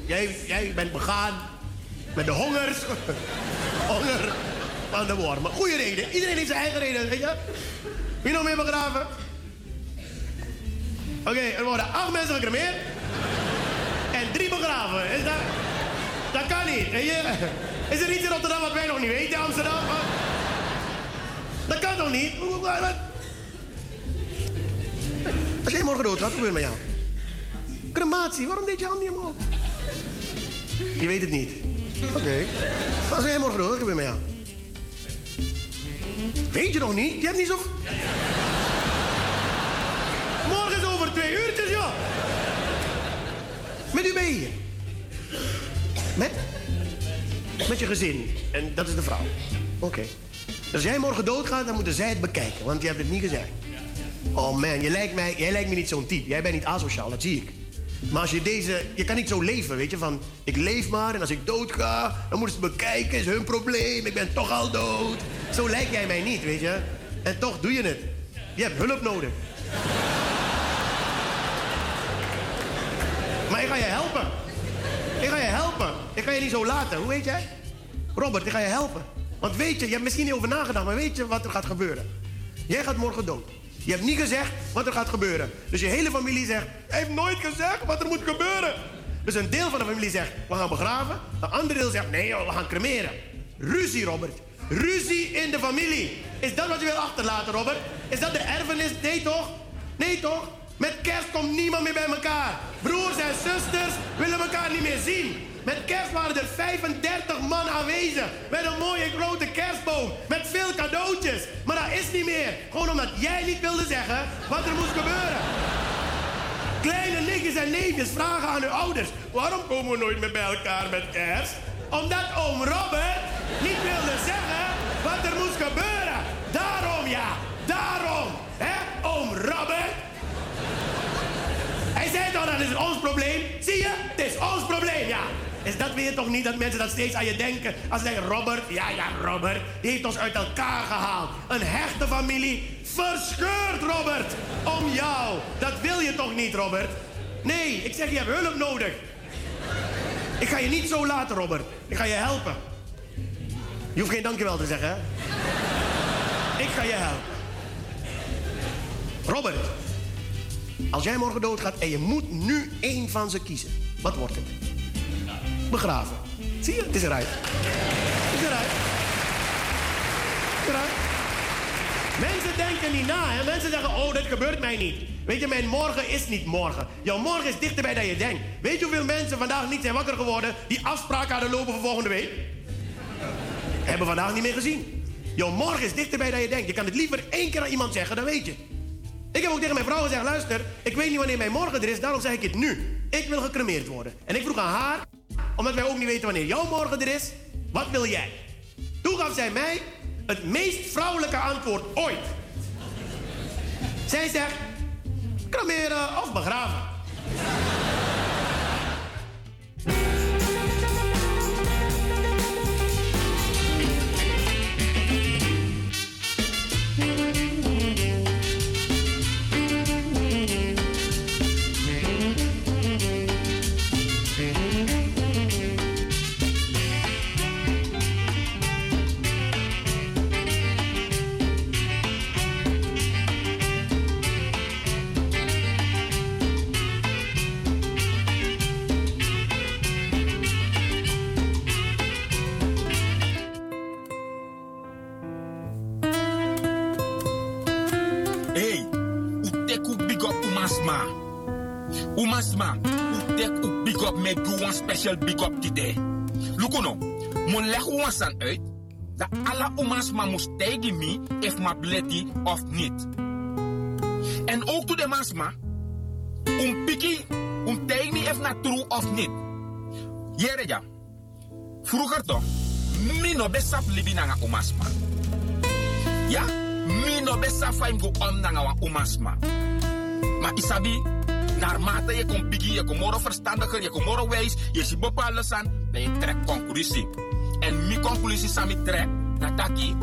Jij, bent begaan met de hongers. Honger van de wormen. Goeie reden. Iedereen heeft zijn eigen reden, weet je? Wie nog meer begraven? Oké, er worden acht mensen gecremeerd. En drie begraven. Is dat... Dat kan niet, je? Is er iets in Rotterdam wat wij nog niet weten, Amsterdam? Dat kan toch niet? Als jij morgen dood wat gebeurt met jou? Crematie, waarom deed je hand niet omhoog? Je weet het niet. Oké. Als jij morgen dood, wat gebeurt met jou? Weet je nog niet? Je hebt niet zo... Morgen is over twee uurtjes, joh. Met u ben je. Met? Met je gezin. En dat is de vrouw. Oké. Als jij morgen doodgaat, dan moeten zij het bekijken. Want je hebt het niet gezegd. Oh man, je lijkt mij, jij lijkt me niet zo'n type. Jij bent niet asociaal, dat zie ik. Maar als je deze... Je kan niet zo leven, weet je. Van, ik leef maar en als ik dood ga... dan moeten ze het bekijken, is hun probleem. Ik ben toch al dood. Zo lijkt jij mij niet, weet je. En toch doe je het. Je hebt hulp nodig. Maar ik ga je helpen. Ik ga je helpen. Ik ga je niet zo laten. Hoe weet jij? Robert, ik ga je helpen. Want weet je, je hebt misschien niet over nagedacht, maar weet je wat er gaat gebeuren? Jij gaat morgen dood. Je hebt niet gezegd wat er gaat gebeuren. Dus je hele familie zegt, hij heeft nooit gezegd wat er moet gebeuren. Dus een deel van de familie zegt, we gaan begraven. Een ander deel zegt, nee we gaan cremeren. Ruzie, Robert. Ruzie in de familie. Is dat wat je wil achterlaten, Robert? Is dat de erfenis? Nee toch? Nee toch? Met kerst komt niemand meer bij elkaar. Broers en zusters willen elkaar niet meer zien. Met kerst waren er 35 man aanwezig. Met een mooie grote kerstboom. Met veel cadeautjes. Maar dat is niet meer. Gewoon omdat jij niet wilde zeggen wat er moest gebeuren. Kleine nichtjes en neefjes vragen aan hun ouders... waarom komen we nooit meer bij elkaar met kerst? Omdat oom Robert niet wilde zeggen wat er moest gebeuren. Daarom ja, daarom. Hè, oom Robert? Hij zei toch, dat is ons probleem. Zie je? Het is ons probleem, ja. Is dat weer toch niet dat mensen dat steeds aan je denken? Als ze Robert, ja, ja, Robert, die heeft ons uit elkaar gehaald. Een hechte familie verscheurd, Robert. Om jou. Dat wil je toch niet, Robert? Nee, ik zeg, je hebt hulp nodig. Ik ga je niet zo laten, Robert. Ik ga je helpen. Je hoeft geen dankjewel te zeggen, hè? Ik ga je helpen. Robert, als jij morgen doodgaat en je moet nu één van ze kiezen, wat wordt het? Begraven. Zie je? Het is eruit. Het is eruit. Het is eruit. Mensen denken niet na? Mensen zeggen, oh, dit gebeurt mij niet. Weet je, mijn morgen is niet morgen. Jouw morgen is dichterbij dan je denkt. Weet je hoeveel mensen vandaag niet zijn wakker geworden... die afspraken hadden lopen voor volgende week? Hebben vandaag niet meer gezien. Jouw morgen is dichterbij dan je denkt. Je kan het liever één keer aan iemand zeggen, dan weet je. Ik heb ook tegen mijn vrouw gezegd, luister, ik weet niet wanneer mijn morgen er is, daarom zeg ik het nu. Ik wil gecremeerd worden. En ik vroeg aan haar, omdat wij ook niet weten wanneer jouw morgen er is, wat wil jij? Toen gaf zij mij het meest vrouwelijke antwoord ooit. Zij zegt, cremeren of begraven. Up Umasma. Umasma, u tek u big up make you one special big up today. Lukuno, mon leg u san uit dat alle Umasma moest tegen me if ma bleti of niet. En ook to de Masma, Un piki, un teini if na true of niet. Jere ja. Vroeger toch, mi no besap libi nanga umasma. Ja, mi no besap faim go om nanga wa umasma. Maar isabi, naarmate je komt piki, je komt moro verstandiger, je komt moro wijs, je ziet bepaalde aan, dan je trekt conclusie. En mi conclusie sami trek, nataki,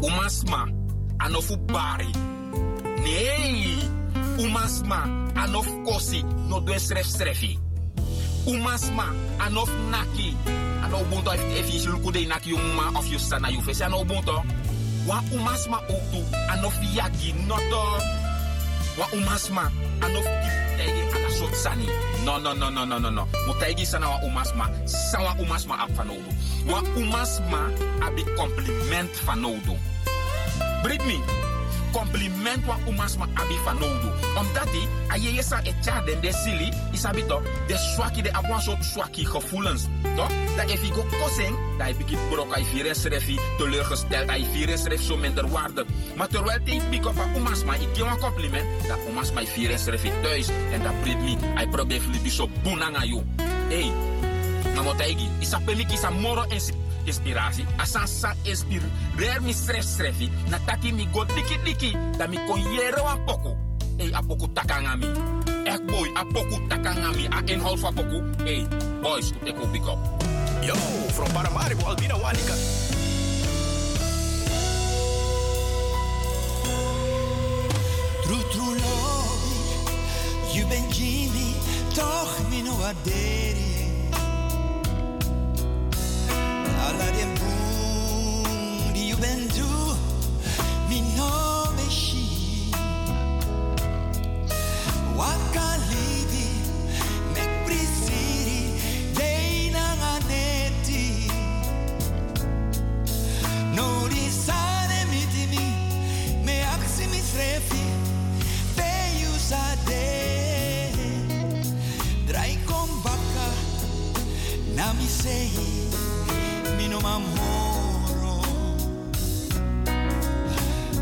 umasma, anofu bari. Nee, umasma, anof kosi, no doe sref srefi. Umasma, anof naki, ano bunto if je luku de naki uma of you sana you face ano bunto. Wa umasma ook anof yagi noto. Wa umasma, anof tegi ana sot sani. No no no no no no no. Mutaigi sana wa umasma, sawa umasma ap. Wa umasma abi compliment fanodo. Brit me. Compliment wa umasma abi fanodo. Omdat die, aye je sa etja den de sili, isabi toch, de swaki de abwan soort swaki gevoelens. Toch? Dat if je go kosing, dat je begint brok, hij vier is refi, teleurgesteld, hij vier is ref zo minder waarde. Maar terwijl die big op umasma, ik geef een compliment, dat umasma hij vier is refi thuis. En dat brit me, hij probeert flippy zo boenang aan jou. Hey, maar wat hij is peli kisa moro insi- inspiratie. Asa sa inspireer mi stress strefi. Na taki mi go diki diki. Da mi kon poku. Hey, a poku takanga mi. Echt boy, a poku takanga mi. A inhoud van poku. Hey, boys, ik big up. Yo, from Paramaribo, Albina Wanika. True, true love, je bent Jimmy, toch mi no. Alla den boom, die je bent du, mi no meshi. Waka livi, mamoro.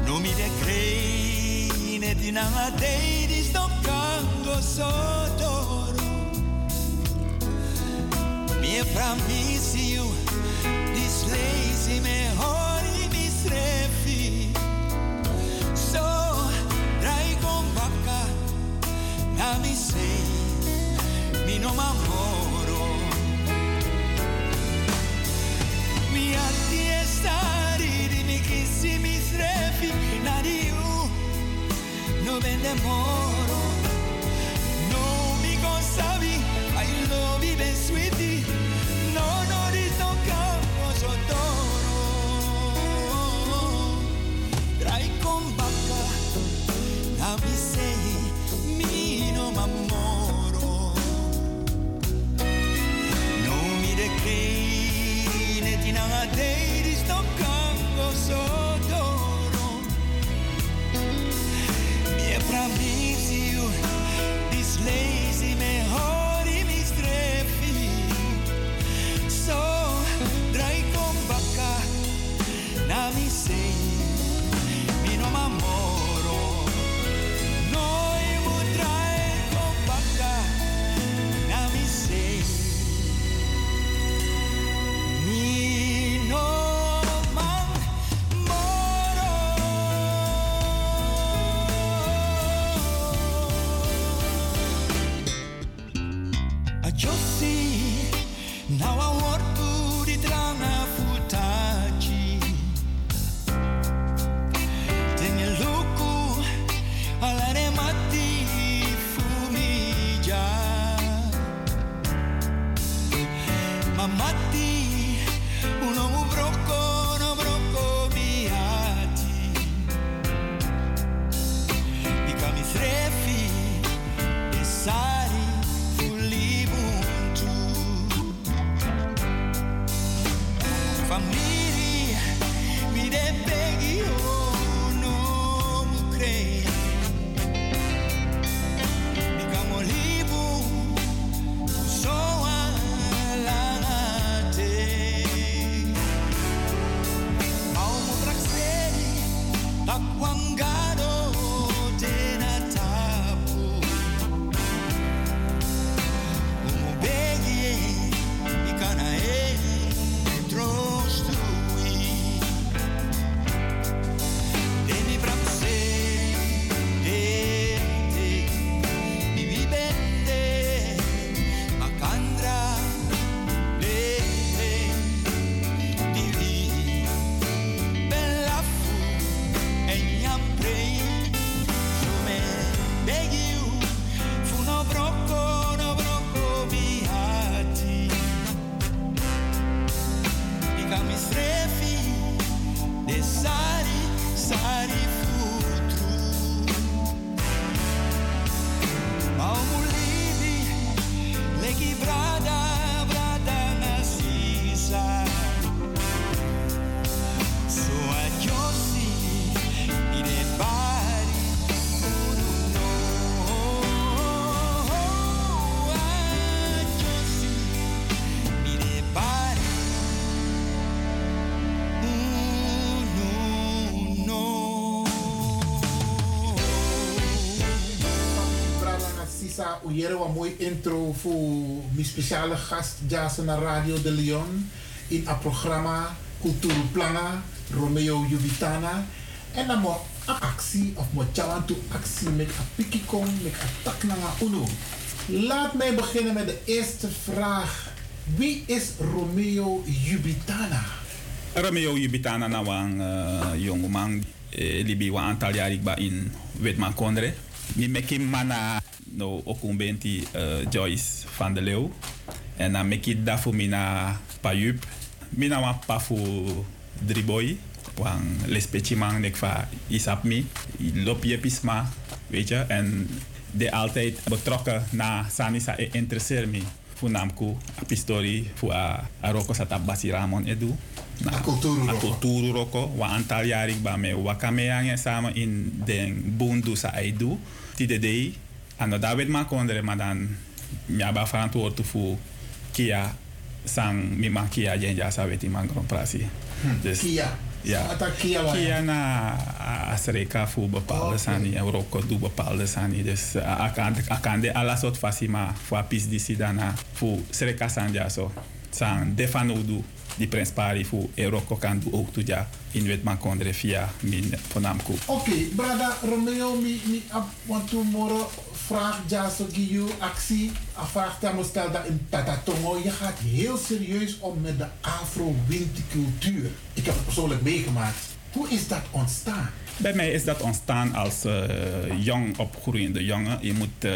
No mi de crei, ne di na dei di sto cango sotoro. Mi promise you, this lazy me hori mi srefi. So, drai con bacca, na mi sei, mi no m'amoro. No vende Ujere een mooi intro voor mijn speciale gast Jason Radio de Leon in het programma Cultuur Planga, Romeo Jubitana. En dan mo actie of mo chawan to actie met een pikikong, met een tak naar uno. Laat mij beginnen met de eerste vraag. Wie is Romeo Jubitana? Romeo Jubitana na wang uh, jongeman eh, libi wa aantal jaar ik in Witman Kondre. Mi meki mana no okumbenti uh, Joyce van der Leeuw. En dan meki dafu mina payup. Mina wan pafu driboy. Wan lespeci man nek va isap mi. Lop je pisma. Weet je. En de altijd betrokken na Sanisa e interesseer me. Funamku, a pistori, fu a, a roko sata basi Ramon edu. Na, a roko. culturu roko. Wa antal ba me wakame angen samen in den bundu sa aidu. Ti de dei. Ano David ma kondre maar dan mi aba verantwoord fu kia sang mi ma kia jenja sa weti man prasi. Dus Kia. ja. Ata Kia wa- Kia na Asreka voor bepaalde sani en Rocco doe bepaalde sani. Dus ik kan de alle soort fasi maar voor pis die si daarna voor Sreka sanja zo. San defano doe die prins pari voor en Rocco kan doe ook toe ja in wet kondre via min ponamku. Oké, brada Romeo, mi, mi ap, want to moro vraag Jaso Giyu actie. Een vraag stelt dat in Tatatongo. Je gaat heel serieus om met de Afro-wintercultuur. Ik heb het persoonlijk meegemaakt. Hoe is dat ontstaan? Bij mij is dat ontstaan als eh, jong opgroeiende jongen. Je moet eh,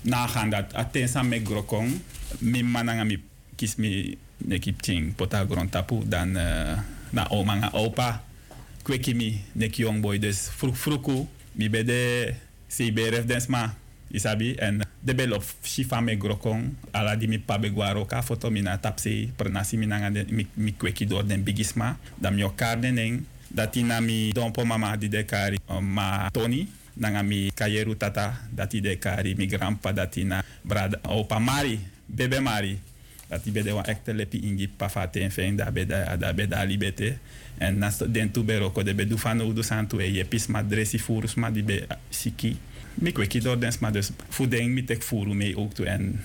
nagaan dat atensa me grokong, mi mananga mi kis mi neki ting pota grond tapu dan eh, na oma nga opa kweki mi neki young boy dus vroeg vroeg mi bede CBRF densma isabi en de bel of shifa me grokong ala di ka foto mi na tapse mi nanga den bigisma dan mi okar deneng dati na mi dompo mama di de kari ma Tony nanga mi kayeru tata dati de kari mi grandpa dati na brada opa Mari bebe Mari dati bede wa ekte lepi ingi pafa ten fen da beda da beda libete en nas den tu de bedu fano udu santu e ye pis ma dresi di be siki mi kweki door dens ma dus voeding mi tek mee ook toe en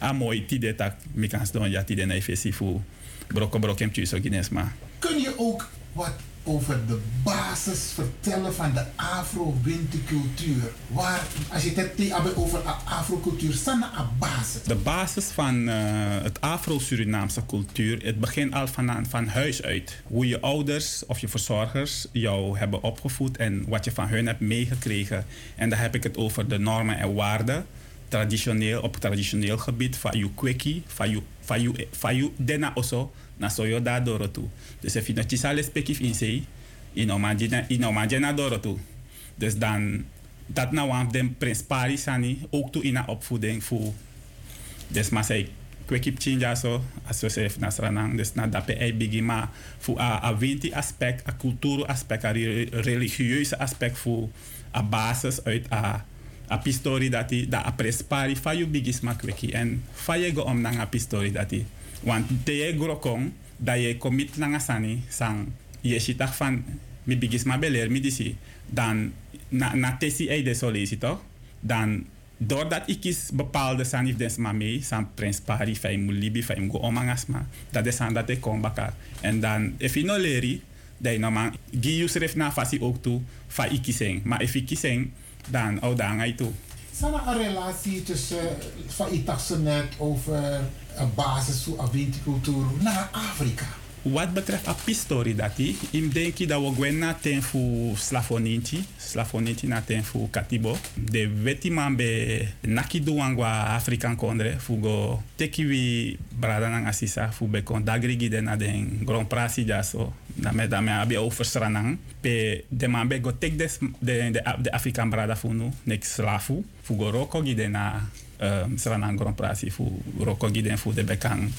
a mooi tide tak mi kan don ja tide na ifesi fu broko broko em tjuso gines ma. Kun je ook wat over de basis vertellen van de Afro-wintercultuur? Waar, als je het hebt over Afro-cultuur, een basis. De basis van eh, het Afro-Surinaamse cultuur, het begint al van, van huis uit. Hoe je ouders of je verzorgers jou hebben opgevoed en wat je van hun hebt meegekregen. En dan heb ik het over de normen en waarden. Traditioneel, op traditioneel gebied, van je kweki, van je, dena oso, na soyo da doro toe. Dus als je nog chisale spekif in zee, in omajena, in omajena doro toe. Dus dan, dat nou aan den prins pari sani, ook toe in de opvoeding voor dus maar zei kwekip chinja so associate nasranang dus na dape ei bigi ma fu a a winti aspect a cultuur aspect a re- religieuze aspect fu a basis uit a a pistori dati da a prespari fa you bigis ma kweki en fa je go om nang a pistori dati want te je grokong da je commit nanga sani sang je shitak van mi bigis ma beler mi disi dan na, na tesi ei de toch dan doordat ik kies bepaalde sanif des ma mee, san prins pari, fai mu libi, fai mu go omangas ma, dat is aan dat kom baka. En dan, if no leri, dat je no man, gi schrijft na fasi ook toe, fa ik kiesing. Maar if ik kiesing, dan, oh dan ga je toe. Zijn een relatie tussen, van ik dacht zo net over een basis voor een wintercultuur naar Afrika? Wat betreft a pistori dati, im denki dat we gwen na ten fu slafoninti, slafoninti na ten fu katibo. De weti man be naki duangwa Afrikan kondre, go teki wi brada nang asisa, fu be kon dagri de na den grand prasi jaso, na me da me abi over sranang. Pe de man be go tek des, de, de, de Afrikan brada nu, nek slafu, fu go roko na um, sranang grand prasi, fu roko gide fu de bekang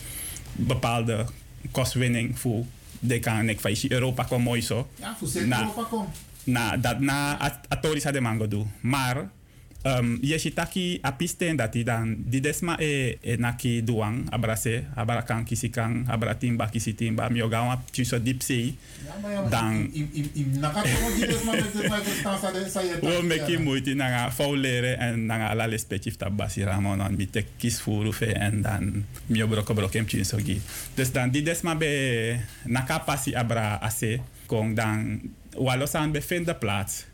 bepaalde kostwinning voor de kan ik van Europa kwam mooi zo. Ja, voor Europa komt. Na dat na at- atoris had de mango doen. Maar um, yeshitaki apisten dati dan di desma e, e naki duang abrase abarakan kisikang abaratimba kisitimba miogawa chiso dipsei dan wo meki moeite nanga fauleren en nanga ala respectief ta basi ramon on mi te kis furu fe en dan mio broko brokem chiso gi. Dus dan di desma be naka pasi abra ase kong dan walosan bevindt plaats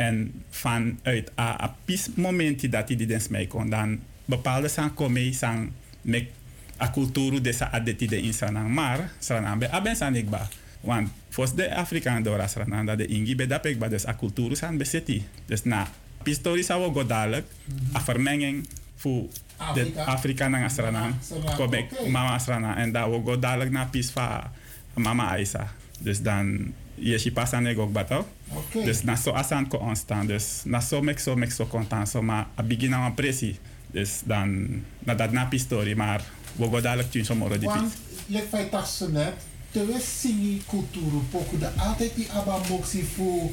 en vanuit a, a pis momenti dat hij die dens mij kon dan bepaalde san come san mek a cultuur de sa adeti de in sanang maar sanang be aben san ikba want fos de Afrikaan dora sanang dat de ingi be dapek ba dus a cultuur san beseti dus na pistori sa wo godalek a vermenging fu de Afrika. Nang Asranang, kobek mama asranang en da wo godalek na pis fa mama Aisa. Dus dan je si pasan ik ook bato Oké. dus na so asan ko onstaan. Dus na so mek so mek so content. So maar a begin aan pressie. Dus dan na dat na pistori. Maar we gaan dadelijk tien somoro di Want, pis. lek fai tak so net, te we singi kulturu poku da altijd die aba fu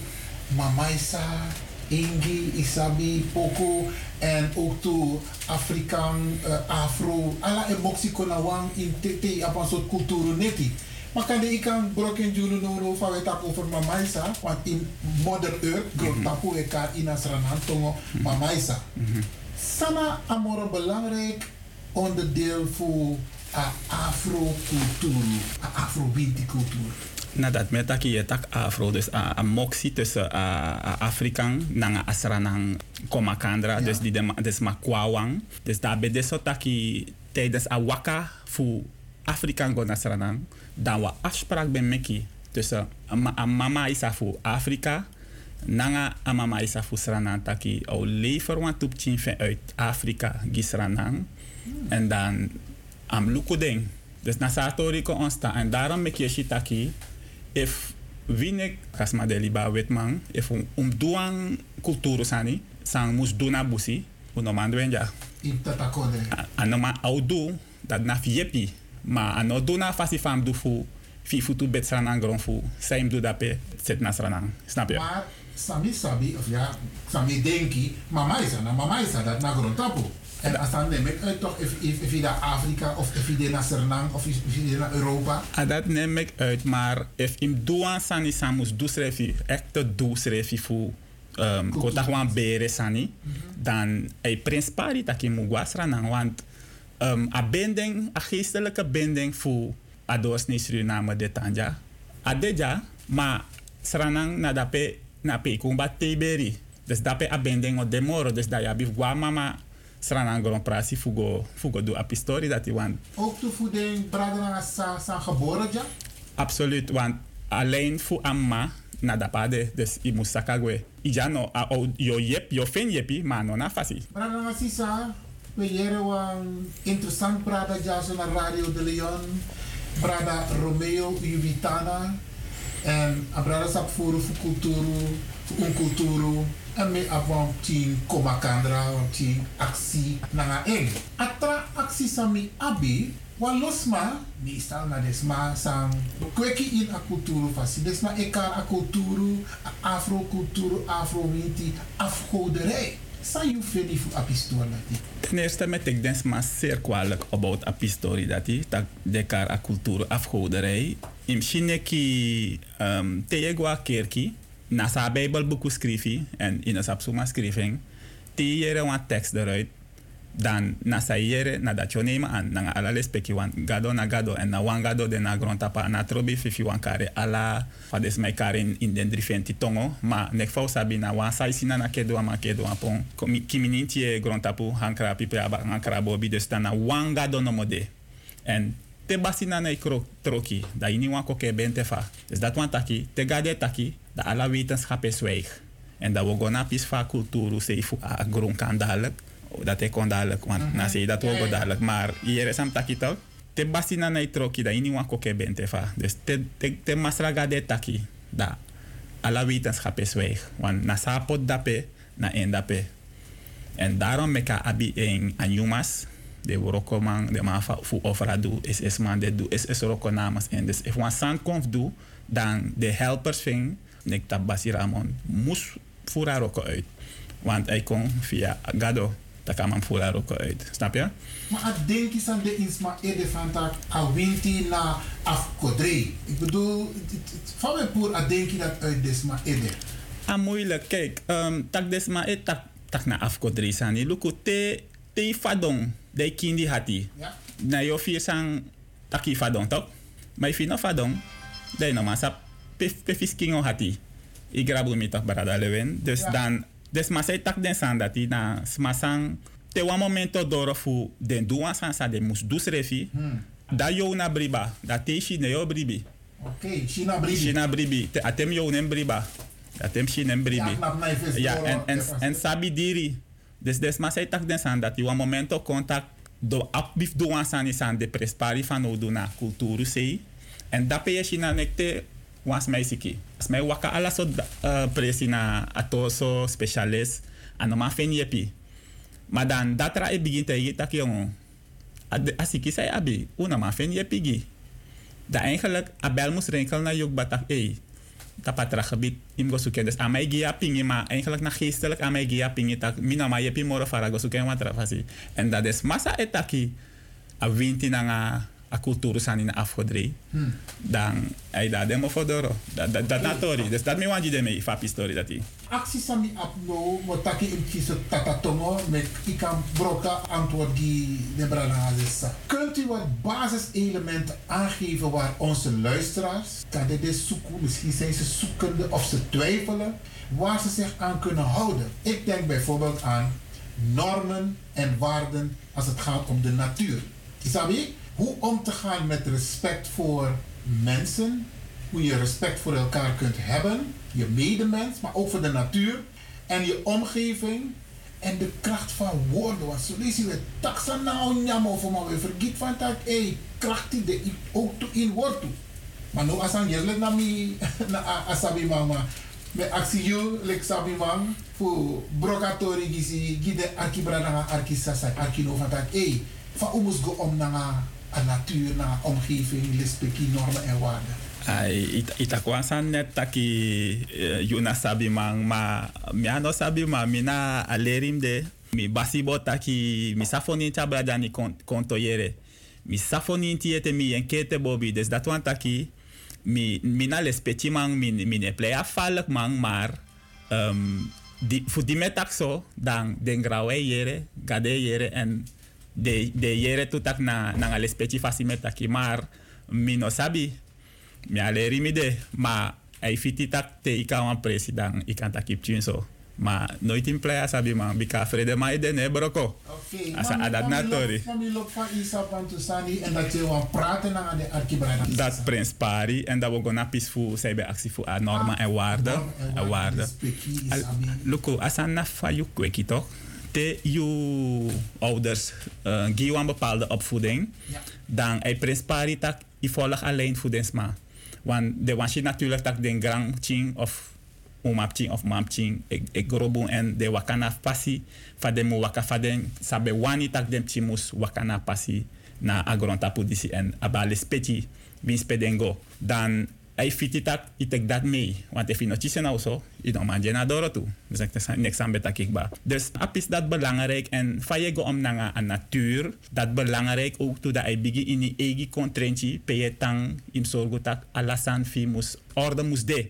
mamaisa, ingi, isabi, poku en ook to Afrikaan, eh, afro, ala e moksi kona wang in te te apa een soort kulturu neti. Maar kan de ikan broken julu no no fa we tap over mamaisa, want in modern earth, grond tapu we ka in asranan tongo mamaisa. Sana amoro belangrijk onderdeel voor a afro-cultuur, a afro-binti-cultuur. Nadat met dat je tak afro. Dus a, a moxie tussen a, a Afrikaan nanga asranang komakandra. Dus die de, dus ma kwawang. Dus daar bij deze taki tijdens a waka voor Afrikaan go nasranang. Dan wa afspraak ben meki tussen mama isa voor Afrika. Nanga a mama isa voor sranang taki. O lever wan tup chinfe uit Afrika gisranang. En dan am lukudeng. Dus na satori ko onsta. En daarom mek je shitaki. If winek kasma de liba wetman. If um, um duang kulturu sani. Sang mus duna busi. Uno mandwenja. In Tatakode. Anoma au du. Dat na fiepi. Ma ano duna fasi fam du fu. Fi futu bet sranang gron fu. Saim du dape. Set na sranang. Snap je? Maar Sami Sabi, of ja, Sami Denki, mama is na mama is dat na grondtapu. En als dan neem ik uit toch, if je naar Afrika, of if je naar Suriname, of if je naar Europa. Ah, dat neem ik uit, maar if im doan sani samus du srefi, echte du srefi fu um, kota gewoon bere sani, dan ei prins pari taki mu nang, want um, a binding, a geestelijke binding fu ados ni Suriname de tanja. Adeja, maar sranang na dape na pe kumba teberi. Dus dape a binding o demoro, dus da ya bif gwa mama sranang gron prasi fugo fugo do a pistori dat i want Ook de voeding, braden naar sa, sa geboren, ja? Absoluut, want alleen voor amma na da pade, dus i moest sakagwe. Ija no, a, o, yo yep, yo fin yepi, maar no na fasi. Braden naar sisa, we wan interessant braden, ja, zo naar Radio de Leon. Brada Romeo Juvitana. En a brada sap voor voor culturu, voor un culturu. En me avon tien komakandra, tien actie nanga eng. Atra actie sami abi, wan losma, meestal na desma sang kweki in a kulturu fasi. Desma ekar a kulturu, afro kulturu, afro winti, afgoderij. Sa you feli fu a pistool nati. Ten eerste met ik denk maar zeer kwalijk about dat hij, dat de kar a cultuur afgoderij. In Shineki um, Teegwa kerki, na sa bijbelboeken schrijven en in een sapsuma schrijving, die jere een tekst eruit, dan na sa jere na dat respecti wan. Gado na gado en na wan de na grond tapa na trobi kare ala fa kare in, den drifenti tongo. Ma nek na wan sina na kedo ma kedo apon kimininti e hankra pipe aba hankra dus dan na wan gado no mode. En te basi na ikro troki da ini wan koke bente fa. Dus dat wan taki te gade taki da ala wetenschap is zwijg en dat we gona pis fa kulturu seifu a grond kan dadelijk dat ik kon dadelijk, want na zei dat ook dadelijk. Maar hier is hem taki toch? Te basi na na troki da ini wan koke bente fa. Dus te te te masraga de taki da alla wetenschap is weg. Want na sapot dape na en dape. En daarom meka abi en anyumas de woroko man de man fu ofra du is is man de du is is roko namas en dus if wan san konf du dan de helpers ving nek tabasi ramon mus fura roko uit Want hij kon via Gado. Daar kan man voelen ook uit. Snap je? Maar ik denk is aan de insma eerder van tak a winti na afkodre. Ik bedoel, het- het- het- van mijn poer a denk je dat uit desma eerder. Ah, moeilijk. Kijk, um, tak desma e tak, tak na afkodri sani. Luku te, te fadong. De kindi hati. Ja. Na yo vier sang taki fadong tok. Maar if no fadong, de no masa pe, pe fiskingo hati. I grabu mi tok barada lewen. Dus Ja. dan, desma se tak den san dati na smasang te wan momento doro fu den duan san sa de mus dus refi. Hmm. Da yo na briba. Da te shi ne yo bribi. Oké, China bribi. China bribi. Te atem yo nem briba. Atem shi nem bribi. Ja, na en, en, en sabi diri. Des maar zij tak den san dat je een momento contact do apbif do wan san is aan de prespari van odu na kulturu sei. En dat pe je China nekte was mij siki. Mij waka ala so uh, presi na atoso specialist. Anoma fen yepi. Maar dan dat ra e begin te je tak jongen. Asiki zei abi, una ma fen yepi gi. Dat eigenlijk abel moest renkel naar jok batak ei. Tapatra gebied im go zoeken. Dus mij gia pingi, maar eigenlijk naar geestelijk mij gia pingi tak mina ma yepi moro fara go zoeken wat rafasi. En dat is massa etaki a winti na a cultuur san in afgedreven. Hmm. Dan ai da demo fodoro. Dat dat dat natori. Dus dat me want je deme fapi story dat die. Actie sami apno, mo taki im kiso tatatongo met ikam broka antwoord die de brana zessa. Kunt u wat basiselementen aangeven waar onze luisteraars, kan dit is zoeken, misschien zijn ze zoekende of ze twijfelen, waar ze zich aan kunnen houden. Ik denk bijvoorbeeld aan normen en waarden als het gaat om de natuur. Isabi, hoe om te gaan met respect voor mensen, hoe je respect voor elkaar kunt hebben, je medemens, maar ook voor de natuur en je omgeving en de kracht van woorden. Want zo lees je taxa nou nyamo voor maar vergiet van dat hey, kracht die de ook toe in woord toe. Maar nu als aan je na mi na asabi mama me actie you lek sabi man voor brokatori gisi gide arkibra na arkisasa arkino van dat hey, van omus go om na a natuur, na omgeving, lispeki normen en waarden. Ai, it, itakuwa san net taki uh, yuna sabi mang ma mi ano sabi ma mina alerim de mi basibo taki mi safoni tabra dani kon, konto yere mi safoni tiete mi enkete bobi des dat wan taki mi mina les peti mang mi, mi ne play afalek mang maar um, fu di metak dan den grawe yere gade en de, de yere tutak na na les peti fasi metaki maar mi no sabi. Mi de ma ai fiti tak te ika wan president ikan tak kip so. Ma nooit in play asabi man bika frede ma ide ne broko Oké, asa adat Mami lok Isa Tusani en dat je praten de dat prins pari en dat we gonna peaceful bij actie voor a normen en waarden en waarden Al- Loko, asan na fa you kweki toch? Te you ouders uh, geven een bepaalde opvoeding, dan ei prins pari tak i volg alleen voedingsma. Want de was je natuurlijk tak den grand ching of umap ching of mam ching ik ik en de wakana pasi fa de waka fa den sabe wani tak dem chimus wakana pasi na agron tapu disi en abale speti spedengo dan ai fiti tak itek dat mee want if je nog chisen nou zo je dan man je na doro toe dus ik zeg niks aan betak ik ba. Dus apis dat belangrijk en fa je om nanga aan natuur dat belangrijk ook toe dat ai bigi in die egi kontrenchi pe tang im sorgo tak alasan fi mus orde mus de.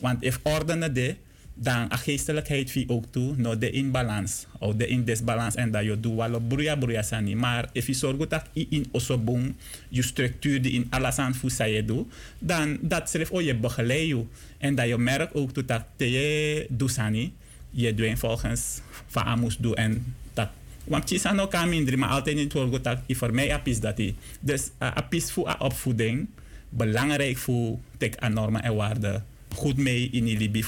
Want if orde na de dan a geestelijkheid vie ook toe, no de in balans, of de in en dat je doet wel broeia broeia sani. Maar if je zorgt dat je in osobong, je structuur die in alles aan je doet, dan dat schrijft oh je begeleid je. En dat je merkt ook toe dat je doet sani, je doet volgens van amus doet en dat want je zijn ook aan minder, maar altijd niet zorgen dat je voor mij apis dat die. Dus uh, apis voor opvoeding, belangrijk voor tek aan normen en waarden. Goed mee in die libi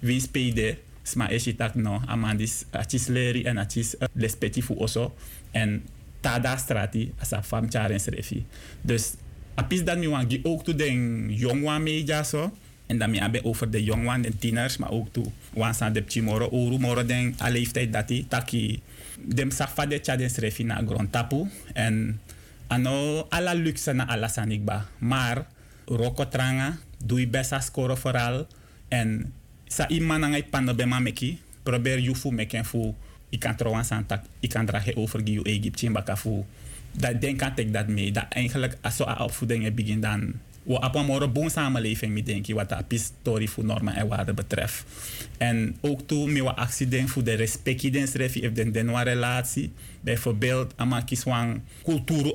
voor wins peide sma eshi tak no amandis achis leri en achis uh, lespeti fu oso en tada strati asa fam charen srefi dus apis dan mi wan gi ook to den jongwan media so en dan mi abe over de jongwan en tieners maar ook to wan san de chimoro oru moro den a leeftijd dati taki dem safa de chaden srefi na grond tapu. En ano ala luxe na ala sanikba. Maar roko tranga doe best a score vooral. En sa iman ngai pano be mameki probeer je fu meken fu ik kan trouwens aan tak ik kan dragen over die Egypte in bakafu dat denk ik ik dat mee dat eigenlijk als zo a opvoeding heb begin dan we op een more boon samenleving mee denk ik wat dat historie voor normen en betreft en ook toen me wat actie denk voor de respect den schrijf je den den wa relatie bijvoorbeeld kiswang cultuur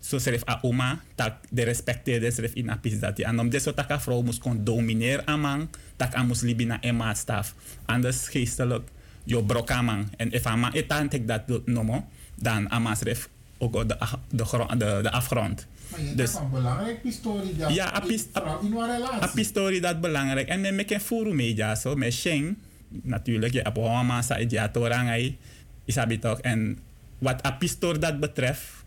zo schrijf a oma tak de respecteerde schrijf in apis dat en om deze tak a vrouw moest kon domineren amang tak a moest libi na ema staf anders geestelijk yo brokamang en if ama etan tek dat nomo dan ama schrijf ook de, de, de, de afgrond Maar je dus hebt een belangrijk historie dat Ja, a pis- in een relatie. pistori dat belangrijk. En met een furu media zo, met Sheng, natuurlijk, je hebt een massa ja torangai, isabi toch. En wat pistor dat betreft,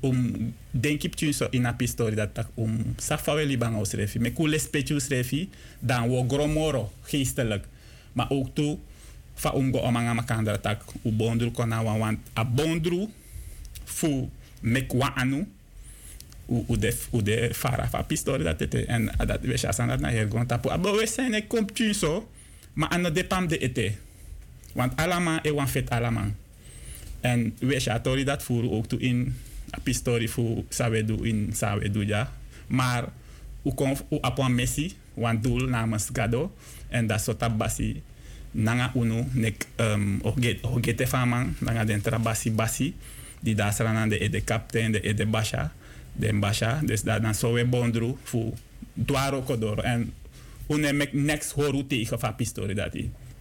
om denk ik tjun zo in a pistori dat tak om safaweli bang aus refi, me kule refi, dan wo gromoro geestelijk. Maar ook toe, fa um go omanga makandra tak u bondru kona wan want a bondru fu mek wa anu u, u, de, u fara fa dat ete en dat we shasan dat na her gon tapu abo we zijn ik kom tjun zo maar an de ete. Want alama e wan fet alama en we shatori dat voeren ook toe in pistori fu sawedu in sawedu ja. Maar u kon u messi wan doel namens gado en dat sota basi. Nanga unu nek um, oget faman nanga den trabasi basi die daar staan de ede kaptein de ede basha de basha dus dat dan zo we bondru fu dwaro kodoro. En une mek next horu tegen fa pistori dat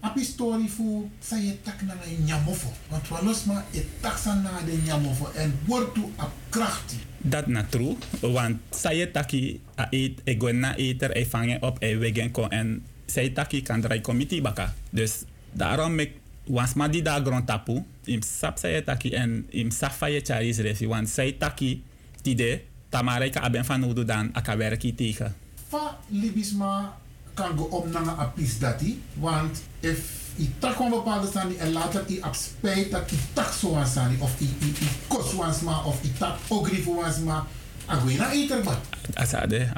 i A pistori fu sa je tak na nyamofo. Want wanosma je tak sa na de nyamofo en wordt toe a krachti. dat na true want saye taki a eet e go na eter e vangen op e wegen ko en say taki kan drai committee baka dus daarom mek was ma di da grond tapu im sap saye taki en im safaye charis refi want say taki tide tamare ka aben van udu dan aka werki tegen Fa libisma kan go om na a pis dati. Want if i tak een bepaalde stani en later i ab spijt dat i tak zo aan stani of i, i, i kos of i tak ogri voor wansma. A go na eter ba. asade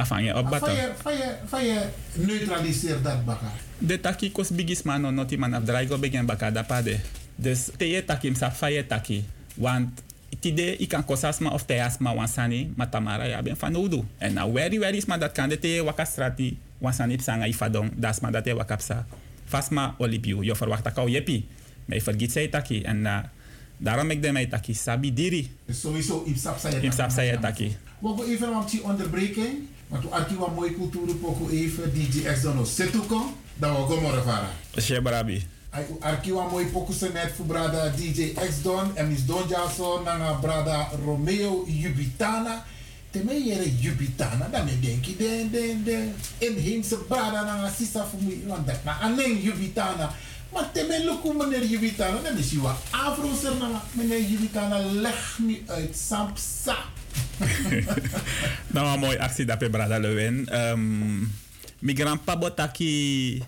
bata je, je, fa je neutraliseer dat baka. de taki kos bigis man no noti man af drai go begen baka da pade dus te ye taki msa faye taki want tide i kan kosasma of te asma wansani matamara ya ben fan udu en na weri weri sma dat kan de te waka strati wansani psanga i fadong dasma dat te wakapsa fasma olipiu yo verwacht akau yepi maar je vergiet zij taki en uh, daarom ik de mij taki sabi diri sowieso im sap sa je im sap saya taki We gaan even een die onderbreking. Want we hebben een mooie cultuur poco even. DJ X Dono Setuko. Dan we gaan morgen varen. Shebarabi. Arkiwa mooi poco net voor brada DJ X Don. En is Don Jason. Nanga brada Romeo Jubitana. Teme jere Jubitana. Dan me denk je de, de, de inheemse brada nanga sisa mij. Want dat na alleen Jubitana. Maar teme luku meneer Jubitana. Dan is je wat afrozer nanga. Meneer Jubitana leg me uit Sampsa. nou een actie dat we brada Lewin. Um, mi grandpa botaki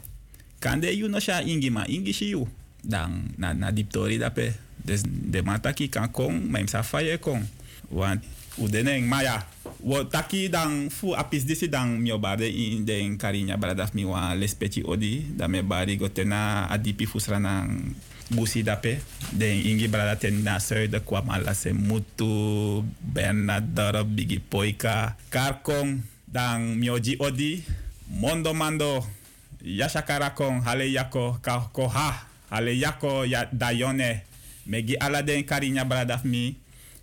kan de you no sha ingi ma ingi shi you. Dan na na diptori dat pe. Dus de mataki kan kon, maar imsa faye kon. Want u deneng maar ja. Wo taki dan fu apis disi dan mi obade in den karinya brada mi wa lespeci odi. Da me bari go tena adipi fusra nang busi dape den ingi brada ten na zuiden kwam ala se mutu berna dorp bigi poika karkong dan mioji odi mondo mando yashakara kong hale yako ka ko ha hale yako ya dayone megi ala den karinya brada mi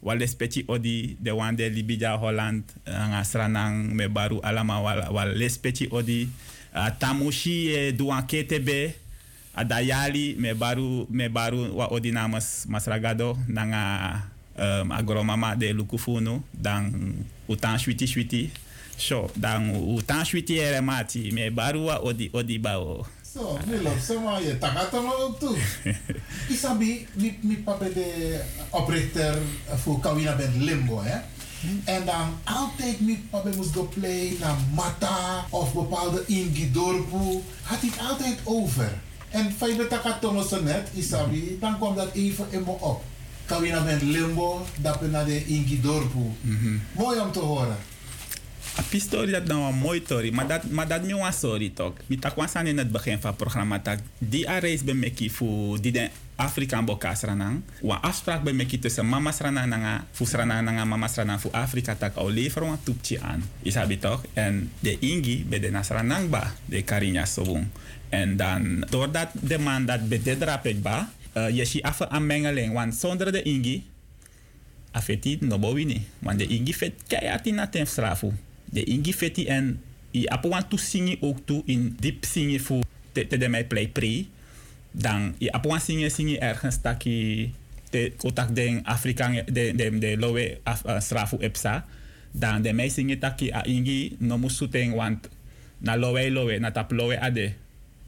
wale speci odi de wande libija holland nga sranang me baru alama wal wale speci odi. Uh, tamushi e duan ketebe adayali me baru me baru wa odi namas masragado nanga agromama de lukufunu dan utan shwiti shwiti so dan utan shwiti ere mati me baru wa odi odi bao Nu loopt ze maar je takatama ook toe. Isabi, mi, mi papa de oprichter voor Kawina Band Limbo, hè. En dan altijd mi papa moest go play naar Mata of bepaalde Ingidorpu. Had hij het altijd over. En fijn dat takatama zo net, Isabi, dan kwam dat even in me op. Kawina Band Limbo, dat naar de Ingidorpu. Mooi om te horen. Een story dat nou een mooi story, maar dat, maar dat niet een sorry toch. Tak was aan in het begin van het programma dat die a reis bij Meki voor die de Afrikaan bokas ranang. Wa afspraak bij Meki tussen mama ranang nanga, voor ranang nanga mama ranang voor Afrika tak au leveren een toepje aan. Is dat toch? En de ingi bij de nasranang ba, de karinya sobong. En dan doordat de man dat bij de drapek ba, uh, je ziet af een mengeling, want zonder de ingi afeti no bo wini want de ingi fet keihard in atem strafu de ingi feti en i apo want to singi ook toe in diep singi fu te, de mij play pre dan i apo want singi singi ergens taki te kotak den Afrikaan de de de lowe af, uh, strafu epsa dan de mij singi taki a ingi no musuteng want na lowe lowe na tap lowe ade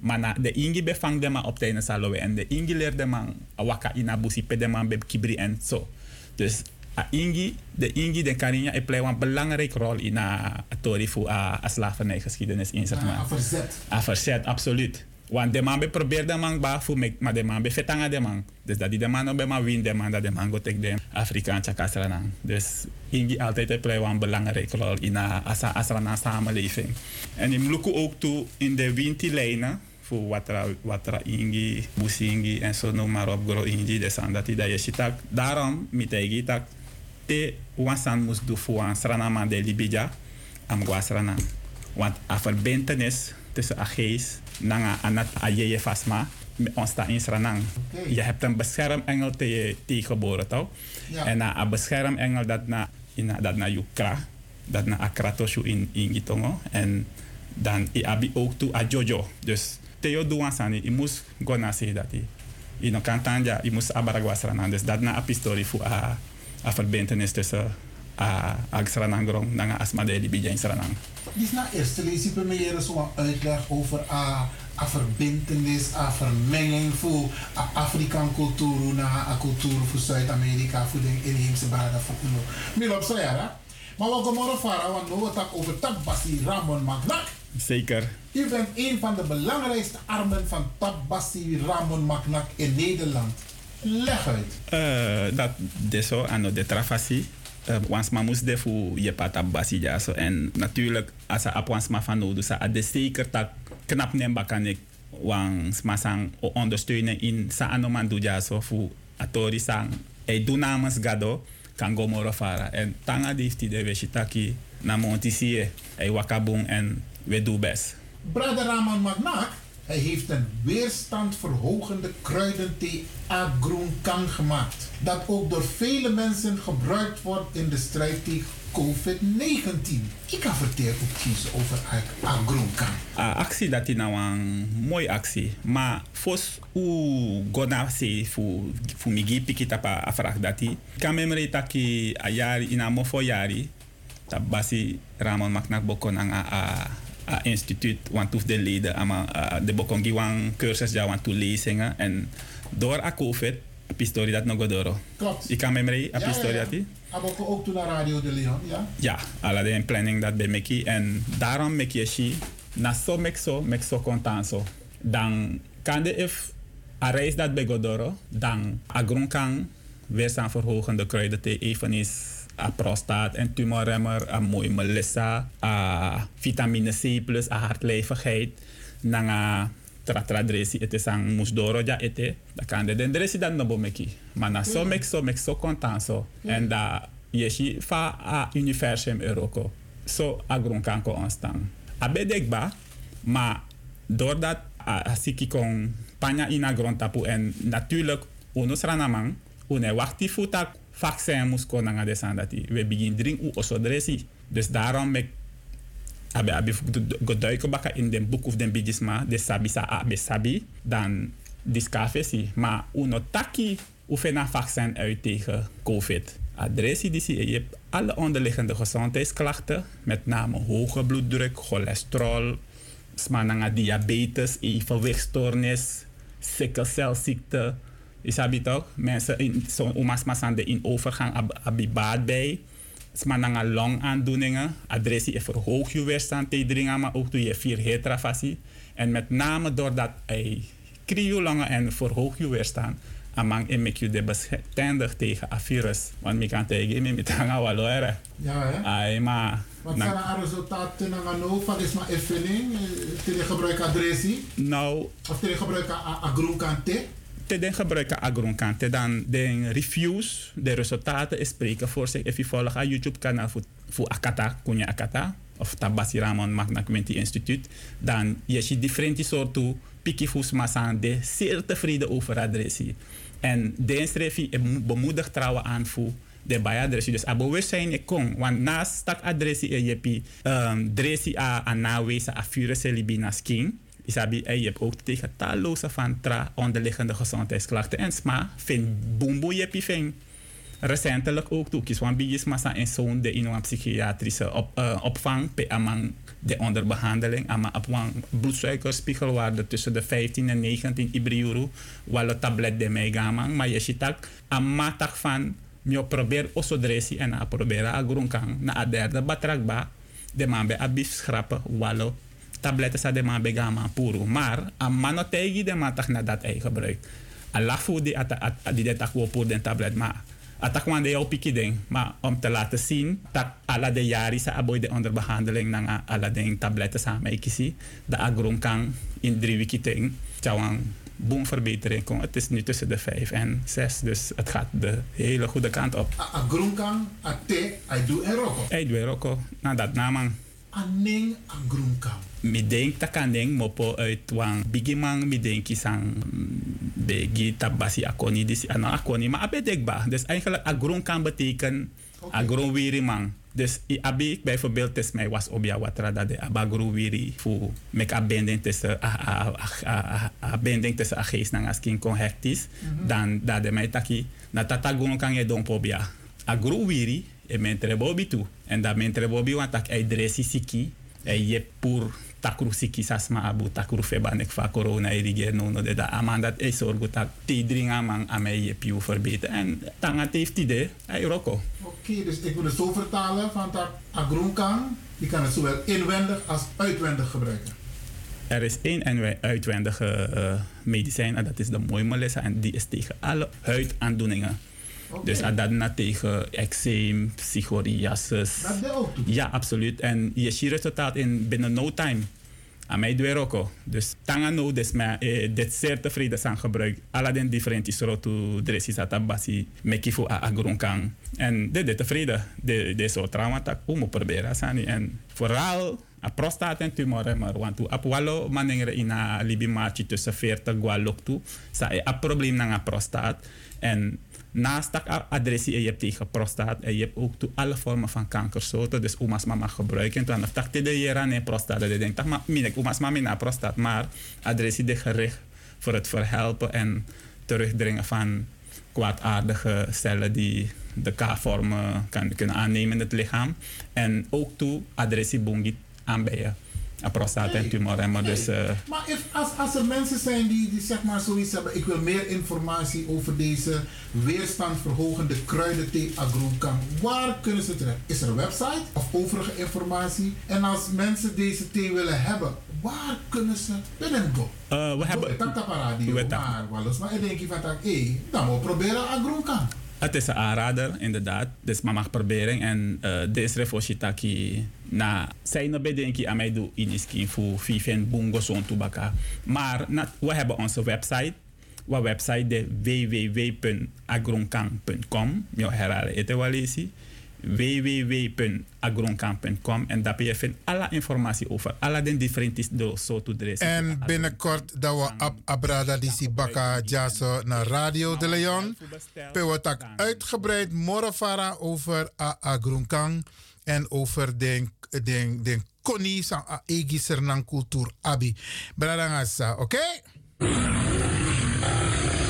maar na, de ingi bevang de man op tijdens lowe en de ingi leerde man waka ina busi pe de man be kibri en zo dus a ingi, de ingi de Karinya e play een belangrijke rol in a tori voor a, a slavernijgeschiedenis in zeg maar. A verzet. A verzet, absoluut. Want de man be probeert de man ba voor me, maar de man be fetanga de man. Dus dat die de man be ma win de man dat de man go tek de Afrikaanse kasranang. Dus ingi altijd play een belangrijke rol in a asa asrana samenleving. En in luku ook toe in de wintilijnen voor watra watra ingi, busingi en zo noem maar op gro ingi san dat dat je ziet daarom met hij te wansan moest doen voor een srana man de libija am guasrana want a verbintenis tussen a geest nanga anat a je fasma ons sta in sranang. Je hebt een beschermengel te je tegenboren toch? Ja. En na een beschermengel dat na in dat na yukra dat na akratoshu in in gitongo en dan i abi ook toe a jojo. Dus Theo Duansani, i moest na say dat. I no kan tanja, i moest abaragwa. Dus dat na a pistori fu a, a verbintenis tussen a, a sranangrong nanga asmadeli bija in sranang. Dus na eerste bij mij zo'n uitleg over a, a verbindenis, a vermenging voor Afrikaan cultuur na a cultuur voor Zuid-Amerika, voor de inheemse braden voor Uno. Milop maar we gaan morgen varen, want we gaan over Tabbasi Ramon Magnak. Zeker. U bent een van de belangrijkste armen van Tabbasi Ramon Magnak in Nederland. Leg uit. Uh, dat de zo aan de trafasi. Uh, wansma moest de voor je pata basi ja zo. En natuurlijk, als op wansma van nodig is, de zeker dat knap nemba kan ik wansma sang ondersteunen in sa anoman doe ja zo voor atori sang. Hij doet namens Gado kan go fara. En tanga heeft de weshitaki na montisie. Hij wakabung en we doen best. Brother Raman Magnak, hij heeft een weerstandverhogende kruidenthee Agroen kan gemaakt. Dat ook door vele mensen gebruikt wordt in de strijd tegen COVID-19. Ik kan vertellen ook iets over Agroen kan. A actie dat is nou een mooie actie. Maar fos u gona se fu fu migi piki tapa afrak dati. Kan memre taki a jari ina mofo jari. Dat basi Ramon Magnak bokon a, instituut want de leden ama uh, de bokongi wan cursus ja want to lezingen en door a covid a pistori dat nog doro Klopt. ik kan me mee a Ja, pistori ja, ja. Aboko ook toen naar Radio de Leon, ja? ja ala de planning dat bij meki en daarom meki je shi na so mek so mek so dan kan de if a reis dat bij godoro dan a grond kan weerstand verhogende kruiden te even is a prostaat en tumorremmer, a mooi melissa, a vitamine C plus, a hartlijvigheid, nanga tratra dresi ete sang musdoro ja ete, da kan de den dresi dan nobo meki. Maar na so mek so mek so kontan so. En da yeshi fa a universum euroko. So a grond kan ko onstang. A bedekba, maar doordat a, a siki kon panya ina tapu en natuurlijk unos ranamang, une wakti futak vaccin moest komen naar de sandati. We beginnen drinken u oso dresi. Dus daarom mek abe abe geduiken bakken in den boek of den bigisma de sabi sa abe sabi dan discafesi. Maar uno taki oefen een vaccin uit tegen covid. Adressie die je hebt alle onderliggende gezondheidsklachten, met name hoge bloeddruk, cholesterol, smananga diabetes, evenwichtstoornis, sikkelcelziekte, is sabi toch? Mensen in zo'n oma's masande in overgang ab- abi baat bij. Smananga longaandoeningen. Adressie is verhoog je weerstand tegen maar ook doe je vier hetrafassie. En met name doordat hij krio longen en verhoog je weerstand, amang en you de bestendig tegen a virus. Want mi kan tegen mi met hanga walore. Ja, hè? Ai, maar... Wat zijn de resultaten van is maar invulling? Tegen gebruik adressie? Nou, Of tegen gebruik a groen kante? Te den gebruiken agronkante dan de reviews, de resultaten spreken voor zich. If je volgt aan YouTube kanaal voor, voor Akata, Kunya Akata, of Tabasi Ramon Magna Community Institute, dan je ziet differente soorten pikifus masan de zeer tevreden over adressie. En de schrijf bemoedigt trouwen aan voor de bijadressie. Dus abo zijn ik kon. Want naast stak adressie je hebt um, dressie a a nawezen a fure libina skin. Isabi, en je hebt ook tegen talloze van tra onderliggende gezondheidsklachten. En sma, vind boemboe je vind recentelijk ook toe. Kies bijis massa en zo'n de in een psychiatrische op, uh, opvang. Pe amang de onderbehandeling. Ama op een bloedsuikerspiegelwaarde tussen de 15 en 19 ibriuru. Walo tablet de meegamang. Maar je ziet ook amatak van. Je probeer osodresi en a probeer a groenkang. Na a derde batrakba. De man bij abif schrappen. Tabletten sa de man begama puro. Maar a mano tegi de man tak na dat ei gebruik. A lafu di ata at di de tak wo den tablet maar atak wan de piki ding. Maar om te laten zien dat alla de jari sa aboy de onderbehandeling nang alla de tabletten sa me kisi. De agron kan in drie wiki ting. Tjawang boom verbetering kon. Het is nu tussen de 5 en 6. Dus het gaat de hele goede kant op. A groen kan, a te, a doe en roko. Hey, doe roko. Nou, dat namang. A ning a groen kan. mi denk taka ding mopo uit wang bigi mang mi denk isang begi tabasi akoni disi ano akoni maar abe dekba dus eigenlijk agron kan betekenen agron wiri mang. Dus i abi bijvoorbeeld is mij was obia dat de abagro wiri fu mek a binding tussen a a a a binding tussen a geest nang askin kon hectis. Dan dat de mij taki na tata gron kan je don pobia agro wiri e mentre bobi tu en dat mentre bobi want tak ai dresi siki e je pour takru siki sasma abu takru feba nek fa corona irige no no de da amanda e sorgo tak ti dringa man ame je piu verbeteren en tanga heeft idee ai roko Oké, dus ik wil het zo vertalen van dat a groen kan, je kan het zowel inwendig als uitwendig gebruiken. Er is één en uitwendige uh, medicijn en dat is de Moimelissa en die is tegen alle huidaandoeningen. Oké. Dus dat dat na tegen eczeem, psychoriasis. Dat de ook toe. Ja, absoluut. En je ziet resultaat in binnen no time. Aan mij doe ook. Dus tanga no des me eh, dit zeer tevreden zijn gebruik. Alle den differenti soorten dressis at basi mekifu a agronkan. En dit dit tevreden. De de soort trauma tak om proberen sani en vooral a prostaat en tumoren maar want tu ap walo manengre ina libi machi tussen 40 gwalok tu sa e a probleem na a prostaat en naast dat adressie je hebt tegen prostaat en je hebt ook toe alle vormen van kankersoorten. Dus oma's mama gebruiken. En dan dacht ik de jaren prostaat. Dat denk ik, maar minek oma's mama na prostaat. Maar adressie de gericht voor het verhelpen en terugdringen van kwaadaardige cellen die de K-vormen kunnen aannemen in het lichaam. En ook toe adressie bongi aanbijen. Prostaat en tumoren. Maar dus... eh, Maar if, als, als er mensen zijn die, die zeg maar zoiets hebben, ik wil meer informatie over deze weerstandverhogende kruidenthee agrokan, waar kunnen ze terecht? Is er een website of overige informatie? En als mensen deze thee willen hebben, waar kunnen ze binnen go? Eh, we hebben... Tak- maar wel eens, maar ik denk van, hé, dan moet we proberen agrokan. Het is een aanrader, inderdaad. Dus maar mag proberen. En uh, deze refositaki na zijn bedenking aan mij doen in iskin voor viven bungo zo'n tobacca. Maar na, we hebben onze website. Wa website de www.agronkan.com. Je herhalen het wel eens. www.agronkan.com en daar je vindt alle informatie over alle de differente soorten dresses. En binnenkort dat we ab abrada disi baka jaso naar Radio de Leon. Pe we tak uitgebreid morafara over a agrunkang en over den den den koni sa a egi abi. Bradangasa, oké? In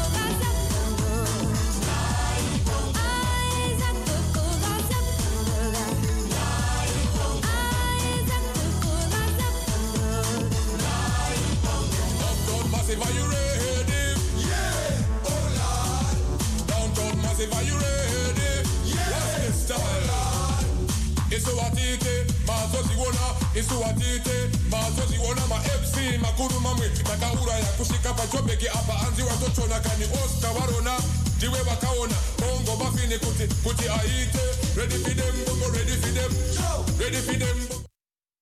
Isuwatite mazoziona isuwatite mazoziona ma-fc makuru mamwe takauraya kusvika pachobheki apa anzi watochona kani oscar varona ndiwe vakaona bongo mafini kuti kuti aite. Ready for them ready for them. Ready for them